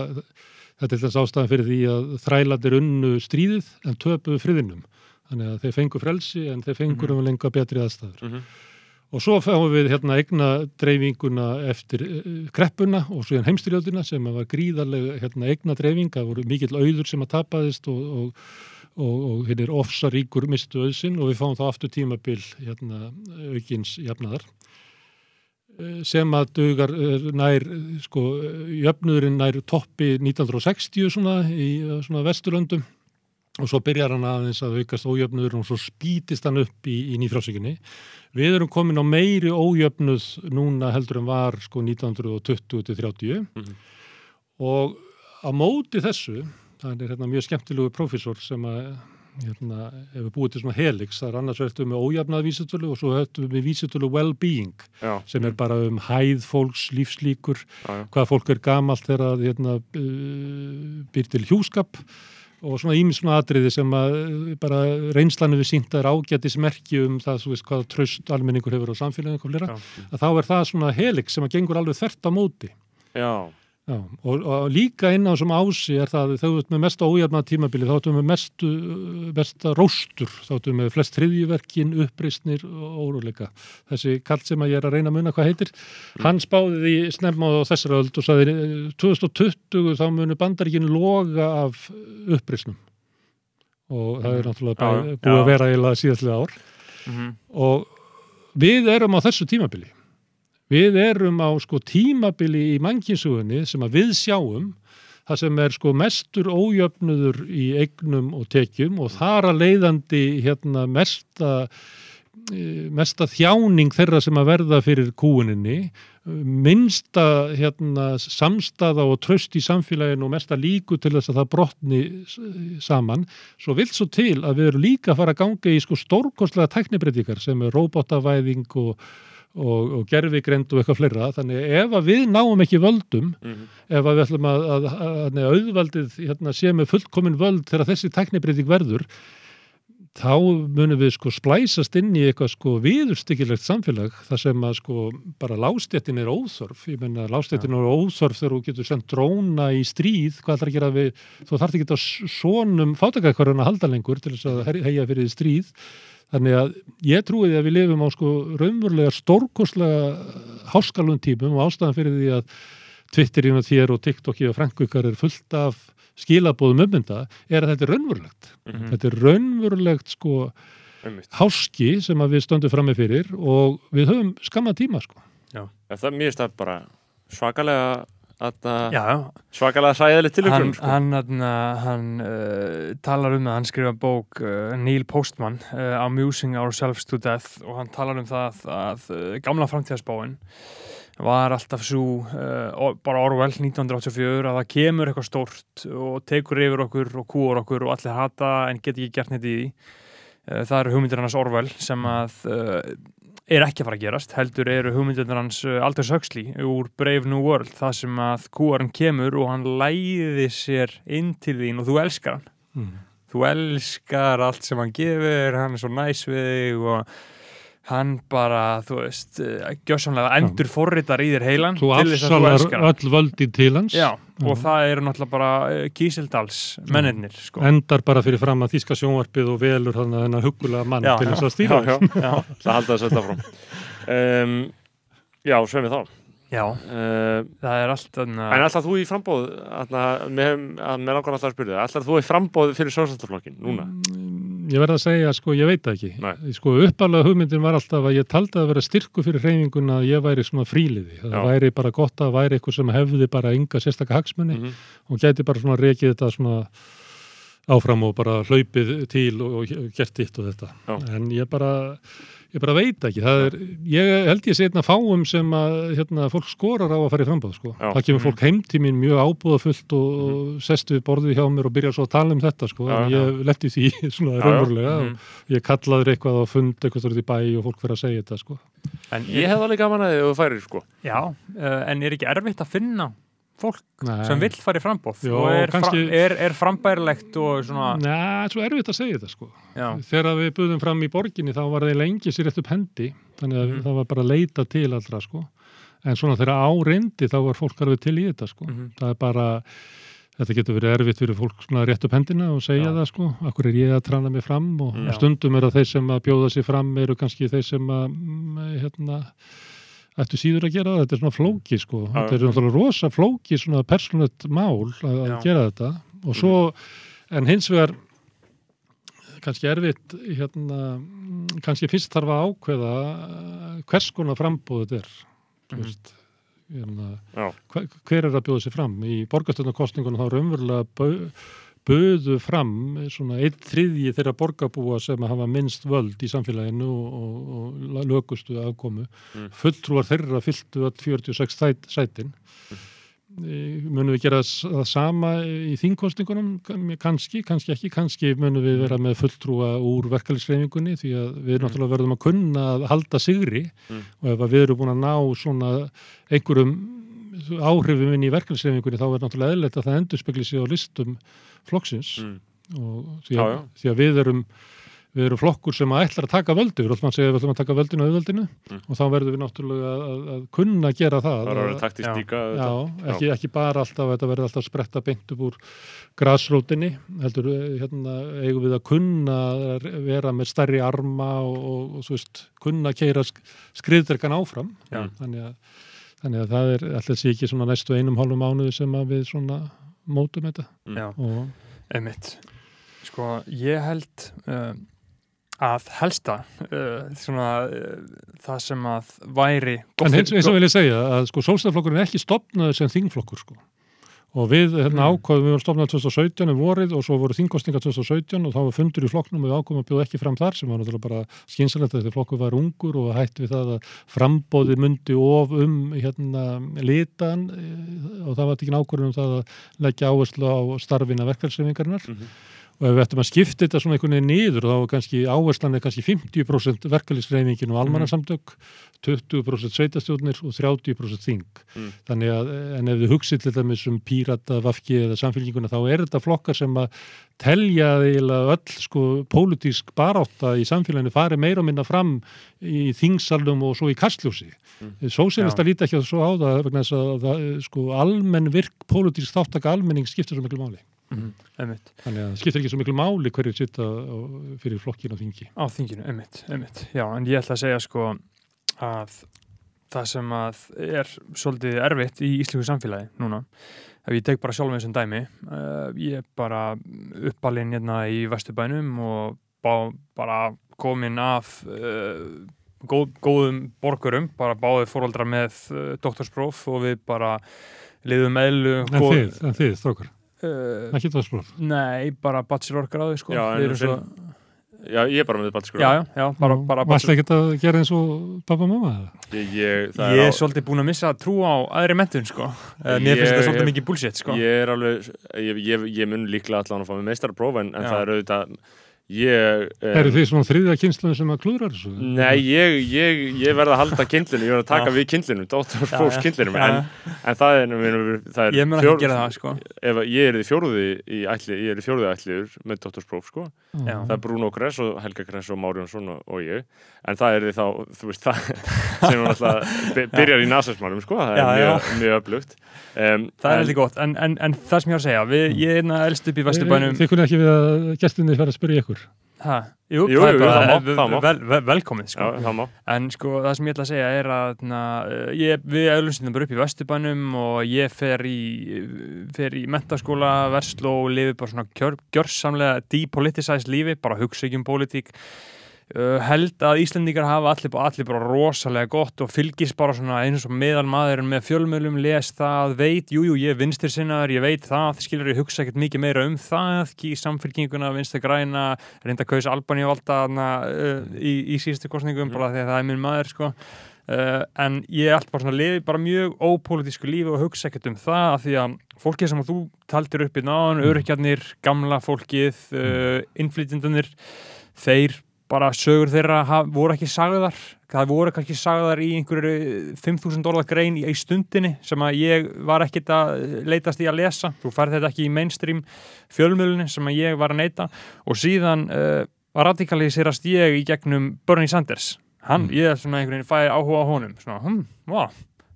Speaker 3: þetta er þess ástæðan fyrir því að þrælandir unnu stríðið en töpuðu friðinum. Þannig að þeir fengu frelsi en þeir fengur um lenga betri aðstæður.
Speaker 2: Mhm.
Speaker 3: og svo fáum við hérna eigna dreifinguna eftir uh, kreppuna og svo hérna heimstyrjöldina sem var gríðarlega hérna eigna dreifing, það voru mikill auður sem að tapaðist og, og, og, og hérna er ofsaríkur mistu auðsinn og við fáum þá aftur tímabil hérna aukins jafnaðar. Eh, sem að dugar eh, nær sko jöfnuðurinn nær toppi 1960 svona í eh, svona vesturlöndum og svo byrjar hann aðeins að aukast ójöfnuður og svo spýtist hann upp í, í nýfrásökinni. Við erum komin á meiri ójöfnuð núna heldur en var sko 1920-30
Speaker 2: Mhm.
Speaker 3: og á móti þessu, það er hérna mjög skemmtilegu profesor sem að hérna, hefur búið til svona helix, það er annars verður með ójafnað vísitölu og svo höfum við vísitölu well-being sem er bara um hæð fólks, lífslíkur,
Speaker 2: já, já.
Speaker 3: hvað fólk er gamalt þegar hérna, uh, býr til hjúskap og svona ímis svona atriði sem að uh, bara reynslanu við sínt er ágætis merki um það, þú veist, hvað tröst almenningur hefur á samfélaginu og flera, að þá er það svona helix sem að gengur alveg þvert á móti.
Speaker 2: Já,
Speaker 3: Já, og, og líka inn á sem ási er það að þau ert með mesta ójafna tímabili, þá ertu með mestu, mesta róstur, þá ertu með flest þriðjuverkin, uppreisnir og óróleika. Þessi kall sem að ég er að reyna að munna hvað heitir, hann spáði því snemma á þessari öld og saði 2020 þá munu bandaríkinu loga af uppreisnum og það er náttúrulega
Speaker 2: Já,
Speaker 3: bara
Speaker 2: já.
Speaker 3: búið að vera eiginlega síðastlega ár
Speaker 1: Mhm.
Speaker 3: og við erum á þessu tímabili við erum á sko tímabili í mannkynnsugunni sem að við sjáum það sem er sko mestur ójöfnuður í eignum og tekjum og þar að leiðandi hérna mesta eh, mesta þjáning þeirra sem að verða fyrir kúuninni minnsta hérna, samstaða og tröst í samfélaginu og mesta líku til þess að það brotni saman. Svo vilt svo til að við erum líka að fara að ganga í sko stórkostlega tæknibreitingar sem er robotavæðing og, og, og gerfigrend og eitthvað fleira. Þannig ef að við náum ekki völdum
Speaker 2: mhm,
Speaker 3: ef að við ætlum að, að, að, að auðvaldið hérna, sé með fullkomin völd þegar þessi tæknibreiting verður þá munum við sko splæsast inn í eitthvað sko viðurstyggilegt samfélag þar sem að sko bara lástjettin er óþörf, ég menna lástjettin er óþörf þegar þú getur sendt dróna í stríð, hvað ætlar að gera við þú þarf ekki að svonum fátakakvarðan að halda lengur til þess að heyja fyrir stríð þannig að ég trúi því að við lifum á sko raunverulega stórkostlega háskalun tímum og ástæðan fyrir því að Twitterinn og þér og TikToki og Frankvíkar er fullt af skilabóðum ummynda er að þetta er raunverulegt.
Speaker 2: mhm,
Speaker 3: Þetta er raunverulegt sko háski sem að við stöndum frammi fyrir og við höfum skamma tíma sko.
Speaker 2: Já, Það mér finnst það bara svakalega svakalega sæðilegt til
Speaker 1: hann,
Speaker 2: ykkur sko.
Speaker 1: hann, hann, hann uh, talar um það, hann skrifa bók uh, Neil Postman, uh, Amusing Ourselves to Death og hann talar um það að uh, gamla framtíðasbáin var alltaf svo uh, bara Orwell 1984 að það kemur eitthvað stórt og tekur yfir okkur og kúur okkur og allir hata en get ekki gert neitt í því uh, það eru hugmyndir hans Orwell sem að er ekki að fara að gerast, heldur eru hugmyndir hans uh, Aldous Huxley úr Brave New World, það sem að kúarinn kemur og hann læði sér inn til þín og þú elskar hann
Speaker 3: Mm.
Speaker 1: þú elskar allt sem hann gefur hann er svo næs við þig og hann bara, þú veist uh, gjössanlega endur forritar í þér heilan
Speaker 3: Þú
Speaker 1: þess að
Speaker 3: afsalar öll völdi til hans,
Speaker 1: Já, og
Speaker 3: Já.
Speaker 1: það eru náttúrulega bara uh, Kísildals mennirnir sko.
Speaker 3: endar bara fyrir fram að þýska sjónvarpið og velur hann að hennar hugulega mann
Speaker 1: Já,
Speaker 3: til þess að stýra
Speaker 2: já,
Speaker 3: þessu.
Speaker 2: já,
Speaker 1: Já,
Speaker 2: það halda þessu þetta frá um, Já, sveimi þá.
Speaker 1: Já,
Speaker 2: uh,
Speaker 1: það er allt þarna
Speaker 2: En ætlar þú í frambóð með langar alltaf að spyrja það ætlar þú í frambóð fyrir sjósættarflokkin núna?
Speaker 3: Mm, Ég verð að segja, sko, ég veit það ekki.
Speaker 2: Nei.
Speaker 3: Sko, uppalega hugmyndin var alltaf að ég taldi að vera styrku fyrir hreyfinguna að ég væri svona fríliði. Það
Speaker 2: Já.
Speaker 3: væri bara gott að væri eitthvað sem hefði bara enga sérstaka hagsmunni
Speaker 2: Mm
Speaker 3: og gæti bara svona rekið þetta svona áfram og bara hlaupið til og, og gert þitt og þetta.
Speaker 2: Já.
Speaker 3: En ég bara, ég bara veit ekki. Það er, ég held ég sé einna fáum sem að hérna, fólk skorar á að fara í frambáð, sko. Það kemur
Speaker 1: Mhm.
Speaker 3: fólk heim til mín mjög ábúðafullt og, og sest við borðið hjá mér og byrja svo að tala um þetta, sko.
Speaker 2: Já,
Speaker 3: ég letti því svona raunverulega og
Speaker 1: Mhm.
Speaker 3: ég kallaður eitthvað á fund eitthvað stórið í bæ og fólk fyrir að segja þetta, sko.
Speaker 1: en
Speaker 2: Ég hef alveg gaman að þið færir sko
Speaker 1: Já, uh, en er ekki erfitt að finna fólk
Speaker 3: Nei.
Speaker 1: sem vill fara í frambóð og er,
Speaker 3: kannski-
Speaker 1: er, er frambærilegt og svona
Speaker 3: Nei, svo erfitt að segja þetta, sko. Þegar við buðum fram í borginni þá var þeir lengi sér rétt upp hendi þannig að
Speaker 1: Mhm.
Speaker 3: það var bara að leita til allra sko. en svona þegar árindi þá var fólk alveg til í þetta sko.
Speaker 1: Mhm.
Speaker 3: það er bara þetta getur verið erfitt fyrir fólk svona rétt upp hendina og segja
Speaker 1: Já.
Speaker 3: það sko, akkur er ég að trana mig fram og
Speaker 1: Já.
Speaker 3: stundum er að þeir sem að bjóða sig fram eru kannski þeir sem að mm, hérna ættu síður að gera það, þetta er svona flóki sko,
Speaker 2: Já.
Speaker 3: þetta er náttúrulega rosa flóki svona persónlegt mál að, að gera þetta. Og svo, en hins vegar kannski erfitt hérna, mm, kannski fyrst þarf að ákveða eh, hvers konar frambóð þetta er þú
Speaker 1: Mhm.
Speaker 3: veist hérna, hver, er að bjóða sig fram? Í borgastöndakostningunum þá raunverulega bau- buðu fram svona einn þriðji þeirra borgarbúa sem hafa minnst völd í samfélaginu og, og, og lögustu afkomu.
Speaker 2: Mm.
Speaker 3: Fulltrúar þeirra fylltu öll 46 sæt, sætin. Mm. Munum við gera það sama í þingkostingunum? Kanski, kannski ekki. Kannski munum við vera með fulltrúa úr verkefliðsreifingunni því að við náttúrulega verðum að kunna að halda sigri
Speaker 2: Mm.
Speaker 3: og ef við erum búin að ná svona einhverjum áhrifum inn í verkefliðsreifingunni þá er náttúrulega eðlilegt að það endur spekli sig á listum flokksins
Speaker 2: Mm.
Speaker 3: og því
Speaker 2: Já,
Speaker 3: að,
Speaker 2: já.
Speaker 3: því að við erum við erum flokkur sem að ætlar að taka völdu við ætlum að að að taka völdinu og auðvöldinu
Speaker 2: Mm.
Speaker 3: og þá verðum við náttúrulega að, að, að kunna gera það
Speaker 2: Það er að
Speaker 3: Að-
Speaker 2: taktist
Speaker 1: Já.
Speaker 2: líka.
Speaker 3: Já, ekki, ekki bara alltaf að þetta verði alltaf að spretta beint upp úr grasrótinni, heldur eh, hérna, eigum við að kunna að vera með stærri arma og, og, og svo veist, kunna keira skriðderkan áfram
Speaker 2: Já.
Speaker 3: þannig að, þannig að það er alltaf sé ekki svona næstu einum hálfum mánuðu sem að við svona mótum þetta
Speaker 2: Mm.
Speaker 1: Já,
Speaker 3: og
Speaker 1: einmitt. Sko, ég held uh, að helsta uh, svona uh, það sem að væri
Speaker 3: En
Speaker 1: fyrir-
Speaker 3: eins og vil ég segja að sko sólstæðflokkurinn er ekki stopnaður sem þingflokkur sko. Og við hérna
Speaker 1: Mm.
Speaker 3: ákvaðum, við vorum stopnað 2017 um vorið og svo voru þingkostningar 2017 og þá var fundur í flokknum og við ákvaðum að bjóða ekki fram þar sem var náttúrulega bara skynsalegt að því flokkur var ungur og hætt við það að frambóði myndi of um hérna litan eh, og það var ekki ákvörðun um það að leggja áherslu á starfina verkefælsreifingarinnar
Speaker 2: Mhm.
Speaker 3: Og ef við ættum að skipta þetta svona einhvern veginn niður þá var kannski áherslan er kannski 50% verkefælsreifingin og almannarsamtök 20% sveitastjórnir og 30% þing.
Speaker 2: Mm.
Speaker 3: Þannig að, en ef þið hugsið til dæmis um pírata, vafki eða samfélginguna, þá er þetta flokkar sem að telja eiginlega öll sko pólitísk barátta í samfélaginu fari meira og minna fram í þingsalum og svo í kastljósi.
Speaker 2: Mm.
Speaker 3: Mm. Sósélista líta ekki að svo á það vegna þess að það, sko almenn virk pólitísk þáttaka almenning skiptir svo miklu máli.
Speaker 1: Mhm, einmitt.
Speaker 3: Þannig að það skiptir ekki svo miklu máli hverju sitta fyrir flokkin á þingi.
Speaker 1: á þinginu, einmitt, einmitt. Já, en ég ætla að segja sko að það sem að er svolítið erfitt í íslensku samfélagi núna, ef ég tek bara sjálf með þessum dæmi, uh, ég er bara uppalinn hérna í Vesturbænum og bá, bara komin af uh, góð, góðum borgurum, bara báðið fóraldra með uh, doktorspróf og við bara liðum meðlu
Speaker 3: En þið, en þið, strókar,
Speaker 1: Uh,
Speaker 3: ekki það spróf.
Speaker 1: nei, bara bachelor gráði sko.
Speaker 2: Já,
Speaker 1: svo,
Speaker 2: Já, ég er bara með
Speaker 1: bara, bara
Speaker 3: Varst ekki að gera eins og pappa og mamma? eða?
Speaker 2: Ég, ég, það
Speaker 1: Ég er
Speaker 2: á-
Speaker 1: svolítið búin að missa trú á aðri mentun sko. Eh, Mér finnst þetta svolítið mikið bullshit sko.
Speaker 2: Ég er alveg, ég, ég, ég mun líklega allan að fá með meistarapróf en, en það er auðvitað ég, um,
Speaker 3: Eru þið svona þriðja kynsluðin sem að klúðra þessu?
Speaker 2: Nei, ég, ég, ég verð að halda kindlinu, ég verð að taka
Speaker 1: Já.
Speaker 2: við kindlinu, dóttarsprófs kindlinu
Speaker 1: Já,
Speaker 2: en, en það er, það er
Speaker 1: Ég mun ekki gera það sko.
Speaker 2: ef að ég er í fjórði í ætli, ég er í fjórði ætliður með dóttarspróf sko,
Speaker 1: Já.
Speaker 2: það er Bruno Kress og Helga Kress og Mári Jónsson og, og ég en það er því þá, þú veist það sem hún alltaf by- byrjar í nasismannum sko, það er mjög, mjög öflugt um,
Speaker 1: Það er heldur gott, en, en, en það sem ég var að segja við, ég er einna elst upp í Vesturbænum
Speaker 3: Þið kunni ekki við að gestinni fara að spyrja ykkur.
Speaker 1: Ha, Jú,
Speaker 2: Jú, jú, það má,
Speaker 1: vel,
Speaker 2: það má.
Speaker 1: vel, vel, velkomið
Speaker 2: Já,
Speaker 1: sko.
Speaker 2: það má
Speaker 1: En sko, það sem ég ætla að segja er að na, ég, við auðlunstundum bara upp í Vesturbænum og ég fer í, fer í mentaskóla, verslu og lifi bara svona kjör, gjörsamlega depoliticized lífi, bara hugsa ekki um pólitík. Uh, held að Íslendingar hafa allir, allir bara rosalega gott og fylgist bara svona eins og meðal maður með fjölmjölum, les það, veit, jújú, jú, ég er vinstir sinnaður, ég veit það, skilur ég hugsa ekkert mikið meira um það, ekki í samfylkinguna, vinstir græna, reynda að kausa Albaníu valda uh, í, í síðustu kostningum, bara því að það er minn maður, sko. Uh, en ég er alltaf bara svona lifi bara mjög ópolítisku lífi og hugsa ekkert um það af því að fólkið sem þú taldir upp í náðan,
Speaker 3: Mm.
Speaker 1: örkjarnir, gamla fólkið, uh, innflytjendunir, þeir bara sögur þeirra haf, voru ekki sagðar. Það voru ekki sagðar í einhverju 5.000 dólar grein í, stundinni sem að ég var ekkit að leitast í að lesa, þú færð þetta ekki í mainstream fjölmjölunni sem að ég var að neita og síðan uh, radikaliserast ég í gegnum Bernie Sanders. Hann,
Speaker 3: Mm.
Speaker 1: ég er svona einhvern veginn fæði áhuga á honum. Svona, hm, vá,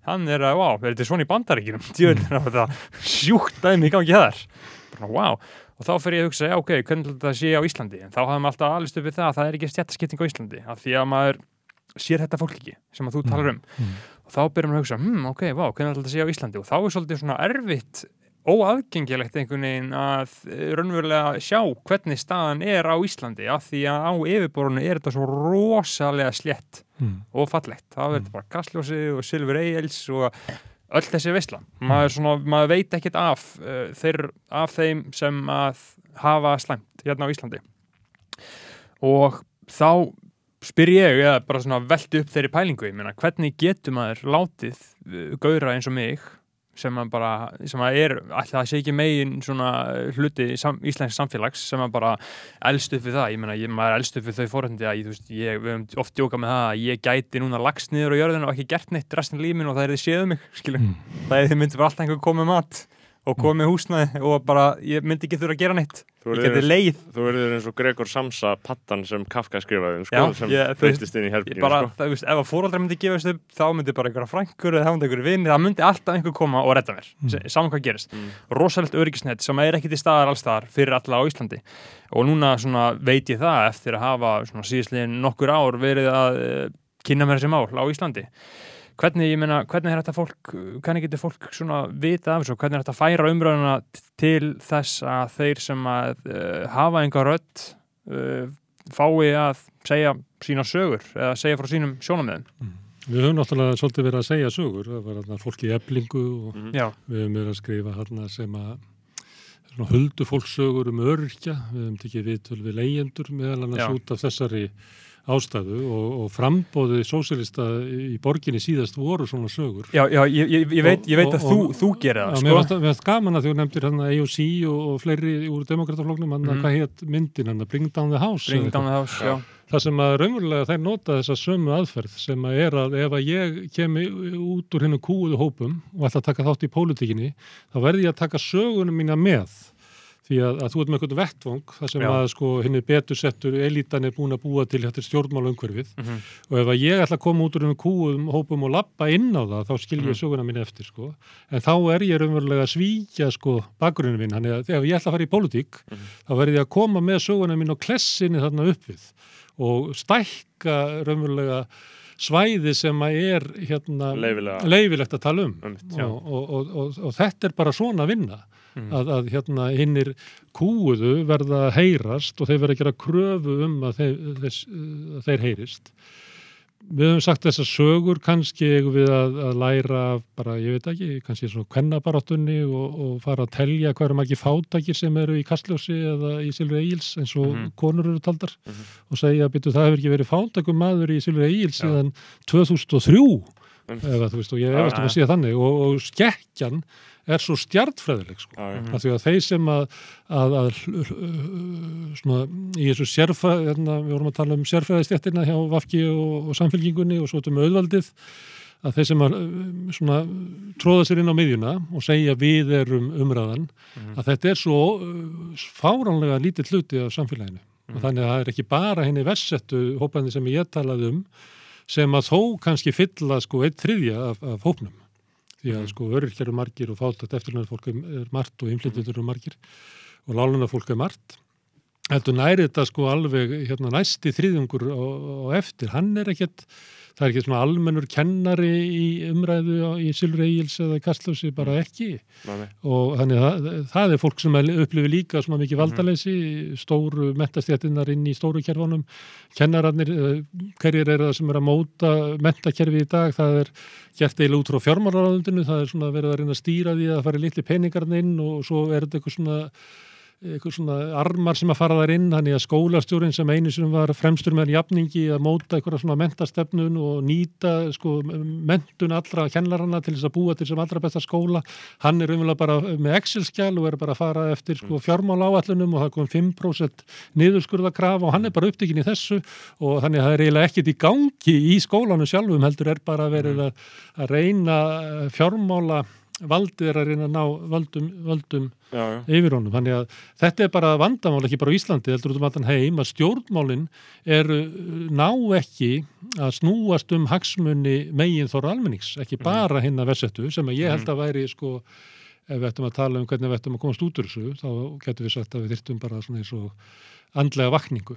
Speaker 1: hann er að, vá, er þetta svona í bandaríkinum djöðin er þetta sjúkt dæmi í gangi þar. Bara, vá, og þá fyrir ég að hugsa, ok, hvernig þetta sé á Íslandi en þá hafðum alltaf alveg við það að það er ekki stjættaskipting á Íslandi, af því að maður sér þetta fólk ekki, sem að þú talar um
Speaker 3: Mm.
Speaker 1: og þá byrjum við að hugsa, hm, ok, vá, hvernig þetta sé á Íslandi og þá er svolítið svona erfitt óaðgengilegt einhvern veginn að eh, raunverulega sjá hvernig staðan er á Íslandi af því að á yfirborunu er þetta svo rosalega slétt
Speaker 3: Mm.
Speaker 1: og fallegt. Það verður bara öll þessi veisla. Maður, svona, maður veit ekkit af, uh, þeir, af þeim sem að hafa slæmt hérna á Íslandi. Og þá spyr ég, eða bara svona velti upp þeirri pælingu, ég meina, hvernig getur maður látið uh, gauðra eins og mig sem að bara, sem að er alltaf að sé ekki megin svona hluti sam, íslensk samfélags sem að bara elst upp við það, ég meina, ég, maður er elst upp við þau fórhandi að, ég, þú veist, ég, við höfum oft djókað með það að ég gæti núna lagst niður á jörðinu og ekki gert neitt restin límin og það er þið séðu mig, skilur
Speaker 3: Mm.
Speaker 1: það er þið myndi bara alltaf einhver komið mat og komið húsnaði og bara, ég myndi ekki þurfa að gera neitt ég geti leið
Speaker 2: Þú verður eins og Gregor Samsa pattan sem Kafka skrifaði um
Speaker 1: Já,
Speaker 2: sko, sem
Speaker 1: ég-
Speaker 2: breytist inn í
Speaker 1: Ég
Speaker 2: herbygginu
Speaker 1: bara,
Speaker 2: sko.
Speaker 1: það, veist, ef að fóraldrar myndi gefast upp þá myndi bara einhverja frængur eða það myndi einhverju vini það myndi alltaf einhver koma og redda mér mm. saman hvað gerist,
Speaker 2: Mm.
Speaker 1: rosalegt öryggisnett sem er ekki til staðar alls staðar fyrir alla á Íslandi og núna svona veit ég það eftir að hafa svona síðastliðin nokkur ár verið að uh, kynna mér þessi mál á Íslandi hvernig, ég meina, hvernig er þetta fólk hvernig getur fólk svona vita af þessu? Og hvernig er þetta að færa umræðuna til þess að þeir sem að uh, hafa einhver rödd uh, fái að segja sína sögur eða segja frá sínum sjónamöðum
Speaker 3: Við höfum náttúrulega svolítið verið að segja sögur, það var hérna fólk í eblingu og.
Speaker 1: Já,
Speaker 3: við höfum verið að skrifa hérna sem að svona huldu fólksögur um öryrkja, við höfum tekið viðtöl við leyendur meðal annars
Speaker 1: Já.
Speaker 3: út af þessari ástæðu og, og frambóði sósélista í borginni síðast voru svona sögur.
Speaker 1: já, já ég, ég, ég, veit, ég veit að
Speaker 3: Og-
Speaker 1: þú,
Speaker 3: og-
Speaker 1: þú gerir
Speaker 3: Já,
Speaker 1: það
Speaker 3: mér
Speaker 1: sko.
Speaker 3: varst, mér varst gaman að þú nefndir hann AOC og, og fleiri úr demokratafloknum, hann
Speaker 1: Mhm.
Speaker 3: hvað hétt myndin hann, Bring Down the House.
Speaker 1: Bring down the house, já.
Speaker 3: það sem að raunverulega þær nota þessa sömu aðferð sem að er að ef að ég kemi út úr hennu kúuðu hópum og ætla að taka þátt í pólitíkinni þá verði ég að taka sögunum mína með því að, að þú ert með eitthvað vettvang þar sem
Speaker 1: Já.
Speaker 3: að sko henni betur settur elítan er búin að búa til þetta stjórnmála umhverfið
Speaker 1: Mhm.
Speaker 3: og ef að ég ætla að koma út úr hennu kúuðum hópum og lappa inn á það þá skil ég
Speaker 1: Mhm.
Speaker 3: söguna mín eftir sko en þá er ég raunverulega að svíkja sko bakgrunnin minn, þannig að ef ég ætla að fara í pólitík
Speaker 1: Mhm.
Speaker 3: þá verði ég að koma með söguna mín og klessinni þarna upp við og stækka raunverulega svæði sem að er hérna leifilegt að tala um og, og, og, og, þetta er bara svona vinna
Speaker 1: Mhm.
Speaker 3: að, að hérna hinnir kúuðu verða að heyrast og þeir verða að gera kröfu um að þeir, þess, að þeir heyrist við höfum sagt þessar sögur kannski eigum við að, að læra bara, ég veit ekki, kannski svona kvennabaráttunni og, og fara að telja eru margir fátakir sem eru í kastljósi eða í Silfur Egils eins og
Speaker 1: Mhm.
Speaker 3: konur eru taldar
Speaker 2: Mhm.
Speaker 3: og segja að það hefur ekki verið fátakum maður í Silfur Egils
Speaker 1: Já.
Speaker 3: síðan 2003
Speaker 2: Einmitt.
Speaker 3: eða þú veist og ég
Speaker 2: Já,
Speaker 3: efast um að sé þannig og, og skekkjan er svo stjartfræðileg sko.
Speaker 1: Mhm.
Speaker 3: af því að þeir sem að, að, að svona, í þessu sérfræð hérna, við vorum að tala um sérfræðistjættina hjá Vafki og, og samfélkingunni og svo með auðvaldið að þeir sem að um, svona, tróða sér inn á miðjuna og segja við erum umræðan
Speaker 1: Mhm.
Speaker 3: að þetta er svo uh, fáránlega lítið hluti af samfélaginu og þannig að það er ekki bara henni versettu hópandi sem ég talaði um sem að þó kannski fylla sko eitt þriðja af, af hópnum því að sko öryrkjar eru margir og fátætt eftirlunar fólk er margt og innflytjendur eru margir og lálunar fólk er margt. Heldur næri þetta sko alveg hérna næsti þriðjungur og, og eftir, hann er ekkert það er ekki svona almennur kennari í umræðu í Silfur Egils eða Kastljósi, bara ekki.
Speaker 2: Nei, nei.
Speaker 3: og þannig það, það er fólk sem upplifir líka svona mikið valdaleysi stóru mentastjættinnar inn í stóru kerfunum. Kennararnir, eh, hverjir eru það sem er að móta mentakerfi í dag? Það er gert eiginlega út frá fjármálaráðundinu það er svona verið að reyna að stýra því að það fari litli peningarn inn og svo er þetta eitthvað svona eitthvað svona armar sem að fara þar inn þannig að skólastjórin sem einu sem var fremstur með jafningi að móta eitthvað svona mentastefnun og nýta sko mentun allra kennlarana til þess að búa til sem allra besta skóla. Hann er umvel bara með Excel-skjál og er bara að fara eftir sko fjármála áallunum og það kom 5% niðurskurða krafa og hann er bara upptekinn í þessu og þannig að það er eiginlega ekkit í gangi í skólanum sjálfum heldur er bara verið að, að reyna eh, fjármála valdið er að reyna að ná
Speaker 2: Já, já.
Speaker 3: yfir honum. Þannig að þetta er bara vandamál ekki bara á Íslandi, heldur út um allan heim að stjórnmálin er ná ekki að snúast um hagsmunni megin þóra almennings, ekki bara hinn að versettu sem að ég held að væri sko ef við ættum að tala um hvernig við ættum að komast út úr þessu, þá getum við sagt að við þyrftum bara svona eins og andlega vakningu.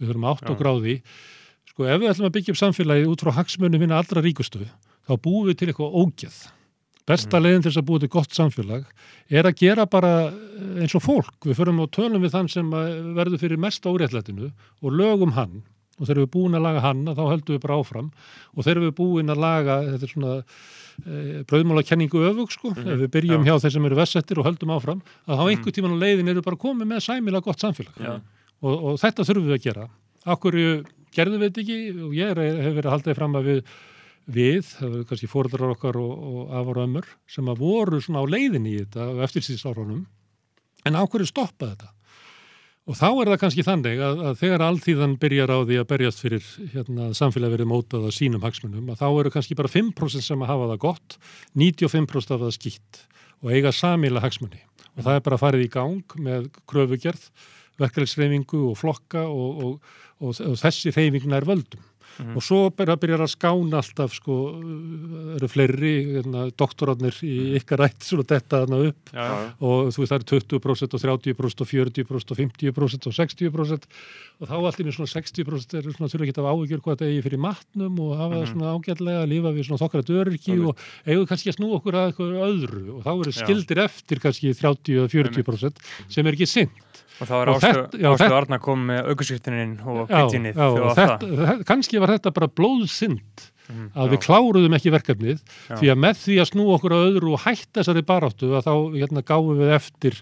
Speaker 3: Við þurfum átt og gráði. Sko ef við ætlum að byggja upp samfélagið út frá hagsmunni minna allra ríkustu, þá búum við til eitthvað ógeð. Besta leiðin til þess að búa til gott samfélag er að gera bara eins og fólk. Við förum og tölum við þann sem að verður fyrir mest óréttlætinu og lögum hann. Og þegar við erum búin að laga hann þá höldum við bara áfram. Og þegar við erum búin að laga þetta er svona e, bröðmála kenningu öfug sko,
Speaker 2: Mhm,
Speaker 3: ef við byrjum
Speaker 2: já.
Speaker 3: hjá þeir sem eru vessettir og höldum áfram að þá einhver tíman á leiðin eru bara komið með sæmilega gott samfélag. Og, og þetta þurfum við að gera. Akkur gerðum við þetta ekki? Og ég er, hef verið að halda því fram að við við, það var kannski fóreldrar okkar og, og afar og ömmur sem að voru svona á leiðinni í þetta og eftir síðst árunum en á hverju stoppa þetta? Og þá er það kannski þannig að, að þegar alltíðan byrjar á því að berjast fyrir hérna, samfélag verið mótað að sínum hagsmunum að þá eru kannski bara 5% sem að hafa það gott 95% af það skýtt og eiga samíla hagsmunni og það er bara farið í gang með kröfugerð verkefælsreyfingu og flokka og, og, og, og þessi reyfing nær völdum
Speaker 1: Mhm.
Speaker 3: og svo byrjar að skána alltaf sko, eru fleiri hérna, doktorarnir í ykkar rætt svona detta þarna upp
Speaker 1: Já, já.
Speaker 3: og þú veist það eru 20% og 30% og 40% og 50% og 60% og þá allir svona 60% eru svona þurfa ekki að hafa áhyggjur hvað þetta eigi fyrir matnum og hafa það
Speaker 1: Mhm.
Speaker 3: svona ágætlega að lifa við svona þokkara dörriki
Speaker 2: Einmitt.
Speaker 3: og eigum kannski að snúa okkur að eitthvað öðru og þá eru
Speaker 1: Já.
Speaker 3: skildir eftir kannski 30 eða 40% sem er ekki sinn
Speaker 1: Og þá er
Speaker 3: já, þetta-
Speaker 1: Arna komið með aukursýftininn og
Speaker 3: Já,
Speaker 1: kvittinnið
Speaker 3: já,
Speaker 1: það.
Speaker 3: þetta, kannski var þetta bara blóðsynd
Speaker 1: Mhm.
Speaker 3: að
Speaker 2: Já.
Speaker 3: við kláruðum ekki verkefnið
Speaker 1: Já.
Speaker 3: því að með því að snúa okkur að öðru og hætta þessari baráttu að þá hérna, gáum við eftir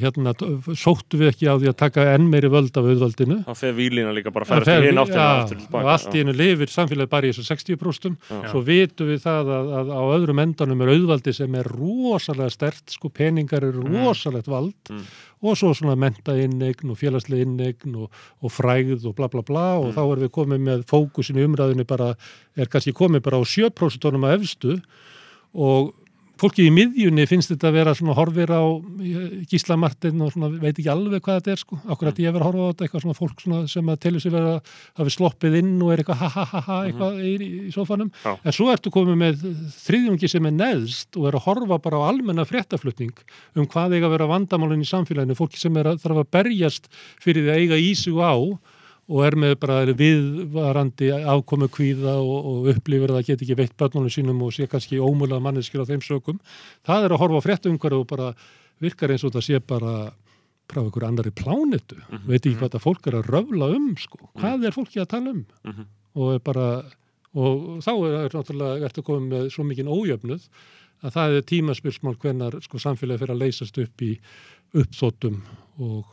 Speaker 3: hérna, sóttu við ekki á því að taka enn meiri völd af auðvaldinu
Speaker 2: þá fer výlina líka bara að
Speaker 3: Það
Speaker 2: ferast
Speaker 3: fer-
Speaker 2: í hinn áttina aftur til
Speaker 3: og
Speaker 2: baka.
Speaker 3: allt í hennu lifir samfélagi bara í þessu 60%
Speaker 2: Já.
Speaker 3: svo vitum við það að, að á öðrum endanum er auðvaldi sem er rosalega stert sko peningar eru
Speaker 1: Mm.
Speaker 3: rosalegt vald
Speaker 2: Mm.
Speaker 3: og svo svona menta innegn og félagslega innegn og, og frægð og bla bla bla og
Speaker 2: Mm.
Speaker 3: þá erum við komið með fókusin í umræðinu bara, er kannski komið bara á 7% að efstu og fólki í miðjunni finnst þetta að vera svona horfir á eh, Gísla Martin og svona veit ekki alveg hvað þetta er sko, akkur að ég verið að horfa á þetta? Eitthvað svona fólk svona sem að telur sig vera hafi sloppið inn og er eitthvað ha ha ha ha eitthvað í, í sofanum,
Speaker 2: Já.
Speaker 3: en svo ertu komið með þriðjungi sem er neðst og er að horfa bara á almenna fréttaflutning um hvað eiga að vera vandamálinn í samfélaginu. Fólki sem er að þarf að berjast fyrir því að eiga í sig og á og er með bara viðvarandi afkomu kvíða og, og upplifir að það get ekki veitt börnunum sínum og sé kannski ómúlega manneskir á þeim sökum. Það er að horfa á fréttumhverju og bara virkar eins og það sé bara frá einhverju annari plánetu. Veit ekki hvað það fólk er að röfla um, sko. Hvað er fólki að tala um?
Speaker 2: Mhm.
Speaker 3: Og er bara, og þá er, er náttúrulega, ertu komið með svo mikinn ójöfnuð að það er tímaspilsmál hvenar sko samfélagi fyrir að leysast upp í uppþóttum og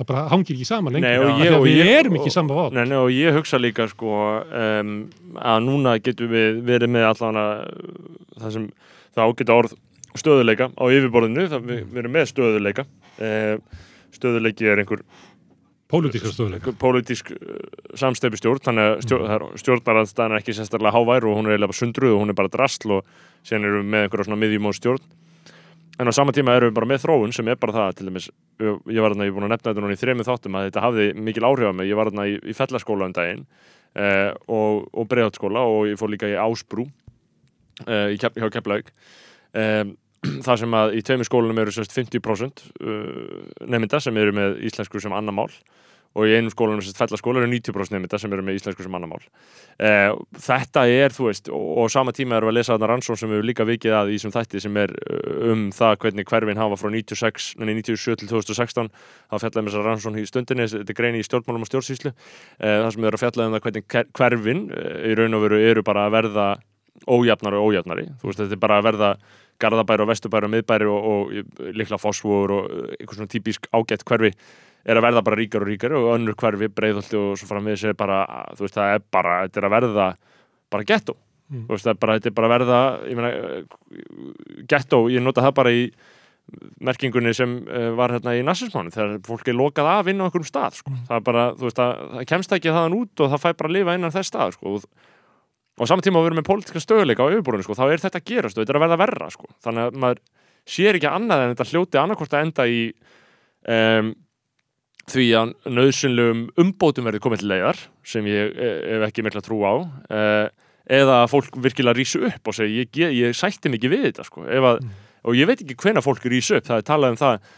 Speaker 3: það bara hangir ekki saman lengur.
Speaker 2: Nei, ég-
Speaker 3: við
Speaker 2: ég-
Speaker 3: erum ekki saman vát.
Speaker 2: Nei, nei, og ég hugsa líka sko um, að núna getum við verið með allan það sem það ágæta orð stöðuleika á yfirborðinu, það við, við erum með stöðuleika uh, stöðuleiki er einhver,
Speaker 3: Pólitíska stöðuleika.
Speaker 2: pólitísk uh, samsteipi stjórn, þannig að stjórn, mm. stjórnarandstæðan er ekki sérstaklega hávær og hún er eiginlega bara sundruð og hún er bara drastl og síðan erum við með einhverja svona miðjumóð stjórn en á sama tíma erum við bara með þróun sem er bara það, til dæmis, ég var þarna, ég er búin að nefna þetta núna í þremið þáttum að þetta hafði mikil áhrif á mig, ég var þarna í, í fellaskóla um daginn uh, og, og breiðátskóla og ég fór líka í Ásbrú uh, í Kef, hjá Keflavík. Um, þar sem að í tveimur skólunum eru sérst 50% uh, nefnda sem eru með íslensku sem annar mál og í einum skólanum sérst fellaskóla eru 90% nefnda sem eru með íslensku sem annar mál uh, þetta er, þú veist og, og sama tíma erum við að lesa þarna rannsón sem við líka vikið að í þessum þætti sem er uh, um það hvernig hverfin hafa frá 96, nei, 97 til 2016 það fjallaði með þessar rannsón í stundinni þetta er greini í stjórnmálum og stjórnsýslu uh, það sem við erum að fjallaði um það hvernig hver- hverfin uh, í raun og veru eru bara að verða ójafnari og ójafnari. Þú veist þetta er bara að verða Garðabæri og Vesturbæri og Miðbæri og, og líkla Fossvóður og einhver svona típisk ágætt hverfi er að verða bara ríkar og ríkar og önnur hverfi, breiðholti og svo framvegis er bara, þú veist, það er bara þetta er að verða bara ghetto
Speaker 3: Mm.
Speaker 2: þú veist, það er bara, þetta er bara að verða ég meina, ghetto, ég nota það bara í merkingunni sem uh, var hérna í nassismánu þegar fólk er lokað af inn á einhverjum stað sko. það er bara, þú veist, það, það kemst ekki þaðan út og það fæ bara að lifa innan þess stað sko. og, og á saman tíma að vera með pólitíska stöðuleika á yfirbúrinu, sko, þá er þetta að gerast og þetta er að verða verra, sko. þannig að maður sér ekki annað en þetta hljóti annarkvort að enda í um, því að nöðsynlegum umbótum verði komið til leiðar sem ég eh, hef ekki mikla trú á uh, eða fólk virkilega rísu upp og segja ég, ég, ég sætti mikið við þetta sko. Að, og ég veit ekki hvena fólk rísu upp það er talað um það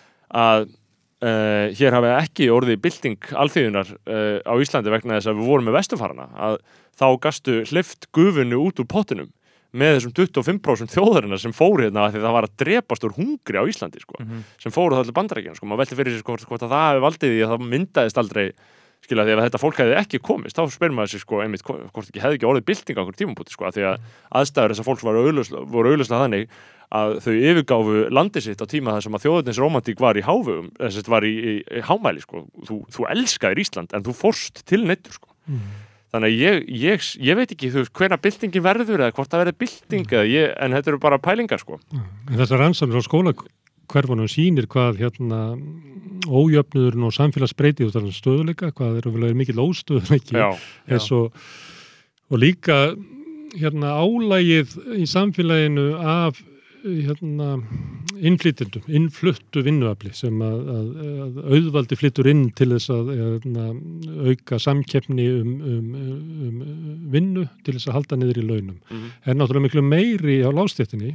Speaker 2: að uh, hér hafi ekki orðið bylting alþýðunar uh, á Íslandi vegna þess að við vorum með vestufarana að þá gastu hlift gufinu út úr pottinum með þessum 25% þjóðarinnar sem fóru hérna því það var að drepast úr hungri á Íslandi sko,
Speaker 1: Mhm.
Speaker 2: sem fóru það til bandarækjana sko, maður velti fyrir sér hvort, hvort að það hefði valdið því að það myndaðist aldrei skilja því að þetta fólk hefði ekki komist. Þá spyrir maður sér sko einmitt hvo- hvort ekki hefði ekki orðið bylting á okkur tímabúti sko af því að aðstæður þess að fólk voru augljóslega þannig að þau yfirgáfu landið sitt á tíma þar sem að þjóðutins romantík var í hávegum þess að þetta var í, í, í hámæli sko. Þú, þú elskaðir Ísland en þú fórst til neittur sko þannig að ég, ég, ég veit ekki þú veist hvena byltingin verður eða hvort það verður bylting ég, en þetta eru bara pælingar sko.
Speaker 3: En þessar rannsóknir á skólakverfunum sýnir hvað hérna ójöfnuðurinn og samfélagsbreyti út af stöðuleika, hvað er vel mikill óstöðuleiki
Speaker 2: já,
Speaker 3: eins og, og líka hérna álægið í samfélaginu af hérna innflytjendum, innfluttu vinnuafli sem að, að, að auðvaldi flyttur inn til þess að hérna, auka samkeppni um, um, um vinnu til þess að halda niður í launum.
Speaker 2: Mhm.
Speaker 3: Er náttúrulega miklu meiri á lástjættinni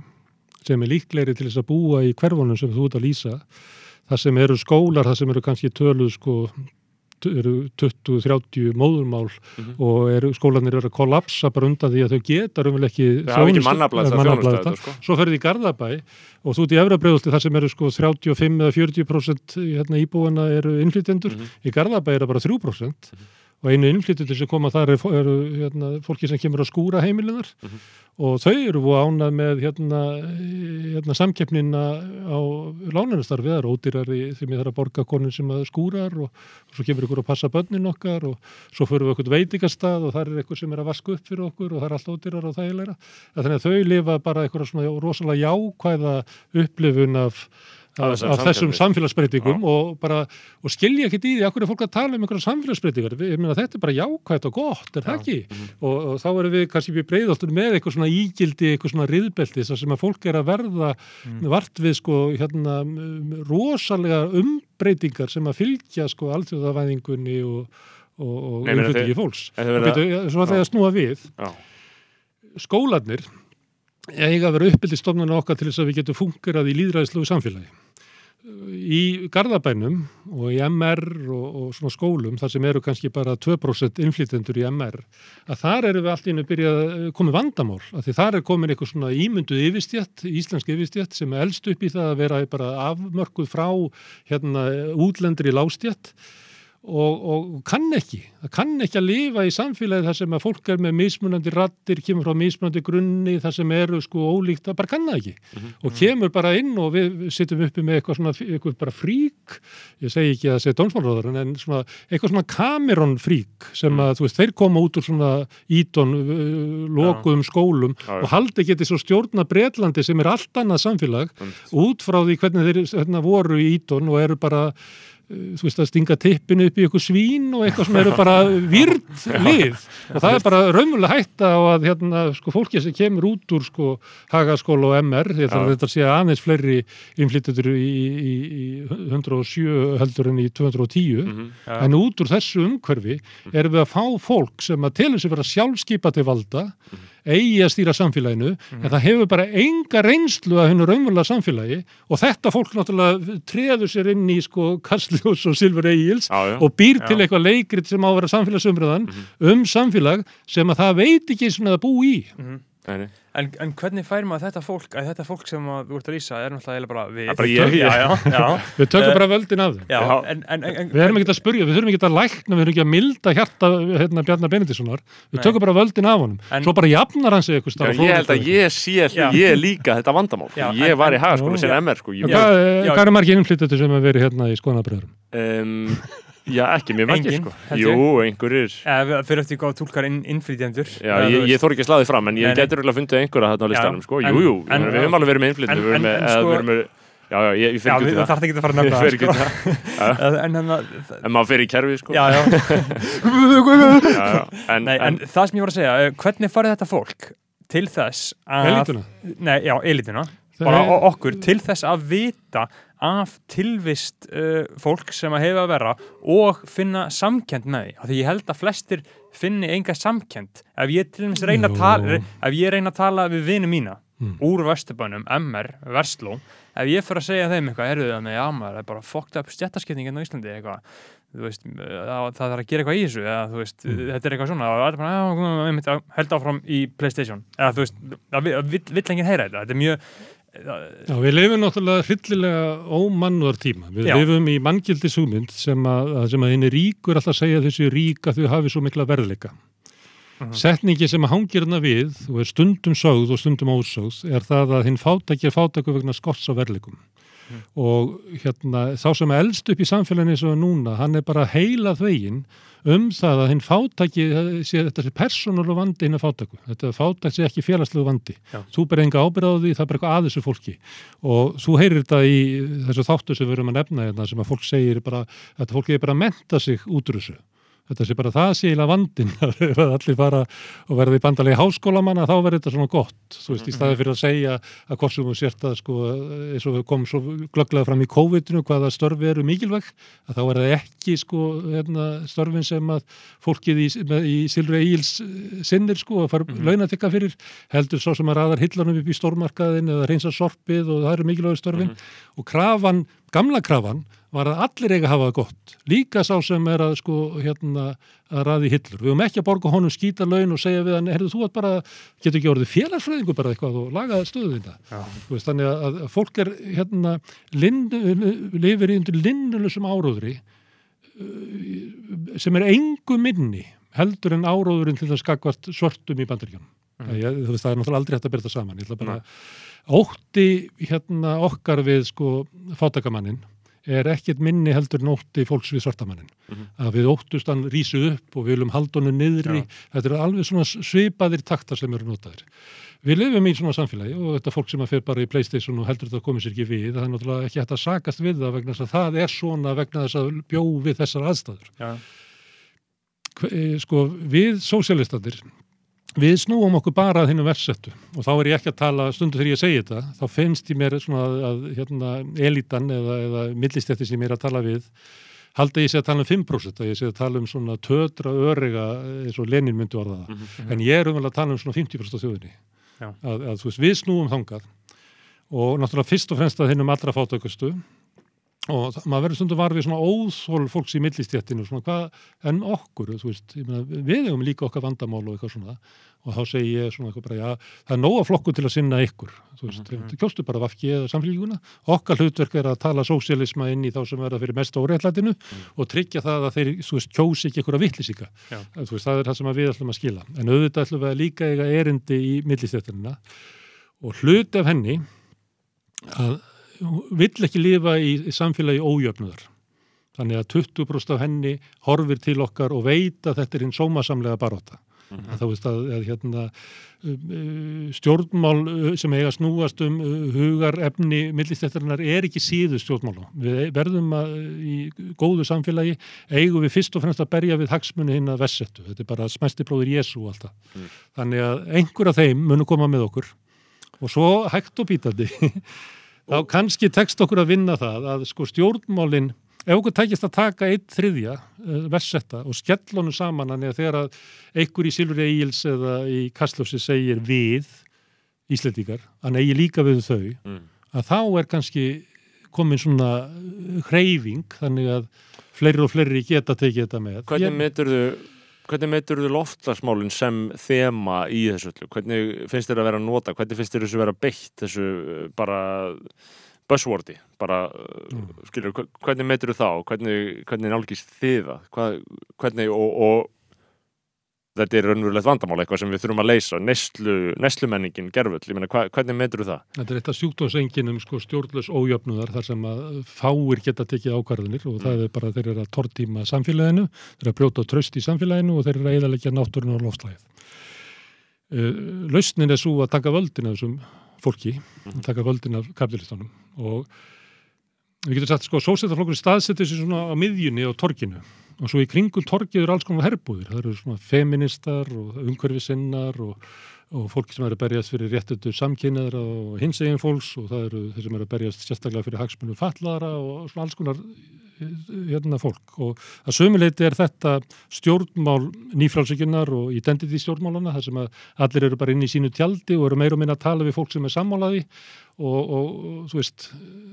Speaker 3: sem er líklegri til þess að búa í hverfunum sem þú ert að lýsa. Það sem eru skólar, það sem eru kannski töluð sko eru 20-30 móðurmál
Speaker 2: Mhm.
Speaker 3: og eru, skólanir eru að kollapsa bara undan því að þau geta raunverulega ekki þetta
Speaker 2: sko
Speaker 3: Svo ferði í Garðabæ og þú ert í Efrabreyðusti þar sem eru sko 35 eða 40% hérna, íbúana eru innflytjendur.
Speaker 2: Mhm.
Speaker 3: Í Garðabæ er það bara 3% og einu innflytjendur sem koma þar eru, eru hérna, fólki sem kemur að skúra heimilunar
Speaker 2: Mhm.
Speaker 3: og þau eru ánað með hérna, hérna, samkeppnina á lánunastarfi, það er ódýrari sem ég þarf að borga konin sem að skúrar og, og svo kemur ykkur að passa börnin okkar og svo förum við okkur veitingastað og þar er ykkur sem er að vaska upp fyrir okkur og það er allt ódýrar og þægilegra. Þannig að þau lifa bara svona rosalega jákvæða upplifun af
Speaker 2: Af
Speaker 3: af, þessum samfélagsbreytingum. og, bara, og skilja ekki í því, akkur er fólk að tala um einhverja samfélagsbreytingar, ég meina þetta er bara jákvætt og gott, er það ekki? Og, og þá erum við kannski við breyðoltur með eitthvað svona ígildi, eitthvað svona riðbelti, sem að fólk er að verða vart við sko hérna rosalega umbreytingar sem að fylgja sko alþjóðavæðingunni og, og,
Speaker 2: þið-
Speaker 3: fólks. Svo ætla ég að snúa við.
Speaker 2: Já,
Speaker 3: skólanir eiga að vera uppbyldistofnana okkar til þess að við getum fungerað í líðræðislugu samfélagi. Í Garðabænum og í MR og, og svona skólum, þar sem eru kannski bara 2% innflytendur í MR, að þar eru við allt í einu byrjað að koma vandamál, að því þar er komin eitthvað svona ímynduð yfirstjætt, íslensk yfirstjætt sem elst upp í það að vera bara afmörkuð frá hérna útlendri lástjætt og, og kann ekki, það kann ekki að lifa í samfélagi þar sem að fólk er með mismunandi rattir, kemur frá mismunandi grunni þar sem eru sko ólíkt, það bara kann það ekki. Og kemur bara inn og við sittum uppi með eitthvað svona, eitthvað bara frík ég segi ekki að það segja dómsmálróður en svona, eitthvað svona Cameron frík sem að, þú veist, þeir koma út úr svona ítón, lokuðum skólum
Speaker 2: já.
Speaker 3: og haldi geti svo stjórna Bretlandi sem er allt annað samfélag út frá því hvernig þeir hérna, voru í ítón og eru bara uh, þú veist að stinga tippinu upp í eitthvað svín og eitthvað sem eru bara virð lið. Og það er bara raunverulega hætta á að hérna, sko, fólki sem kemur út úr sko, hagaskóla og MR að þetta sé aðeins fleiri innflytjendur í, í, í 107 heldur en í 210
Speaker 2: Mhm.
Speaker 1: Já.
Speaker 3: en út úr þessu umhverfi erum við að fá fólk sem að telur sig vera sjálfskipa til valda eigi að stýra samfélaginu en það hefur bara enga reynslu að hennu raunverulega samfélagi og þetta fólk náttúrulega treður sér inn í sko Kastljós og Silfur Egils
Speaker 2: já, já.
Speaker 3: og býr til
Speaker 1: Já.
Speaker 3: eitthvað leikrit sem á að vera samfélagsumröðan um samfélag sem að það veit ekki svona að bú í
Speaker 2: Nei, nei.
Speaker 1: En, en hvernig fær maður þetta fólk, að þetta fólk sem að þú ert að lýsa er náttúrulega bara við.
Speaker 2: Bara ég,
Speaker 1: Já, já, já.
Speaker 3: við tökum
Speaker 1: Eh,
Speaker 3: bara völdin af þeim
Speaker 1: já,
Speaker 2: Já.
Speaker 1: En, en, en, en,
Speaker 3: við erum ekki að spurja, við þurfum ekki að lækna við þurfum ekki að milda hjarta hérna, Bjarnar Benediktssonar við tökum bara völdin af honum
Speaker 1: En-
Speaker 3: svo bara jafnar hann sig eitthvað
Speaker 2: Já,
Speaker 3: starf
Speaker 2: ég held að ég sé ég líka þetta vandamál.
Speaker 1: Já,
Speaker 2: ég
Speaker 1: en-
Speaker 2: var í hagaskóla sem MR sko.
Speaker 1: Já.
Speaker 3: hvað er margir innflytjandi sem hefur verið hérna í skoðanabröðurum?
Speaker 2: Já, ekki mjög margir sko. jú, einhverjir
Speaker 1: Eða fyrir eftir hvað tólkar inn, innflytjendur.
Speaker 2: Já,
Speaker 1: Eða,
Speaker 2: ég, ég þór ekki að slaði fram en ég
Speaker 1: Nei,
Speaker 2: getur örugglega fundið einhverja þarna á listanum sko. jú, jú,
Speaker 1: en-
Speaker 2: við höfum alveg verið með innflytni
Speaker 1: en-
Speaker 2: við höfum með,
Speaker 1: sko-
Speaker 2: við með já, já, ég, ég
Speaker 1: Já,
Speaker 2: fyrir
Speaker 1: við
Speaker 2: ekki það
Speaker 1: þarf ekki að fara að
Speaker 2: Ég fer ekki
Speaker 1: sko.
Speaker 2: það
Speaker 1: En en að,
Speaker 2: en maður fyrir í kerfið sko.
Speaker 1: já, já.
Speaker 2: Já, já. En,
Speaker 1: Nei, en það sem ég var að segja, eh, hvernig farið þetta fólk til þess að...
Speaker 3: Elítuna?
Speaker 1: Nei, já, elituna.
Speaker 3: Það
Speaker 1: Bara okkur til þess að vita af tilvist uh, fólk sem að hefa að vera og finna samkend með því. Því ég held að flestir finni enga samkend. Ef ég til dæmis reyna að tala, ef ég reyna að tala við vini mína
Speaker 3: Mm.
Speaker 1: úr Vesturbænum, MR, Versló, ef ég fyrir að segja þeim eitthvað, erðu þannig, já maður, það er bara fucked up stjættaskiptingin á Íslandi, eitthvað, veist, það, það þarf að gera eitthvað í þessu, eða veist,
Speaker 3: Mm.
Speaker 1: þetta er eitthvað svona, það bara, held áfram í Playstation, eða þú veist, það vill, vill enginn heyra þetta, þetta er mjög,
Speaker 3: Já, við lifum náttúrulega hryllilega ómannuðar tíma. Við
Speaker 1: Já.
Speaker 3: lifum í manngildis hugmynd sem að, sem að henni ríkur alltaf segja þessi rík að þau hafi svo mikla verðleika.
Speaker 1: Mhm.
Speaker 3: Setningi sem að hangir hana við og er stundum sögð og stundum ósögð er það að hinn fátæki er fátæku vegna skorts á verðleikum. Og hérna, þá sem er elst upp í samfélaginu eins og núna, hann er bara heila þvegin um það að hinn fátæki, eh, sé, þetta sé persónulega vandi hinn að fátæku. Þetta fátæk sé ekki félagslegu vandi.
Speaker 1: Já.
Speaker 3: Þú ber enga ábyrð á því, það er bara eitthvað að þessu fólki. Og þú heyrir þetta í þessu þáttu sem við erum að nefna hérna, sem að fólk segir bara, að fólki er bara að menta sig út úr þessu. Þetta sé bara það sé vandinn ef að allir fara og verða í bandalegi háskólamanna þá verður þetta svona gott. Þú veist, í staði fyrir að segja að hvort sem þú sért að sko, eins og við komum svo glögglega fram í COVID-inu hvaða störfi eru mikilvæg að þá er það ekki sko hérna, störfin sem að fólkið í, í Silfri Egils sinnir sko að fara mm -hmm. launatikka fyrir heldur svo sem að raðar hillanum upp í stórmarkaðin eða reynsa sorpið og það eru mikilvægur störfin. Og krafan, gamla krafan var að allir eiga að hafa það gott líka sá sem er að sko hérna að raði hillur. Við höfum ekki að borga honum skýta laun og segja við hann, heyrðu þú að bara getur ekki orðið félagsfræðingu bara eitthvað og laga stöðu þetta. Veist, þannig að, að fólk er hérna lin, lifir í undir linnulusum áróðri sem er engu minni heldur en áróðurinn til þess skakvart svörtum í bandaríkjunum. Mm. Veist, það er náttúrulega aldrei hægt að byrja það saman. Ég ætla bara ótti hérna okkar við sko fátakamannin er ekkert minni heldur en ótti fólks við svartamannin. Að við óttust hann rísu upp og við viljum haldonu niðri. Þetta eru alveg svona svipaðir taktar sem eru notaðir. Við lifum í svona samfélagi og þetta fólk sem að fer bara í Playstation og heldur þetta komið sér ekki við, það er náttúrulega ekki hægt að sakast við það vegna þess að það er svona vegna þess að bjó við þessar aðstæður. Hve- eh, Sko, við sósialistandir, við snúum okkur bara að hinnum versettu. Og þá er ég ekki að tala, stundu þegar ég segi þetta, þá finnst ég mér svona að, að hérna, elitan eða, eða millistætti sem ég er að tala við, halda ég sé að tala um 5%, að ég sé að tala um svona tödra öriga eins og Lenin myndi orða það, en ég er umvel að tala um svona 50% af þjóðinni. Að, að þú veist, við snúum þangað. Og náttúrulega fyrst og fremst að hinnum allra fátökustu og maður verður stundum var við svona óþól fólks í millistjættinu svona hvað en okkur, þú veist, meina, við hefum líka okkar vandamál og eitthvað svona. Og þá segi ég svona eitthvað bara, já, það er nóga flokku til að sinna ykkur, þú veist, mm -hmm. kjóstu bara vafki eða samfélguna, okkar hlutverk er að tala sósialisma inn í þá sem verða fyrir mest óreitlætinu og tryggja það að þeir, þú veist, kjósi ekki ykkur að vitlisíka,
Speaker 1: Já.
Speaker 3: þú veist, það er það sem við ætlum að skila, en auðvitað ætlum við að vill ekki lifa í, samfélagi ójöfnuðar. Þannig að 20% af henni horfir til okkar og veit að þetta er hinn sómasamlega baróta. Mm -hmm. Þá veist að, að hérna, stjórnmál sem eiga snúast um hugar efni millistættarinnar er ekki síðu stjórnmála. Við verðum að, í góðu samfélagi eigum við fyrst og fremst að berja við hagsmunni hinn að vessettu. Þetta er bara smæsti bróður Jésu og allt það. Þannig að einhver af þeim munu koma með okkur og svo hægt og bítandi þá kannski tekst okkur að vinna það að sko stjórnmálin ef okkur tækist að taka eitt þriðja uh, versetta og skellunum saman þannig að þegar að einhver í Silfur Egils eða í Kastljósi segir við Íslendingar, hann eigi líka við þau
Speaker 2: Mm.
Speaker 3: að þá er kannski komin svona hreyfing þannig að fleiri og fleiri geta tekið þetta með
Speaker 2: Hvernig
Speaker 3: Ég-
Speaker 2: meturðu Hvernig meturðu loftlagsmálinn sem þema í þessu öllu? Hvernig finnst þér að vera að nota? Hvernig finnst þér þessu vera beitt þessu uh, bara buzzwordi? Bara, mm. skilur, hvernig meturðu þá? Hvernig, hvernig nálgist þið það? Hvað, hvernig, og, og þetta er raunverulegt vandamál eitthvað sem við þurfum að leysa. Neslu, neslumenningin, gerfull, ég meina, hva, hvernig meturðu það?
Speaker 3: Þetta er eitt af sjúkdómsenginum sko, stjórnlaus ójöfnuðar þar sem að fáir geta tekið ákvarðanir og það er bara þeir eru að tortíma samfélaginu, þeir eru að brjóta tröst í samfélaginu og þeir eru að eðalegja náttúrun og lofslæðið. Uh, lausnin er svo að taka völdin af þessum fólki, taka völdin af kapitalistunum og við getum sagt sko, sósættarflokkur staðsettir sér svona á miðjunni á torginu og svo í kringum torgið eru alls konar herbúðir, það eru svona feministar og umhverfisinnar og, og fólki sem eru berjast fyrir réttutur samkynnaðra og hinsegin fólks og það eru þeir sem eru berjast sérstaklega fyrir hagsmunum fallara og svona alls konar hérna fólk. Og að sömuleiti er þetta stjórnmál nýfrálsökjunar og identity stjórnmálana þar sem að allir eru bara inn í sínu tjaldi og eru meira og minna að tala við fólk sem er sammálaði og, og, og þú veist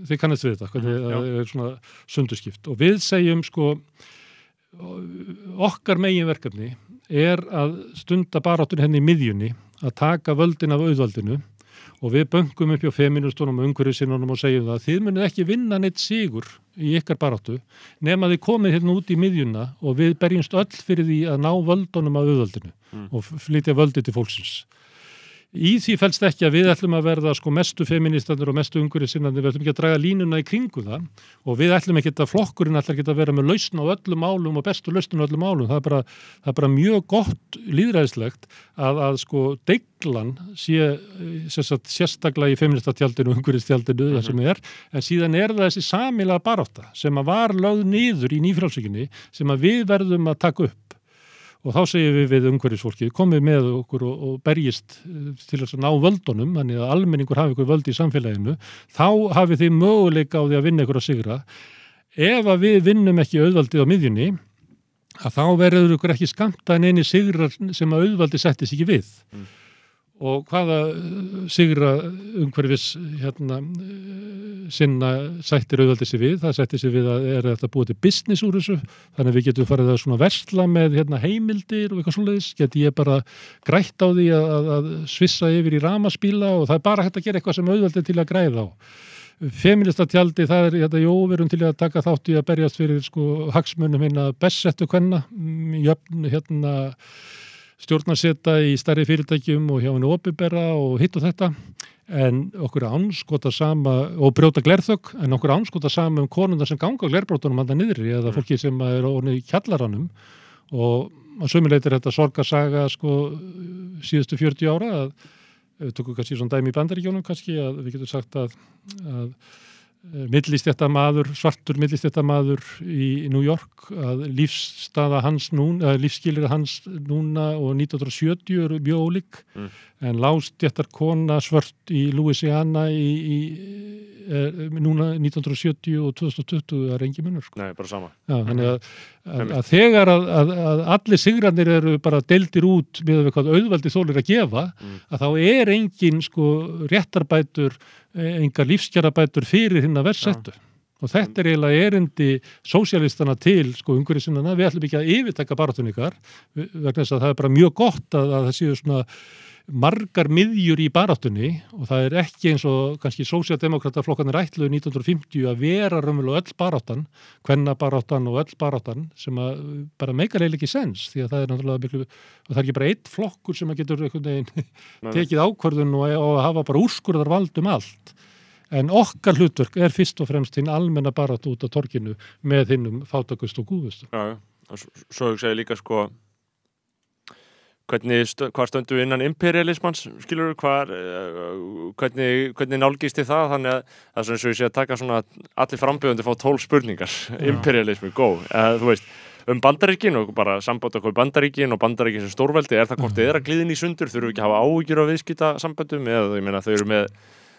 Speaker 3: þið kannast við þetta, hvernig
Speaker 2: Mhm,
Speaker 3: það er svona sundurskipt. Og við segjum sko okkar megin verkefni er að stunda baráttur henni í miðjunni að taka völdin af auðvaldinu og við böngum upp hjá feministunum og umhverjusinnunum og segjum það þið munið ekki vinna neitt sigur í ykkar baráttu nema þið komið hérna út í miðjuna og við berjumst öll fyrir því að ná völdunum af auðvöldinu
Speaker 2: Mm.
Speaker 3: og flytja völdi til fólksins. Í því fælst ekki að við ætlum að verða sko mestu feministandur og mestu umhverjusinnandur, við ætlum ekki að draga línuna í kringu það og við ætlum ekki að flokkurinn ætlum ekki að vera með lausn á öllum málum og bestu lausn á öllum málum. Það er bara, það er bara mjög gott líðræðislegt að, að sko deiglan sé sagt, sérstaklega í feministatjaldinu og umhverjistjaldinu það sem er, en síðan er það þessi samilega barátta sem að var lögð niður í nýfrálsökinni sem að við verðum að taka upp og þá segjum við við umhverjusfólki komið með okkur og, og berjist eh, til að ná völdunum, þannig að almenningur hafi ykkur völd í samfélaginu, þá hafið þið möguleika á því að vinna ykkur að sigra ef að við vinnum ekki auðvaldið á miðjunni, að þá verður ykkur ekki skamta en eini sigrar sem að auðvaldi settis ekki við
Speaker 2: Mm.
Speaker 3: Og hvaða eh, sigra umhverfis hérna eh, sinna sættir auðvaldi sér við, það sættir sér við að er þetta búið til business úr þessu? Þannig að við getum farið að svona versla með hérna, heimildir og eitthvað svoleiðis? Geti ég bara grætt á því að, að, svissa yfir í ramaspíla og það er bara hægt að gera eitthvað sem auðvaldi til að græða á? Feministatjaldi, það er, hérna, jú, við erum til að taka þátt í að berjast fyrir sko hagsmunum hérna bestsettu kvenna, mm, jöfn, hérna stjórnarseta í stærri fyrirtækjum og hjá henni opibera og hitt og þetta en okkur anskota sama og brjóta glerþögg en okkur anskota sama um konundar sem ganga glerbrótunum handa niðri eða
Speaker 2: Mm.
Speaker 3: fólki sem er orðið í kjallaranum og að sömuleit er þetta sorgarsaga sko síðustu 40 ára að við tökum kannski svona dæmi í bandaríkjónum kannski að við getum sagt að, að millistjættamaður, svartur millistjættamaður í New York að lífsstaða hans núna, lífskilir hans núna og 1970 eru mjög ólík
Speaker 2: Mm.
Speaker 3: en lástjættar kona svört í Louisiana í, í er, núna 1970 og 2020 það er engi munur sko.
Speaker 2: Nei, bara sama.
Speaker 3: Já, að, að, að þegar að, að, að allir sigrarnir eru bara deildir út með hvað auðvaldi þólir að gefa
Speaker 2: Mm.
Speaker 3: að þá er engin sko réttarbætur, eh, engar lífskjarabætur fyrir hinn að verðsettu. Og þetta er eiginlega erindi sósjalistana til sko umhverjusinnana, við ætlum ekki að yfirtaka baráttun ykkar, við- vegna þess að það er bara mjög gott að, að það séu svona margar miðjur í baráttunni og það er ekki eins og kannski sósialdemokrata flokkanir ætluðu 1950 að vera raunverulega öll baráttan, hvenna baráttan og öll baráttan sem að bara meikar eiginlega ekki sens því að það er náttúrulega miklu, og það er ekki bara eitt flokkur sem að getur tekið ákvörðun og, og hafa bara úrskurðar vald um allt. En okkar hlutverk er fyrst og fremst hinn almenna barátt út á torkinu með hinnum fátakust og gúðust.
Speaker 2: Já. Og svo hugsa ég líka sko hvernig, hvað stöndu innan imperialismans, skilur hvað, uh, hvernig, hvernig nálgist þið það, þannig að það er svona og ég sé að taka svona allir frambjöðundi fá tól spurningar, imperialismi, go, eða þú veist, um bandaríkin og bara samband okkur bandaríkin og bandaríkin sem stórveldi, er það hvort þið er að gliðin í sundur, þurfum við ekki að hafa áhyggjur á viðskita samböndum, eða ég meina þau eru með,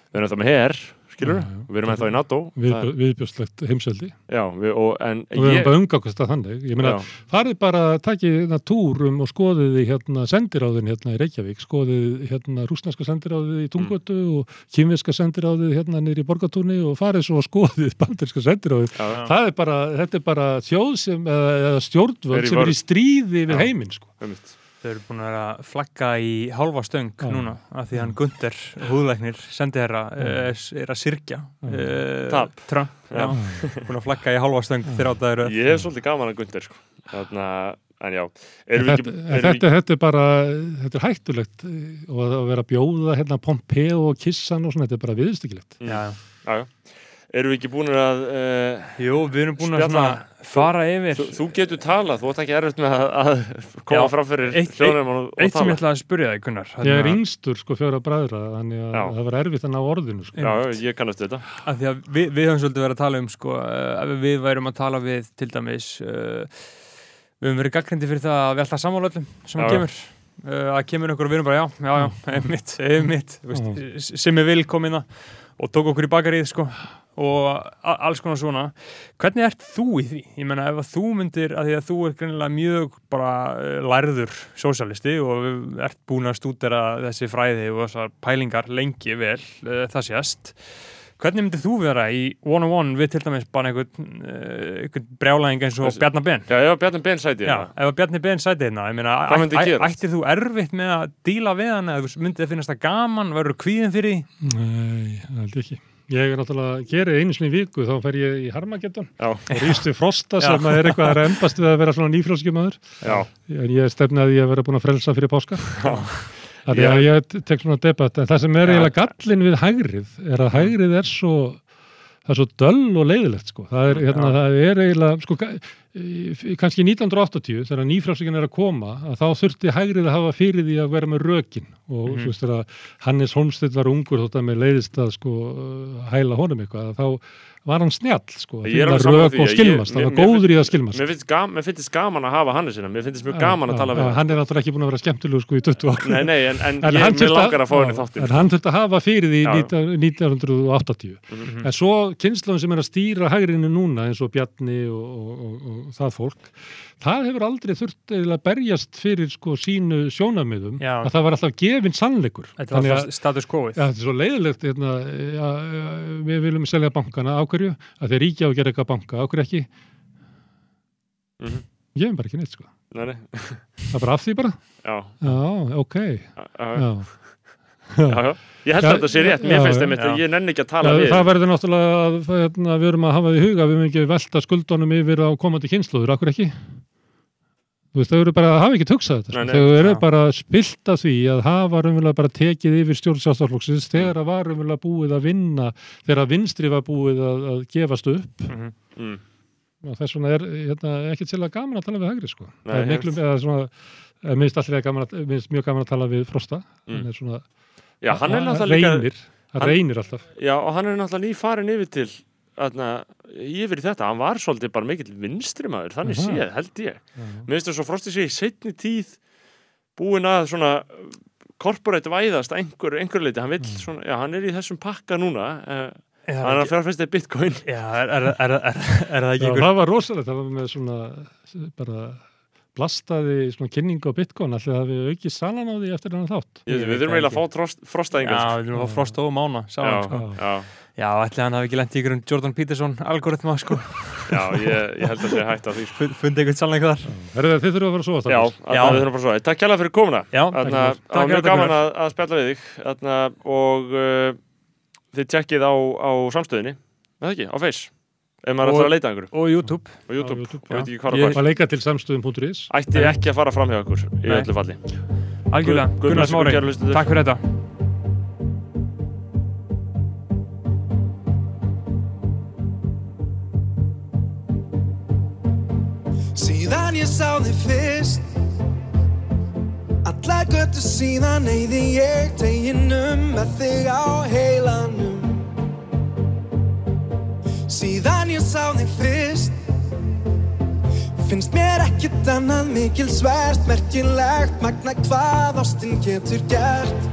Speaker 2: þau eru það með her, skilur,
Speaker 3: Já, já.
Speaker 2: við erum ennþá í NATO,
Speaker 3: Við,
Speaker 2: það,
Speaker 3: viðbjóðslegt heimseldi.
Speaker 2: já, við, og, en
Speaker 3: Og við erum bara umgangast að þannig. Ég meina, farið bara, takið hérna túrum og skoðið í hérna sendiráðin hérna í Reykjavík, skoðið hérna rúsneska sendiráðið í Tungötu og kýmveska sendiráðið hérna niður í Borgatúni og farið svo að skoðið banderska sendiráðið. Það er bara, þetta er bara þjóð sem, eða, stjórnvöld sem er í stríði við heiminn, sko.
Speaker 2: einmitt.
Speaker 1: Þau eru búin að vera að flagga í hálfa stöng
Speaker 3: Já.
Speaker 1: núna af því hann Gunther, húðlæknir, sendi herra,
Speaker 3: Já.
Speaker 1: er, er að
Speaker 3: Já.
Speaker 1: uh,
Speaker 2: Tap.
Speaker 1: Trump, já. búin að flagga í hálfa stöng þrjátaður
Speaker 2: Ég er svolítið gaman að Gunder sko. Þannig að, en já við
Speaker 3: Þetta,
Speaker 2: ekki,
Speaker 3: en
Speaker 2: erum við
Speaker 3: þetta, þetta er bara, þetta er hættulegt eh, og að vera að bjóða hérna Pompeo og Kissan og svona, þetta er bara viðstökilegt.
Speaker 2: Mm.
Speaker 1: Já,
Speaker 2: já, já. Erum við ekki búin að uh,
Speaker 1: Jú, við erum búin að fara yfir.
Speaker 2: Þú, þú getur talað, þú ætti ekki erfitt með að, að koma
Speaker 1: Já.
Speaker 2: fram fyrir
Speaker 1: Eitt-
Speaker 2: hljóðnum og, og
Speaker 1: Eitt sem
Speaker 2: tala.
Speaker 1: ég ætlaði að spyrja þig, Gunnar
Speaker 3: Ég er yngstur sko fjóra bræðra, þannig að
Speaker 2: Já.
Speaker 3: það var erfitt að ná orðinu sko.
Speaker 2: Já, ég kannast þetta.
Speaker 1: Að því að við, við höfum svolítið verið að tala um sko, ef við værum að tala við til dæmis uh, við höfum verið gaggrindi fyrir það að við alltaf sammála öllum sem
Speaker 2: Já,
Speaker 1: kemur. Uh, að kemur einhver og við erum bara já, já, já, einmitt, einmitt. Sem er vil komina og tók okkur í bakarið sko og alls konar svona hvernig ert þú í því? Ég menna ef að þú myndir að því að þú er greinilega mjög bara uh, lærður sósalisti og ert búin að stúdera þessi fræði og þessar pælingar lengi vel, uh, það sést Hvernig myndið þú vera í one-on-one við til dæmis bara einhvern, uh, einhvern brjálæðing eins og Bjarnar Ben?
Speaker 2: Já, ef að Bjarni Ben sæti
Speaker 1: Já,
Speaker 2: hérna.
Speaker 1: ef að Bjarni Ben sæti hérna, ég meina,
Speaker 2: Hvað myndi
Speaker 1: æ- æ-
Speaker 2: gerast?
Speaker 1: ættir þú erfitt með að díla við hann eða þú myndið að finnast það gaman, verður kvíðin fyrir því?
Speaker 3: Nei, það ég ekki. Ég er náttúrulega, gerði einu sinni viku, þá fer ég í Harmageddon og rýst við Frosta sem að er eitthvað að reyndast við að vera svona nýfrálskjumadur.
Speaker 2: já,
Speaker 3: En ég stefnaði að vera búin að frelsa fyrir páska. Þannig að ég tek svona debatt. En það sem er eiginlega gallin við hægrið er að hægrið er svo, það er svo döll og leiðilegt sko. Það er, hérna, það er eiginlega, sko, kannski 1980 þegar nýfrálsingin er að koma að þá þurfti hægrið að hafa fyrir því að vera með rökin og
Speaker 1: Mhm.
Speaker 3: þú veist þegar Hannes Holmstedt var ungur þótt að mér leiðist að sko hæla honum eitthvað að þá var hann snjall sko,
Speaker 2: Ég er alveg
Speaker 3: rök
Speaker 2: því,
Speaker 3: og skilmast, hann var góður í að skilmast
Speaker 2: mér finnst, gam, mér finnst gaman að hafa Hannesina, mér finnst mjög gaman að tala við hann.
Speaker 3: hann er náttúrulega ekki búin að vera skemmtilegur sko í 20 ár
Speaker 2: Nei, nei, en, en,
Speaker 3: En
Speaker 2: ég,
Speaker 3: hann
Speaker 2: mér langar að fá henni þáttir.
Speaker 3: En hann þurfti að hafa fyrir því
Speaker 2: Já.
Speaker 3: 19- 1980
Speaker 2: Mhm.
Speaker 3: En svo kynnslóðin sem er að stýra hægrinu núna eins og Bjarni og, og, og, og það fólk það hefur aldrei þurft að berjast fyrir sko sínu sjónamiðum
Speaker 1: Já.
Speaker 3: að það var alltaf gefin sannleikur.
Speaker 1: Þetta var alltaf status quo-ið.
Speaker 3: Þetta er svo leiðilegt hérna, ja, við viljum selja bankana. Ákverju að þeir ríkja og gera eitthvað banka. Ákverju ekki?
Speaker 2: Mhm.
Speaker 3: ég hef bara ekki neitt sko.
Speaker 2: Nei, nei,
Speaker 3: það er bara af því bara.
Speaker 2: Já,
Speaker 3: já, ok.
Speaker 2: Já, já,
Speaker 3: já.
Speaker 2: já. Ég held
Speaker 3: Já,
Speaker 2: að þetta sé rétt, mér
Speaker 3: já,
Speaker 2: finnst einmitt
Speaker 1: já.
Speaker 2: að ég nenni ekki að tala
Speaker 3: Já,
Speaker 2: við.
Speaker 3: það verður náttúrulega að hérna, við erum að hafa því í huga við erum ekki velta skuldunum yfir á komandi kynnslóður, akkur ekki þú veist, þau eru bara að hafa ekki hugsað þetta,
Speaker 2: Nei,
Speaker 3: sko.
Speaker 2: nei,
Speaker 3: þau eru
Speaker 1: já.
Speaker 3: bara spilt að því að hafa raunverulega bara tekið yfir stjórnsjástaflokksins þegar að var raunverulega búið að vinna þegar að vinstri var búið að, að gefast upp
Speaker 1: Mhm.
Speaker 2: Mm.
Speaker 3: og þess vegna er hérna, ekkert sérlega gaman að tala við hægri sko.
Speaker 2: Nei,
Speaker 3: það er miklu, eða svona eða minnst alltaf gaman að, minnst mjög gaman að tala við Frosta
Speaker 2: Mm.
Speaker 3: hann er svona,
Speaker 2: Já, hann er náttúrulega
Speaker 3: reynir hann reynir alltaf
Speaker 2: já, og hann er náttúrulega nýfarin yfir til, aðna, yfir í þetta, hann var svolítið bara mikill vinstri maður, þannig
Speaker 3: Aha.
Speaker 2: séð, held ég.
Speaker 3: Já.
Speaker 2: Mér finnst þess að Frosti sé í setni tíð búin að svona korporate væðast einhver, einhver leiti, hann vill
Speaker 3: Mm.
Speaker 2: svona, já, hann er í þessum pakka núna, uh,
Speaker 1: Er
Speaker 2: hann er
Speaker 1: það
Speaker 2: að fjárfæsta í bitcoin.
Speaker 1: Já, er, er, er, það ekki
Speaker 3: Já,
Speaker 1: ykkur?
Speaker 3: það var rosalegt, það var með svona bara blastaði svona kynningu á Bitcoin, allir það við aukið salan á því eftir hann þátt.
Speaker 2: Ég, við þurfum
Speaker 1: það
Speaker 2: eiginlega að fá trost, Frosta
Speaker 1: Já,
Speaker 2: yngar.
Speaker 1: við erum að fá frost og mána,
Speaker 2: Já,
Speaker 1: sáum, sko.
Speaker 2: já,
Speaker 1: Já, ætli hann hafi ekki lent í ykkur um Jordan Peterson algoritma, sko.
Speaker 2: já, ég, ég held að sé hægt á því. sko.
Speaker 1: Fund- Fundið eitthvað sannleik þar.
Speaker 3: Herðu, þið þurfum að fara að sofa
Speaker 2: Já,
Speaker 3: stafnir.
Speaker 1: Já.
Speaker 2: þarna við þurfum bara svo. Takk kjærlega fyrir komuna.
Speaker 1: Já,
Speaker 2: það var mjög gaman að, að spjalla við þig Þarna, og uh, þið tjekkið á, á samstöðinni ef maður ætlar að leita að einhverju.
Speaker 1: og YouTube.
Speaker 2: og YouTube,
Speaker 3: YouTube,
Speaker 2: ég veit ekki hvað
Speaker 1: Ég-
Speaker 3: Að leika til samstöðum.is.
Speaker 2: ætti ekki að fara fram hjá ykkur í
Speaker 1: Nei.
Speaker 2: öllu falli.
Speaker 1: Algjörlega,
Speaker 2: Guð-
Speaker 1: Gunnar Smári, takk fyrir þetta.
Speaker 4: Síðan ég sá þig fyrst Alla göttu síðan eyði ég teginum með þig á heilanum Síðan ég sá þig fyrst. Finnst mér ekkert annað mikil svært Merkilegt magna hvað ástin getur gert.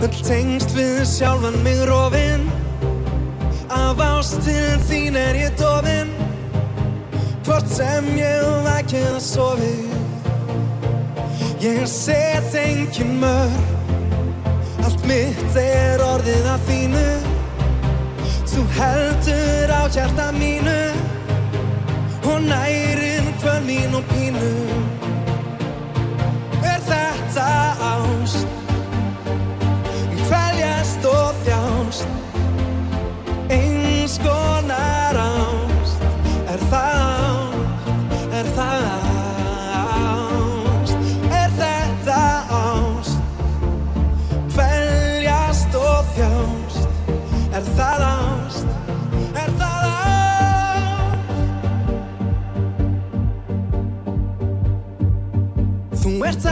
Speaker 4: Öll tengst við sjálfan mig rofin. Af ástin þín er ég dofin. Hvort sem ég vakið að sofi. Ég set engin mörg Allt mitt er orðið að þínu Þú heldur á hjarta mínu Og nærin kvöl mín og pínu. Er þetta ást? Kvæljast og þjást. Eins konar ást. Er það ást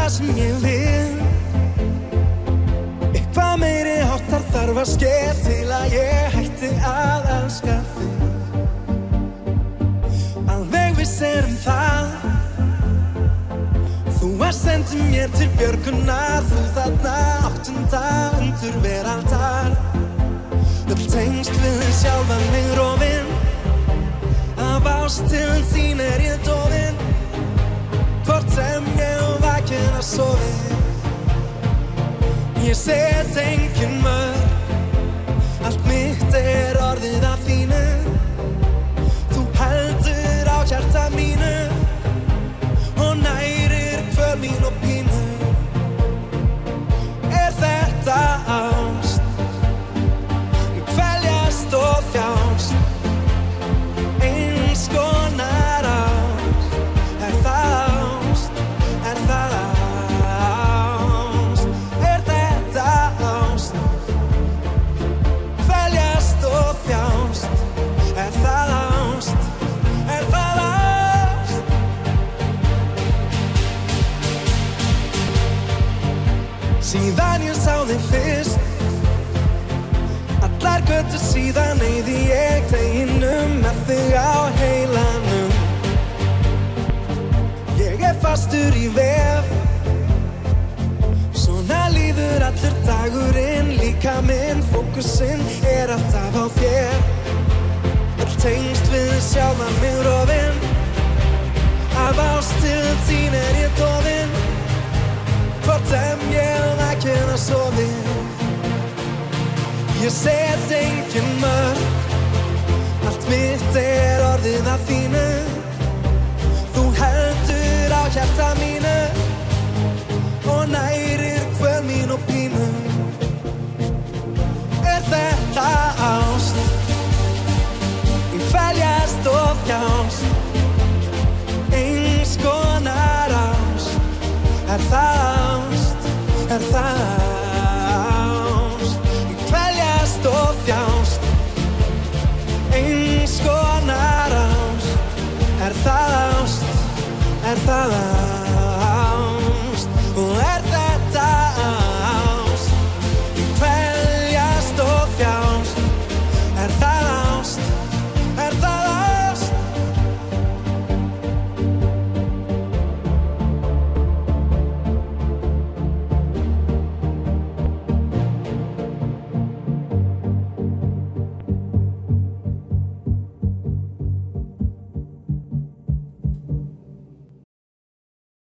Speaker 4: það sem ég vil. Eitthvað meiri háttar þarf að ske til að ég hætti að elska þig. Alveg viss er um það. Þú að sendi mér til björgunar. Þú þarna áttunda undur veraldar Öll tengst við sjálfan mig rofin. Af ástilin þín er ég dofin. Hvort sem ég vakið llena sofið Ég set engin mörg Allt mitt er orðið af þínu. Þú heldur á hjarta mínu Og nærir kvör mín og pínu. Er þetta að þig fyrst. Allar göttur síðan eyði ég teginum með þig á heilanum. Ég er fastur í vef. Svona líður allur dagurinn Líka minn fókusinn er alltaf á þér. Öll tengst við sjálfan mig rofinn Af ást til þín er ég Hvort sem ég vakinn að sofi. Ég set engin mörg Allt mitt er orðið að þínu. Þú heldur á hjarta mínu Og nærir hvöl mín og pínu. Er þetta ást? þjást. Kvæljast og þjást. Eins konar ást. Er það ást, er það ást?